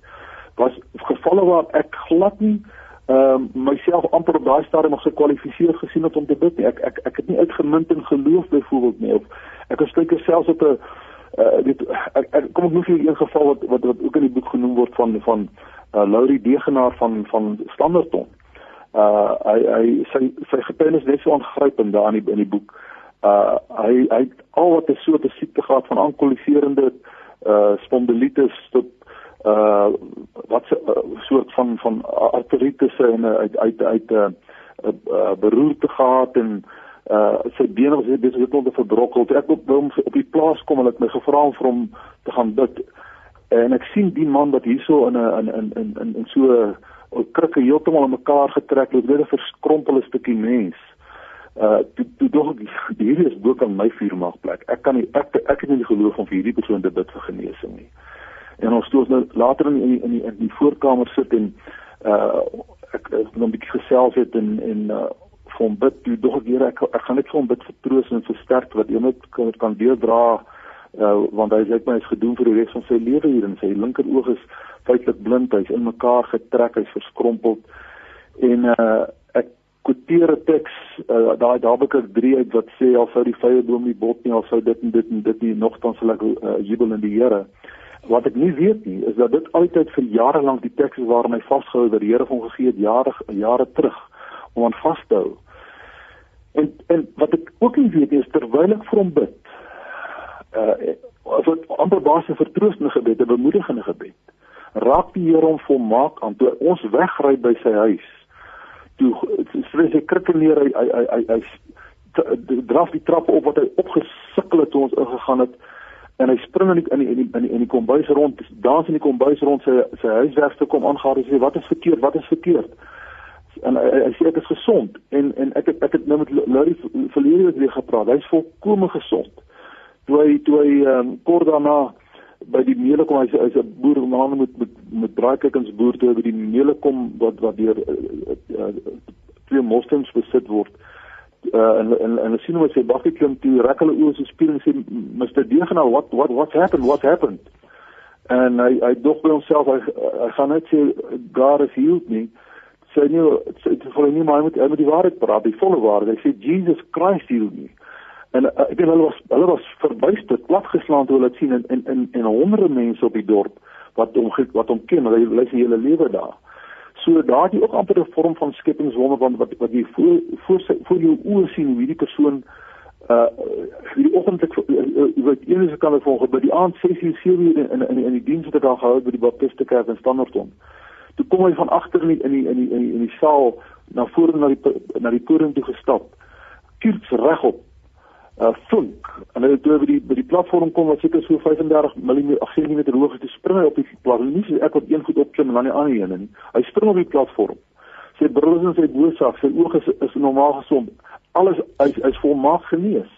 [SPEAKER 6] was gevalle waar ek glad nie ehm uh, myself amper op daai stadium nog gekwalifiseer gesien het om te bid nie. Ek ek ek het nie uitgemunt in geloof byvoorbeeld nie of ek het steeds selfs op 'n uh, dit ek, ek kom ek noem vir een geval wat wat wat ook in die boek genoem word van van uh, Laurie Degenaar van van Standerton. Uh hy hy sy sy getuienis net so aangrypend daar in die in die boek. Uh hy hy al wat 'n soort siekte gehad van ankoliserende uh spondilitis tot uh wat 'n uh, soort van van arteritis en uh, uit uit uit 'n uh, uh, beroerte gehad en uh sy bene was besig om te verbrokkel. Toe ek op hom op die plaas kom en ek my gevra om vir hom te gaan bid. En ek sien die man wat hierso in 'n in in in in so 'n krikke heeltemal in mekaar getrek het, weer 'n verskrompelde stukkie mens. Uh toe toe dog ek hierdie is bo kan my vuur mag plek. Ek kan nie ek ek het nie geloof om vir hierdie persoon te bid vir genesing nie. En ons toe ons nou later in die, in die in die voorkamer sit en uh ek het nog 'n bietjie gesels het en en uh vir hom bid, toe dog ek ek, ek gaan net vir hom bid vir troos en versterk wat hy net kan, kan deurdra uh, want hy sê my is gedoen vir die res van sy lewe hier en sy linker oog is feitelik blind, hy's in mekaar getrek, hy's verskrompeld en uh, ek quoteer 'n teks uh, daai Habakuk 3 uit wat sê al sou die vrye boom nie bot nie, al sou dit en dit en dit nie nogtans sal ek uh, jubel in die Here. Wat ek nie weet nie is dat dit altyd vir jare lank die teks is waarin hy vasgehou het dat die Here hom gegee het jare jare terug om aan vas te hou. En en wat ek ook nie weet is terwyl ek vir hom bid. Uh dit amper basies vertroostende gebed, 'n bemoedigende gebed. Raak die Here hom volmaak aan toe ons wegry by sy huis. Toe sê hy krikke neer hy hy hy hy draf die trap op wat hy opgesukkel het toe ons ingegaan het en hy spring in die in die in die in die kombuis rond, dans in die kombuis rond sy sy huiswerk toe kom aangaan en sê wat is verkeerd? Wat is verkeerd? en hy, hy sê ek is gesond en en ek het ek het nou met Larry verlede week weer gepraat. Hy's volkome gesond. Toe hy toe hy um, kort daarna by die meele kom hy's 'n boer man met met met braaikykens boer toe by die meele kom wat wat deur uh, uh, twee moslems besit word. Uh, en en en sien hoe hy sê bakkie klim toe rek hulle oë so spier en sê Mr. Degenaar what what what's happened what happened en hy hy dog by homself hy, hy gaan net sê God has healed me sê nie dit voel nie maar hy moet hy moet die waarheid praat, die volle waarheid. Hy sê Jesus Christus heal me. En uh, ek weet hulle was hulle was verbuister, platgeslaan toe hulle sien en en en, en honderde mense op die dorp wat hom wat hom ken, hulle hulle se hele lewe daar. So daardie ook amper 'n vorm van skepingswonder want wat wat jy voor voor sy voor jou oë sien hoe hierdie persoon uh die oggend ek wat enige kan ek volg by die aand 6 uur 7 uur in in in die diens wat ek daar gehou by die Baptiste Kerk in Standerton toe kom hy van agter in die in die in die in die, in die saal na vore na die na die toring toe gestap. Kiers regop. Uh vink. Hulle toe by die by die platform kom wat seker so 35 mm 10 mm hoog is, spring hy op die platform. Nie ek wat een goed opklim en dan die ander een nie. Hy spring op die platform. Sy bril is in sy boorsak, sy oë is, is normaal gesond. Alles hy is volmaak genees.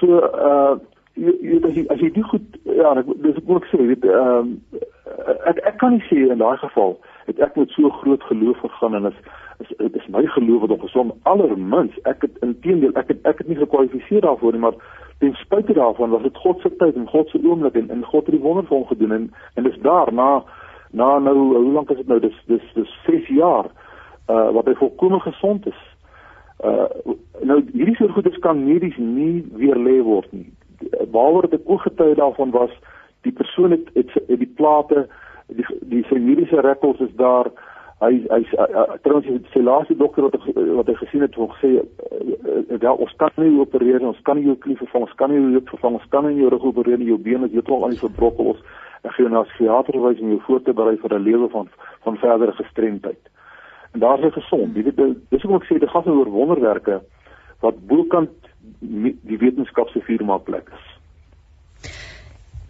[SPEAKER 6] So uh jy jy as jy, as jy die goed ja, dis ek moet sê, weet ehm uh, ek ek kan nie sê in daai geval het ek met so groot geloof gegaan en is is is my geloof wat ongesom allermins ek het intedeel ek het ek het nie gekwalifiseer daarvoor nie maar ten spyte daarvan was dit God se tyd en God se oomblik en, en God het die wonder vir hom gedoen en en dis daar na na nou hoe lank is dit nou? Dis dis dis 6 jaar uh wat hy volkome gesond is. Uh nou hierdie soort goedes kan medies nie weer lê word nie waaroor dit ook getuie daarvan was die persoon het het, het die plate die die sy mediese rekords is daar hy hy trouens sy laaste dokter wat wat hy gesien het het gesê ja ons kan nie opereer ons kan nie jou knie vervang ons kan nie jou heup vervang ons kan nie jou rug opereer nie jou bene is heeltemal aan die verbrokkel ons ek gee nou as psigiater wys om jou voor te berei vir 'n lewe van van verdere gestremdheid. En daar is hy gesond. Jy weet dis hoekom ek sê dit gaan oor wonderwerke wat bokant die wetenskap se firma plek is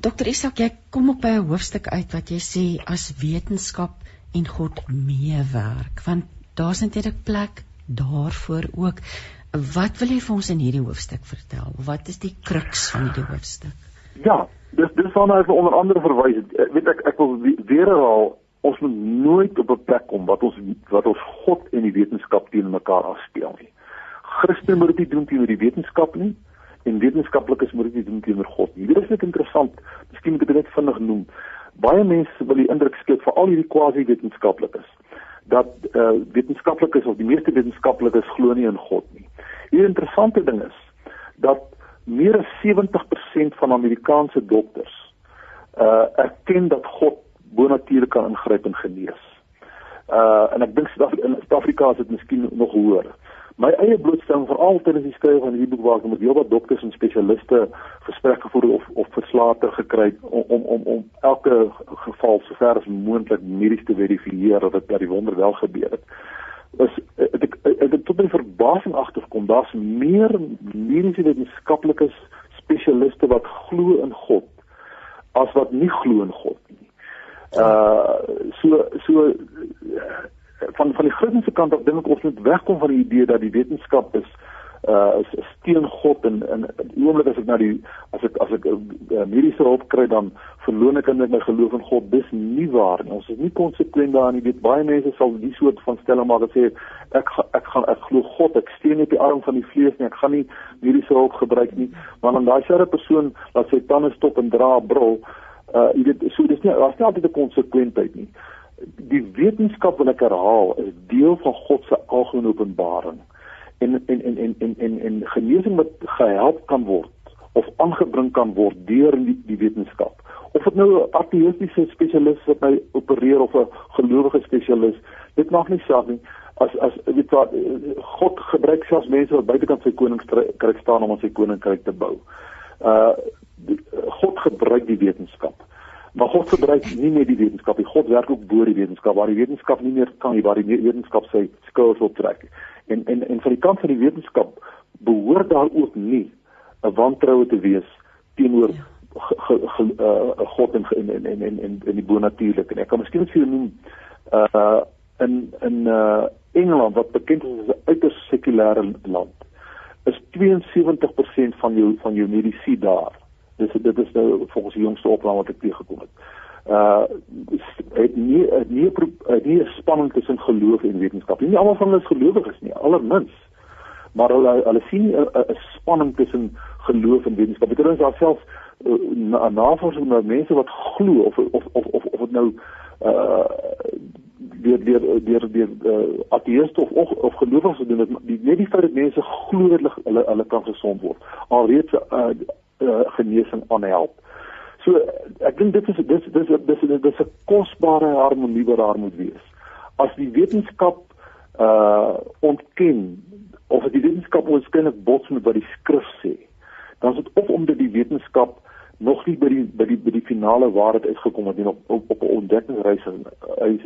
[SPEAKER 2] Dokter Isak, jy kom op by 'n hoofstuk uit wat jy sê as wetenskap en God meewerk, want daar's natuurlik plek daarvoor ook. Wat wil jy vir ons in hierdie hoofstuk vertel? Wat is die kruks van hierdie hoofstuk?
[SPEAKER 6] Ja, dis dis van nou onder andere verwys. Weet ek ek wil weer herhaal, ons moet nooit op 'n plek kom wat ons wat ons God en die wetenskap teen mekaar afspeel nie. Christene moet dit doen teenoor die wetenskap nie en wetenskaplikes moet dit doen teenoor God. Hier is dit interessant. Miskien moet ek dit vinnig noem. Baie mense wil die indruk skep vir al hierdie quasi-wetenskaplikes dat uh, wetenskaplikes of die meeste wetenskaplikes glo nie in God nie. Die interessante ding is dat meer as 70% van Amerikaanse dokters uh, erken dat God bonatuurlik kan ingryp en genees. Uh en ek dink Suid-Afrika is dit miskien nog hoër my eie blootstelling veral tydens die skryf van hierdie boek waar ek met heelwat dokters en spesialiste gesprekke gevoer of of verslae gekry om om om om elke geval sover as moontlik medies te verifieer dat dit by die wonder wel gebeur het. Is ek ek het tot my verbasing agterkom daar's meer mediese wetenskaplikes spesialiste wat glo in God as wat nie glo in God nie. Uh so so van van die Christelike kant af dink ek ons moet wegkom van die idee dat die wetenskap is uh is, is teen God en en die oomblik as ek na die as ek as ek uh, mediese hulp kry dan verloon ek net my geloof in God. Dis nie waar nie. Ons is nie konsekwent daarin jy weet baie mense sal die soort van stelling maak dat sê ek ek gaan ek glo God ek steun net die arm van die vlees nie ek gaan nie mediese hulp gebruik nie. Want dan daai selfe persoon wat sy tande stop en dra bril uh jy weet so dis nie daar's nie altyd 'n konsekwentheid nie die wetenskap wil ek herhaal is deel van God se algemene openbaring. En en en en en en, en genesing wat gehelp kan word of aangebring kan word deur die, die wetenskap. Of dit nou 'n ateïstiese spesialis wat by opereer of 'n gelowige spesialis dit maak nie saak nie. As as weet wat God gebruik selfs mense wat buitekant sy koninkryk staan om sy koninkryk te bou. Uh God gebruik die wetenskap Maar God gebruik nie net die wetenskap nie. God werk ook bo die wetenskap waar die wetenskap nie meer kan nie, waar die wetenskap sy skills wil trek. En en en van die kant van die wetenskap behoort daar ook nie 'n wantroue te wees teenoor uh, God en en en en en, en die bonatuurlike. Ek kan miskien vir noem uh in in uh Engeland wat bekend is as 'n uiters sekulêre land is 72% van jou van jou medisyne daar dis dit is nou volgens die jongste opname wat ek teëgekom het. Uh het nie het nie het nie spanning tussen geloof en wetenskap. Nie almal van hulle is gelowiges nie, allermins. Maar hulle hulle sien 'n spanning tussen geloof en wetenskap. Dit is alself uh, na navorsing met mense wat glo of of of of of dit nou uh deur deur deur deur uh, ateïste of of, of gelowiges doen dit net die feit dat mense glo dat hulle hulle kan gesond word alreeds uh, uh, genesing aanhelp. So ek dink dit is dis dis dis dis 'n kosbare harmonie wat daar moet wees. As die wetenskap uh ontken of die wetenskap waarskynlik bots met wat die skrif sê, dan is dit of omdat die wetenskap nog nie by die by die by die finale waarheid uitgekom het en op op, op 'n ontdekkingsreis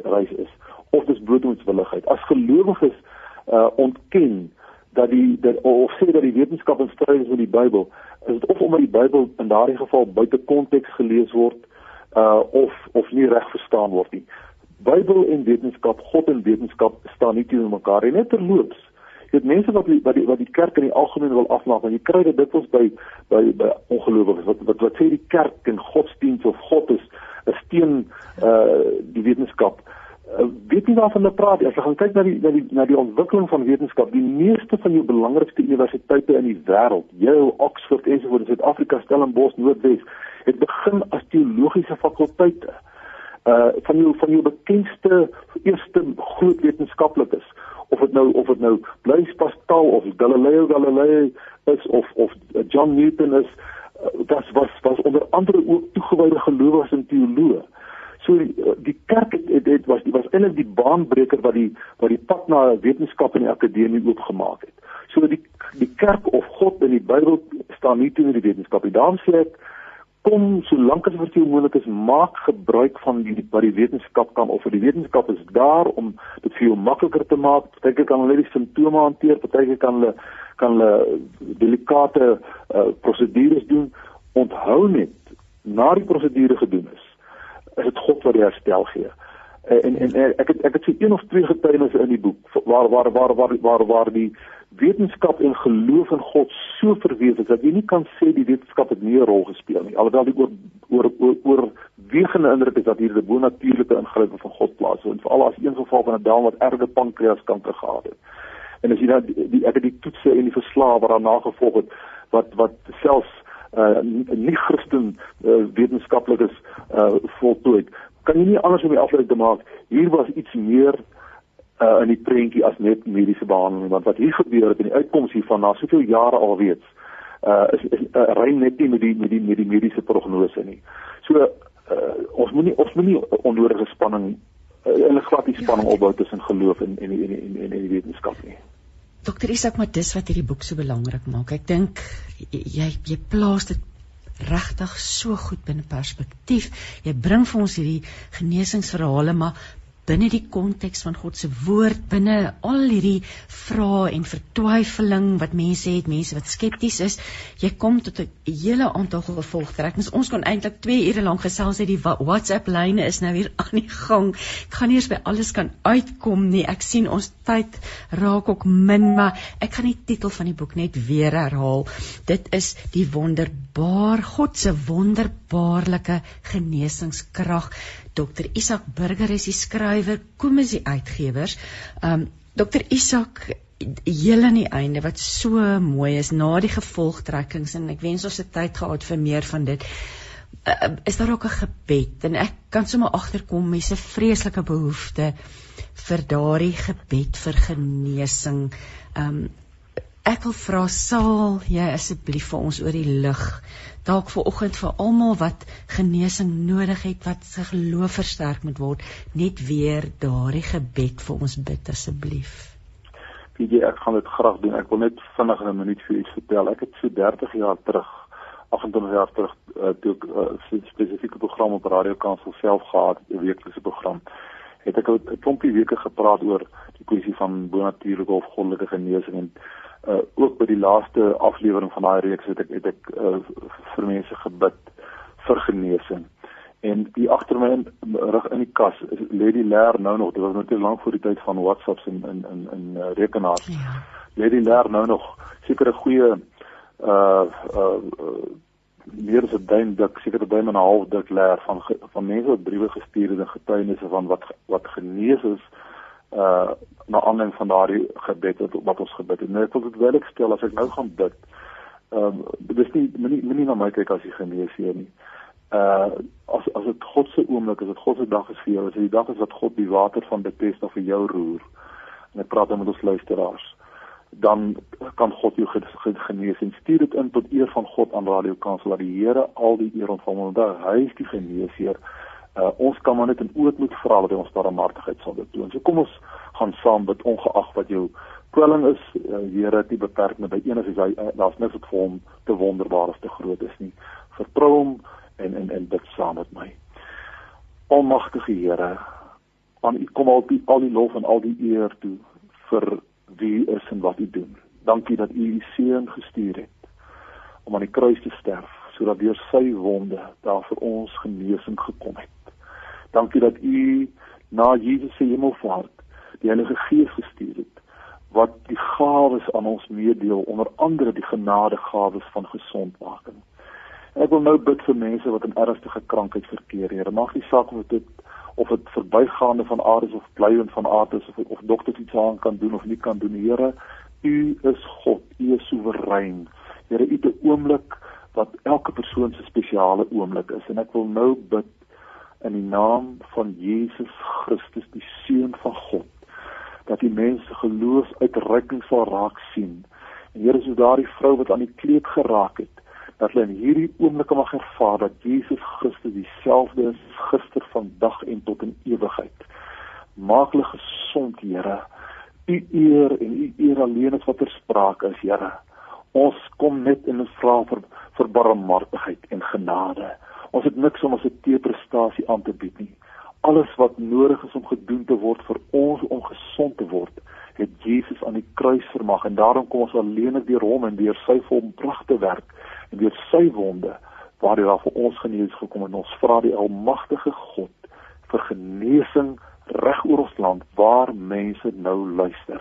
[SPEAKER 6] reis is of dis bloot onwilligheid. As gelowiges uh ontken dat die dat of sê dat die wetenskap in stryd is met die Bybel, is dit of omdat die Bybel in daardie geval buite konteks gelees word uh of of nie reg verstaan word nie. Bybel en wetenskap, God en wetenskap staan nie teenoor mekaar nie. Net terloops. Dit mense wat die, wat die wat die kerk in die algemeen wil afmaak, want jy kry dit dikwels by by by ongelowiges wat wat wat sê die kerk en godsdienst of God is 'n steen uh die wetenskap. Uh, weet nie waarvan hulle praat as jy gaan kyk na die na die na die ontwikkeling van wetenskap die meeste van jou belangrikste universiteite in die wêreld Yale Oxford ensovoorts in Suid-Afrika Stellenbosch Noordwes het begin as teologiese fakulteite uh van jou van jou bekendste eerste groot wetenskaplikes of dit nou of dit nou Blaise Pascal of Galileo Galilei is of of John Newton is uh, dit was was onder andere ook toegewyde gelowiges en teoloë. So die, uh, die kerk het, het, het was was eintlik die baanbreker wat die wat die pad na wetenskap en die akademie oopgemaak het. So die die kerk of God in die Bybel staan nie teenoor die wetenskap nie. Daarom sê ek kom solank as wat jy moontlik is maak gebruik van die wat die wetenskap kan of die wetenskap is daar om dit vir jou makliker te maak. Partyke kan hulle die simptome hanteer, partyke kan hulle kan hulle delikate uh, prosedures doen. Onthou net na die prosedure gedoen is, is dit God wat die herstel gee. En en, en ek het, ek het so een of twee getuienisse in die boek waar waar waar waar waar waar die wetenskap en geloof in God so verweef is dat jy nie kan sê die wetenskap het nie 'n rol gespeel nie. Alhoewel die oor oor oor, oor wegende indruk is dat hier 'n bonatuurlike ingryping van God plaasvind, veral as een geval van 'n dame wat erge pankreaskanker gehad het. En as jy nou die, die ek het die toetse en die verslae wat daarna gevolg het wat wat selfs uh nie Christen uh, wetenskaplikes uh voltooi. Kan jy nie anders om die afleiding te maak hier was iets meer uh, in die prentjie as net mediese behandeling want wat hier gebeur het in die uitkoms hiervan na soveel jare alreeds uh is, is uh, rein net nie met die met die met die mediese prognose nie. So uh, ons moenie ons moenie onnodige spanning uh, in 'n glad die spanning ja. opbou tussen geloof en en en en, en, en die wetenskap nie.
[SPEAKER 2] Dokter Isak, maar dis wat hierdie boek so belangrik maak. Ek dink jy jy plaas dit regtig so goed binne perspektief. Jy bring vir ons hierdie genesingsverhale, maar binne die konteks van God se woord, binne al hierdie vrae en vertwyfeling wat mense het, mense wat skepties is, jy kom tot 'n hele aantal gevolgtrekkings. Ons kon eintlik 2 ure lank gesels het die WhatsApp lyne is nou weer aan die gang. Ek gaan nie eens by alles kan uitkom nie. Ek sien ons tyd raak ook min, maar ek gaan die titel van die boek net weer herhaal. Dit is die wonderbaar God se wonderbaarlike genesingskrag. Dr Isak Burger is die skrywer, kom is die uitgewers. Um Dr Isak heel aan die einde wat so mooi is na die gevolgtrekkings en ek wens ons het tyd gehad vir meer van dit. Uh, is daar ook 'n gebed en ek kan sommer agterkom mense vreeslike behoefte vir daardie gebed vir genesing. Um ek wil vra sal jy asseblief vir ons oor die lig dalk vir oggend vir almal wat genesing nodig het wat se geloof versterk moet word net weer daardie gebed vir ons bid asseblief.
[SPEAKER 6] PJ ek gaan dit graag doen. Ek wil net vinnig 'n minuut vir u vertel. Ek het so 30 jaar terug 28 jaar terug uh, toe ek 'n uh, spesifieke program op Radio Kansel self gehad 'n weeklikse program het ek 'n klompie weke gepraat oor die kwessie van bonatuurlike of goddelike genesing en uh, ook by die laaste aflewering van daai reeks het ek het ek uh, vir mense gebid vir genesing. En die agter my in rig in die kas is Lady Lair nou nog, dit was net lank voor die tyd van WhatsApps en in in in uh, rekenaars. Ja. Lady Lair nou nog seker 'n goeie uh uh, uh meer as 'n duim dik, seker 'n duim en 'n half dik leer van van mense wat briewe gestuur het en getuienisse van wat wat genees is uh na aanleiding van daardie gebed wat, wat ons gebid het. Nou ek wil dit stel as ek nou gaan bid. Ehm um, dis nie moenie moenie na my kyk as jy genees hier nie. Uh as as dit God se oomblik is, dit God se dag is vir jou, as dit die dag is wat God die water van Bethesda vir jou roer. En ek praat dan met ons luisteraars dan kan God jou genees en stuur dit in tot eer van God aan Radio Kansel dat die Here al die eer ontvang want hy is die geneesheer uh, ons kan maar net in oud moet vra dat hy ons barmhartigheid sal doen. So kom ons gaan saam bid ongeag wat jou kwelling is. Uh, Here nie beperk met by een as hy uh, daar's niks wat vir hom te wonderbaar of te groot is nie. Vertrou hom en en en bid saam met my. Almagtige Here, aan U kom al die al die lof en al die eer toe vir wie U is en wat U doen. Dankie dat U U seun gestuur het om aan die kruis te sterf sodat deur sy wonde daar vir ons genesing gekom het. Dankie dat U na Jesus se hemelvaart die Heilige Gees gestuur het wat die gawes aan ons meedeel onder andere die genadegawes van gesondmaking. Ek wil nou bid vir mense wat in ernstige krankheid verkeer. Here, mag nie saak of dit of dit verbygaande van aard is of blywend van aard is of of dokters iets aan kan doen of nie kan doen. Here, U is God, U is soewerein. Here, U het 'n oomblik wat elke persoon se spesiale oomblik is en ek wil nou bid in die naam van Jesus Christus, die seun van God, dat die mense geloof uitreiking sal raak sien. En Here, so daardie vrou wat aan die kleed geraak het, dat hulle in hierdie oomblikke mag ervaar dat Jesus Christus dieselfde is gister, vandag en tot in ewigheid. Maak hulle gesond, Here. U eer en u eer alleen is wat ter sprake is, Here. Ons kom net in 'n vra vir vir barmhartigheid en genade. Ons het niks om as 'n teeprestasie aan te bied nie. Alles wat nodig is om gedoen te word vir ons om gesond te word, het Jesus aan die kruis vermag en daarom kom ons alleen deur hom en deur sy volbragte werk en deur sy wonde waar hy vir ons genees gekom en ons vra die almagtige God vir genesing reg oor ons land waar mense nou luister.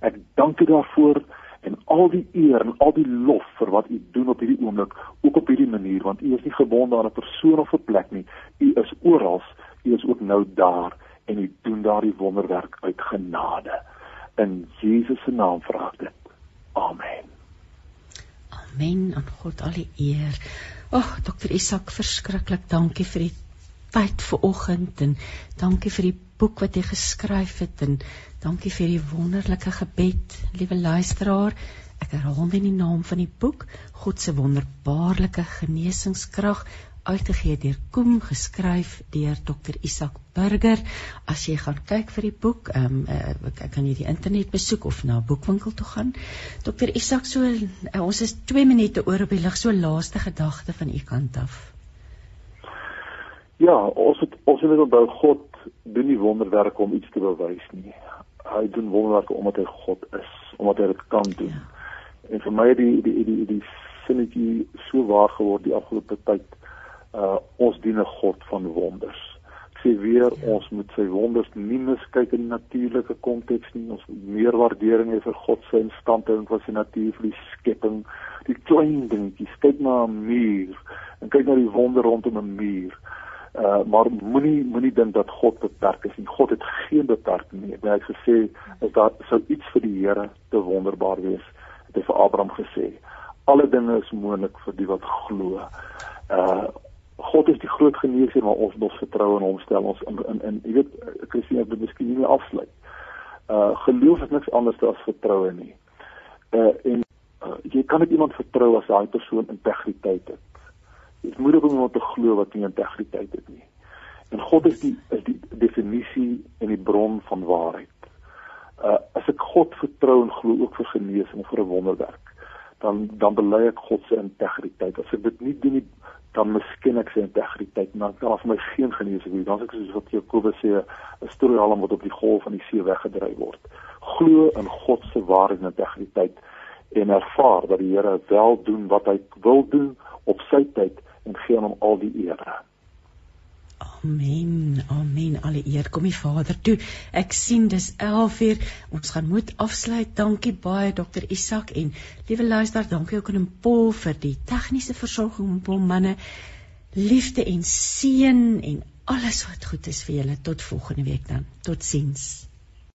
[SPEAKER 6] Ek dank U daarvoor en al die eer en al die lof vir wat U doen op hierdie oomblik, ook op hierdie manier want U is nie gebonde aan 'n persoon of 'n plek nie. U is oral. U is ook nou daar en U doen daardie wonderwerk uit genade. In Jesus se naam vra ek dit. Amen.
[SPEAKER 2] Amen. Aan God al die eer. Ag, oh, dokter Isak, verskriklik dankie vir die tyd vanoggend en dankie vir die boek wat jy geskryf het en dankie vir die wonderlike gebed, liewe luisteraar. Ek herhaal net die naam van die boek, God se wonderbaarlike genesingskrag uitgegee deur Koem geskryf deur Dr Isak Burger. As jy gaan kyk vir die boek, ehm um, uh, kan jy die internet besoek of na 'n boekwinkel toe gaan. Dr Isak, so uh, ons is 2 minute oor op die lig, so laaste gedagte van u kant af.
[SPEAKER 6] Ja, ons het ons het onthou God doen nie wonderwerke om iets te bewys nie. Hy doen wonderwerke omdat hy God is, omdat hy dit kan doen. Ja. En vir my die die die die, die sinnetjie so waar geword die afgelope tyd uh ons dien 'n God van wonders. Ek sê weer ja. ons moet sy wonders nie miskyk in die natuurlike konteks nie. Ons moet meer waardering hê vir God se instandhouding van sy natuur vir die skepping, die klein dingetjies. Kyk na 'n muur en kyk na die wonder rondom 'n muur. Uh maar moenie moenie dink dat God beperk is nie. God het geen beperking nie. Hy het gesê is daar sou iets vir die Here te wonderbaar wees. Het hy vir Abraham gesê. Alle dinge is moontlik vir die wat glo. Uh God is die groot geneeser maar ons moet vertrou in hom stel ons in in, in jy weet Christus het dit miskien nie afsluit. Uh geloof is niks anders as vertroue nie. Uh en uh, jy kan net iemand vertrou as daai persoon integriteit het. Moet ook iemand te glo wat nie integriteit het nie. En God is die is die definisie en die bron van waarheid. Uh as ek God vertrou en glo ook vir genesing of vir 'n wonderwerk, dan dan bely ek God se integriteit. As ek dit nie doen nie, dan miskien ek sy integriteit maar daar vir my geen genesing nie dan is ek soos wat Jakobus sê 'n storiehalm wat op die golf van die see weggedryf word glo in God se waarheid en integriteit en ervaar dat die Here wel doen wat hy wil doen op sy tyd en gee hom al die eer
[SPEAKER 2] Amen. Amen. Alle eer kom die Vader toe. Ek sien dis 11uur. Ons gaan moet afsluit. Dankie baie Dr. Isak en liewe luisteraar, dankie ook aan Paul vir die tegniese versorging op hom manne. Liefde en seën en alles wat goed is vir julle tot volgende week dan. Totsiens.